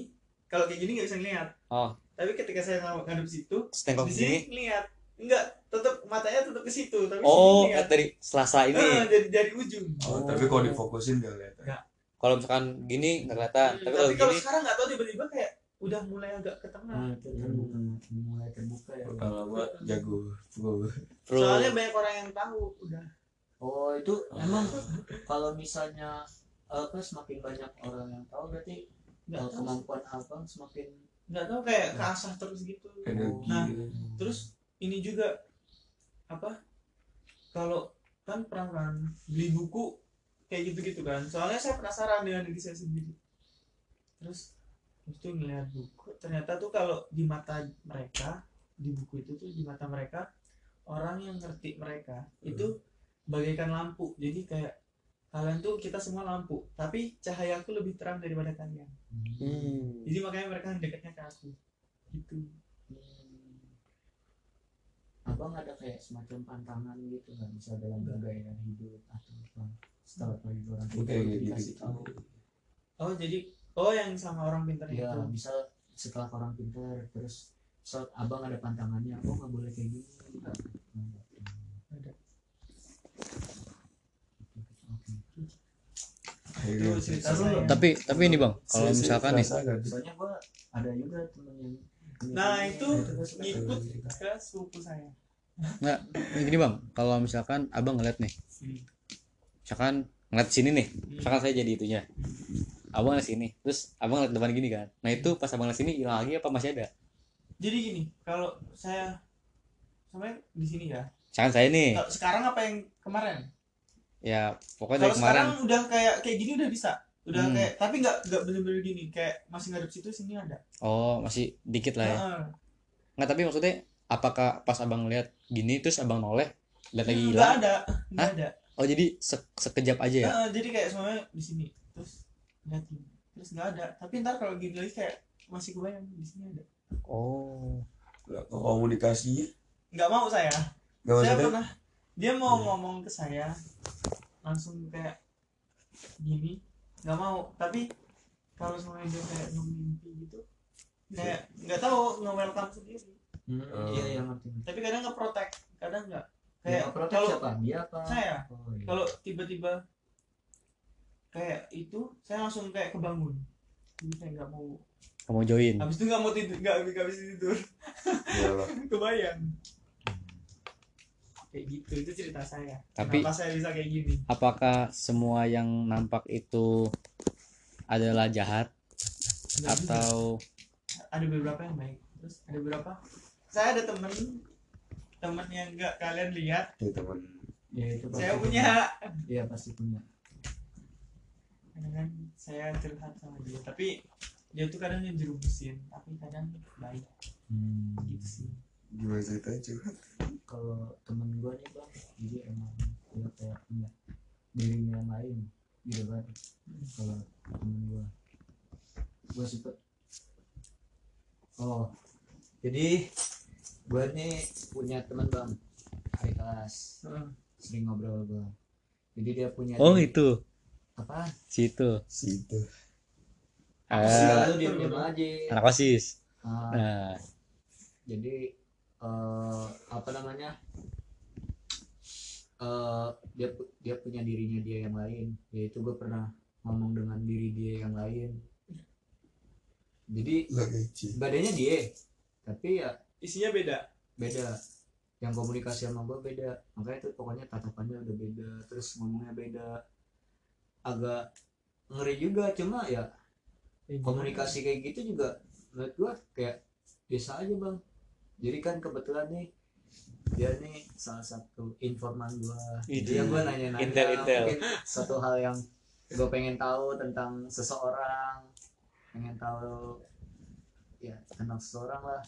kalau kayak gini nggak bisa ngeliat Oh. tapi ketika saya ngadep situ di sini ngeliat enggak tetap matanya tetap ke situ tapi Oh, sini ngeliat. dari selasa ini. Ah, dari dari ujung Oh, tapi kalau difokusin gak lihat. Kalau misalkan gini nggak kelihatan, Hmm, tapi kalau tapi kalau gini sekarang nggak tahu tiba-tiba kayak udah mulai agak ke tengah Hmm, itu terbuka mulai terbuka ya Kalau gua jago. Gua pro. soalnya banyak orang yang tahu udah oh itu emang kalau misalnya apa semakin banyak orang yang tahu berarti nggak kemampuan abang semakin nggak tahu kayak keasah terus gitu energi. Nah, terus ini juga apa kalau kan pernah kan beli buku kayak gitu-gitu kan. Soalnya saya penasaran dengan diri saya sendiri. Terus terus tuh ngeliat buku ternyata tuh kalau di mata mereka di buku itu tuh di mata mereka orang yang ngerti mereka itu bagaikan lampu. Jadi kayak kalian tuh kita semua lampu. Tapi cahayaku lebih terang daripada kalian. Hmm. jadi makanya mereka dekatnya ke aku. Gitu. Hmm. Abang ada kayak semacam pantangan gitu kan bisa dalam bergaya hidup atau apa setelah orang kayak gitu. dikasih tahu oh jadi oh yang sama orang pintar ya itu bisa setelah orang pintar terus saat abang ada pantangannya oh nggak boleh kayak gini Ada. Oke. itu cerita Seru saya loh. Tapi tapi ini bang, kalau misalkan nih, soalnya gua ada juga temen yang Nah, itu ngikut ke sepupu saya nggak ini gini bang, kalau misalkan abang ngeliat nih, misalkan ngeliat sini nih, misalkan saya jadi itunya, abang ngeliat sini, terus abang ngeliat depan gini kan, nah itu pas abang ngeliat sini hilang lagi apa masih ada? jadi gini kalau saya sampai di sini ya. Misalkan saya nih, sekarang apa yang kemarin? Ya pokoknya kalau kemarin, sekarang udah kayak kayak gini udah bisa. Udah Hmm. kayak tapi nggak nggak bener-bener gini. Kayak masih ngadep situ sini ada. Oh masih dikit lah ya. Nggak tapi maksudnya apakah pas abang ngeliat gini terus abang noleh, lihat lagi nggak hilang? ada nggak Hah? ada Oh jadi se- sekejap aja ya? Heeh, jadi kayak semuanya di sini terus lihat terus nggak ada tapi ntar kalau gini lagi kayak masih kebayang di sini ada Oh. Nggak, komunikasinya nggak mau saya nggak saya maksudnya pernah dia mau Iya. ngomong ke saya langsung kayak gini nggak mau tapi kalau semuanya dia kayak mimpi gitu kayak nggak tahu nge welcome sendiri Hmm, iya yang ngerti tapi kadang nggak protek kadang nggak. Kayak protek kalau siapa? Dia apa? Saya. Oh, iya. kalau tiba-tiba kayak itu saya langsung kayak kebangun. Jadi saya nggak mau. Kamu join. Habis itu nggak mau tidur nggak nggak bisa tidur. Iyalah. kebayang. Kayak gitu itu cerita saya. Tapi- kenapa saya bisa kayak gini? apakah semua yang nampak itu adalah jahat? Enggak juga. atau ada beberapa yang baik. Terus ada beberapa saya ada temen. Temen yang nggak kalian lihat. Ya teman. ya itu pasti saya punya. iya pasti punya. Kadang kan saya curhat sama dia tapi dia tuh kadang yang jerumusin tapi kadang baik. Hmm. gitu sih. Gimana ceritanya curhat? kalau temen gue nih bang jadi emang dia kayak punya dirinya yang lain gitu kan. Kalau temen gue gue sempet oh jadi gue nih punya teman bang. Hari kelas. Heeh. sering ngobrol gue jadi dia punya oh itu. Apa situ. Situ. Ah, selalu dia diam aja anak osis. Ah, nah. Jadi eh, apa namanya? Eh dia dia punya dirinya dia yang lain. Yaitu gue pernah ngomong dengan diri dia yang lain. Jadi badannya dia. Tapi ya isinya beda? Beda. Yang komunikasi sama gue beda. Makanya itu pokoknya tatapannya udah beda terus ngomongnya beda. Agak ngeri juga cuma ya komunikasi kayak gitu juga menurut gua kayak biasa aja bang. Jadi kan kebetulan nih dia nih salah satu informan gua. Jadi yang gua nanya-nanya Intel, intel. mungkin satu hal yang gue pengen tahu tentang seseorang. Pengen tahu ya tentang seseorang lah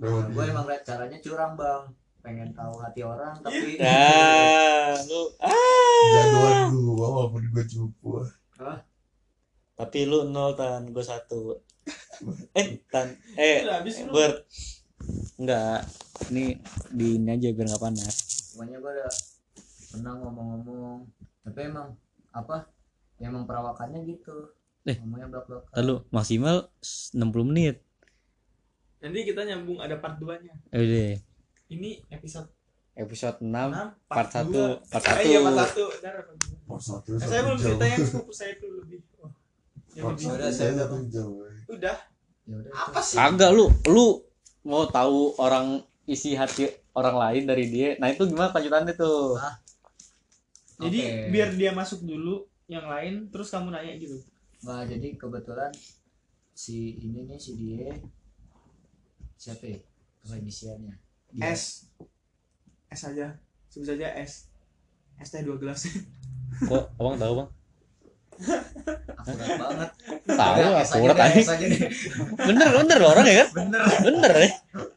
Oh, gue emang liat caranya curang bang. Pengen tahu hati orang tapi nah lu ah. Jagoan gua walaupun gua cupu. tapi lu nol tan. Gue satu. Eh tan. Eh udah habis lu. Bert. Enggak. Ini di ini aja biar nggak panas. Pokoknya gue udah pernah ngomong-ngomong. Tapi emang apa ya emang perawakannya gitu. Eh. ngomongnya belak lalu maksimal 60 menit nanti kita nyambung ada part 2 nya Eh, udah ini episode episode 6 6 part 1 dua. part Eh, iya part 1 1 Ntar part dua. Part satu Eh, satu saya belum jam. cerita yang sepupu saya itu lebih oh, yang Part lebih satu Udah, saya udah, ya apa sih? Kagak lu lu mau tahu orang isi hati orang lain dari dia? Nah itu gimana lanjutannya tuh? Jadi Oke. biar dia masuk dulu yang lain terus kamu nanya gitu. Nah, jadi kebetulan si ini nih si dia siapa ya? Apa inisialnya Dia- S. S aja. Sebut saja S. S teh dua gelas. Kok abang tahu bang? Akurat banget. Tahu akurat aja aja deh. bener bener loh orang ya kan? Bener. Bener ya.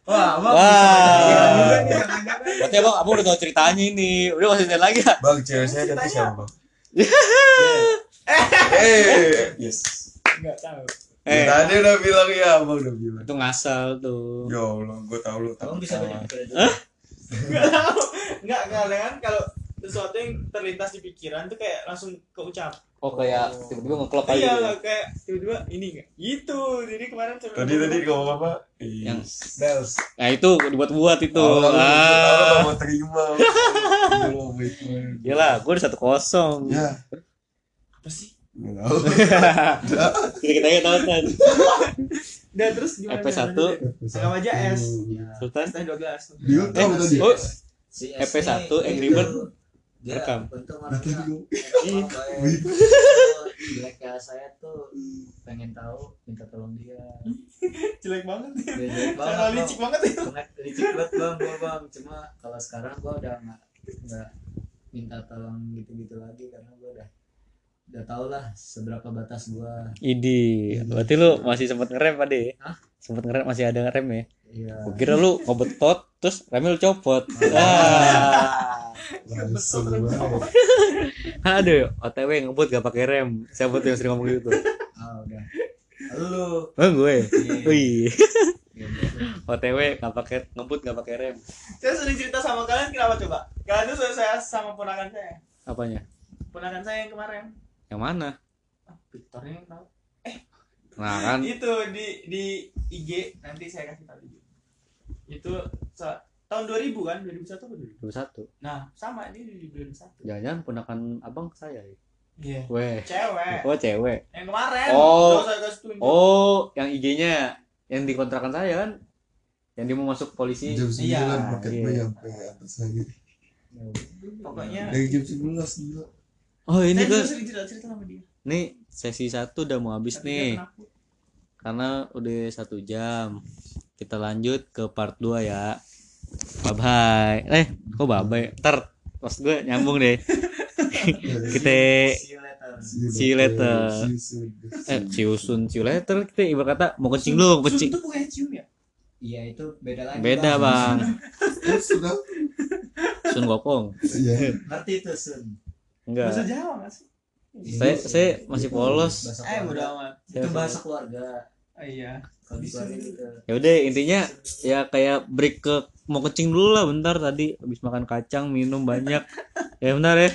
Wah abang Wah. juga nih jangan-jangan. berarti abang abang udah tahu ceritanya ini. Udah masih lihat lagi. Ya Bang, cewek saya nanti siapa, Bang? Yeah. Eh, yes. nggak tahu eh. Tadi udah bilang ya, Abang udah bilang. itu ngasal tuh. Ya Allah, gue tahu lu abang takut bisa sama. baca juga nggak tahu. Nggak nggak kan? Kalau sesuatu yang terlintas di pikiran tuh kayak langsung keucap. Oh kayak tiba-tiba ngeklop aja iya gitu ya. kayak tiba-tiba ini nggak? Gitu. Jadi kemarin sebelum- Tadi tadi ngomong apa? Yang- bells. nah itu dibuat-buat itu. Oh, lu ah. mau terima. Iyalah, gue udah satu kosong. Ya, apa sih tahu. kita kita aja tonton. dan terus gimana EP1. lanjutin? anggap aja S Ya, Sultan. S teh dua gelas Dia tahu Eh, tadi. oh, si EP1 S nih, Angry itu, Bird rekam. untung Nah, jelek kayak saya tuh pengen tahu minta tolong dia jelek banget jelek Karena bang. licik banget ya licik banget bang gua bang cuma kalau sekarang gua udah nggak nggak minta tolong gitu-gitu lagi karena gua udah udah tau lah seberapa batas gua Idi, berarti lu masih sempat ngerem Pade? Hah? Sempat ngerem masih ada ngerem ya? iya Gua kira lu ngobet pot terus remnya lu copot. Ah. Aduh, OTW ngebut gak pakai rem. Siapa tuh yang sering ngomong gitu? ah udah lu Oh, gue. Iya. Wih, Iya. OTW gak pakai ngebut gak pakai rem. saya sering cerita sama kalian kenapa coba kalian tuh saya sama ponakan saya Apanya? ponakan saya yang kemarin Yang mana? ah, Victornya yang tahu. Nah kan, itu di di IG nanti saya kasih tahu juga itu tahun 2000 kan? 2001 apa 2000 satu. Nah sama ini di 2001 jangan-jangan ponakan abang saya ya? Iya. Weh. Cewek. Oh cewek. Yang kemarin. Oh. Oh yang IG-nya yang dikontrakan saya kan? Yang dia mau masuk polisi. Jam Iya. 9 paket Iya. sampai atas lagi. Pokoknya dari jam 11 gila oh ini saya kan sering cerita cerita sama dia. Nih sesi satu udah mau habis Tapi nih. karena udah satu jam. Kita lanjut ke part 2 ya. Bye bye eh kok bye bye ntar pas gue nyambung deh. Kita See you later. See you later. See you eh ciusun later. Kita ibarat kata mau kencing Sun kencing. tuh bukan cium ya? Iya itu beda lagi. beda bang. Eh, sun gokong. Ngerti itu Sun. Enggak bahasa Jawa nggak sih? Saya saya masih polos. Eh bodo amat. Itu bahasa keluarga. Ah, iya ya udah intinya ya kayak break ke mau kencing dulu lah bentar tadi. Habis makan kacang minum banyak. Ya bentar ya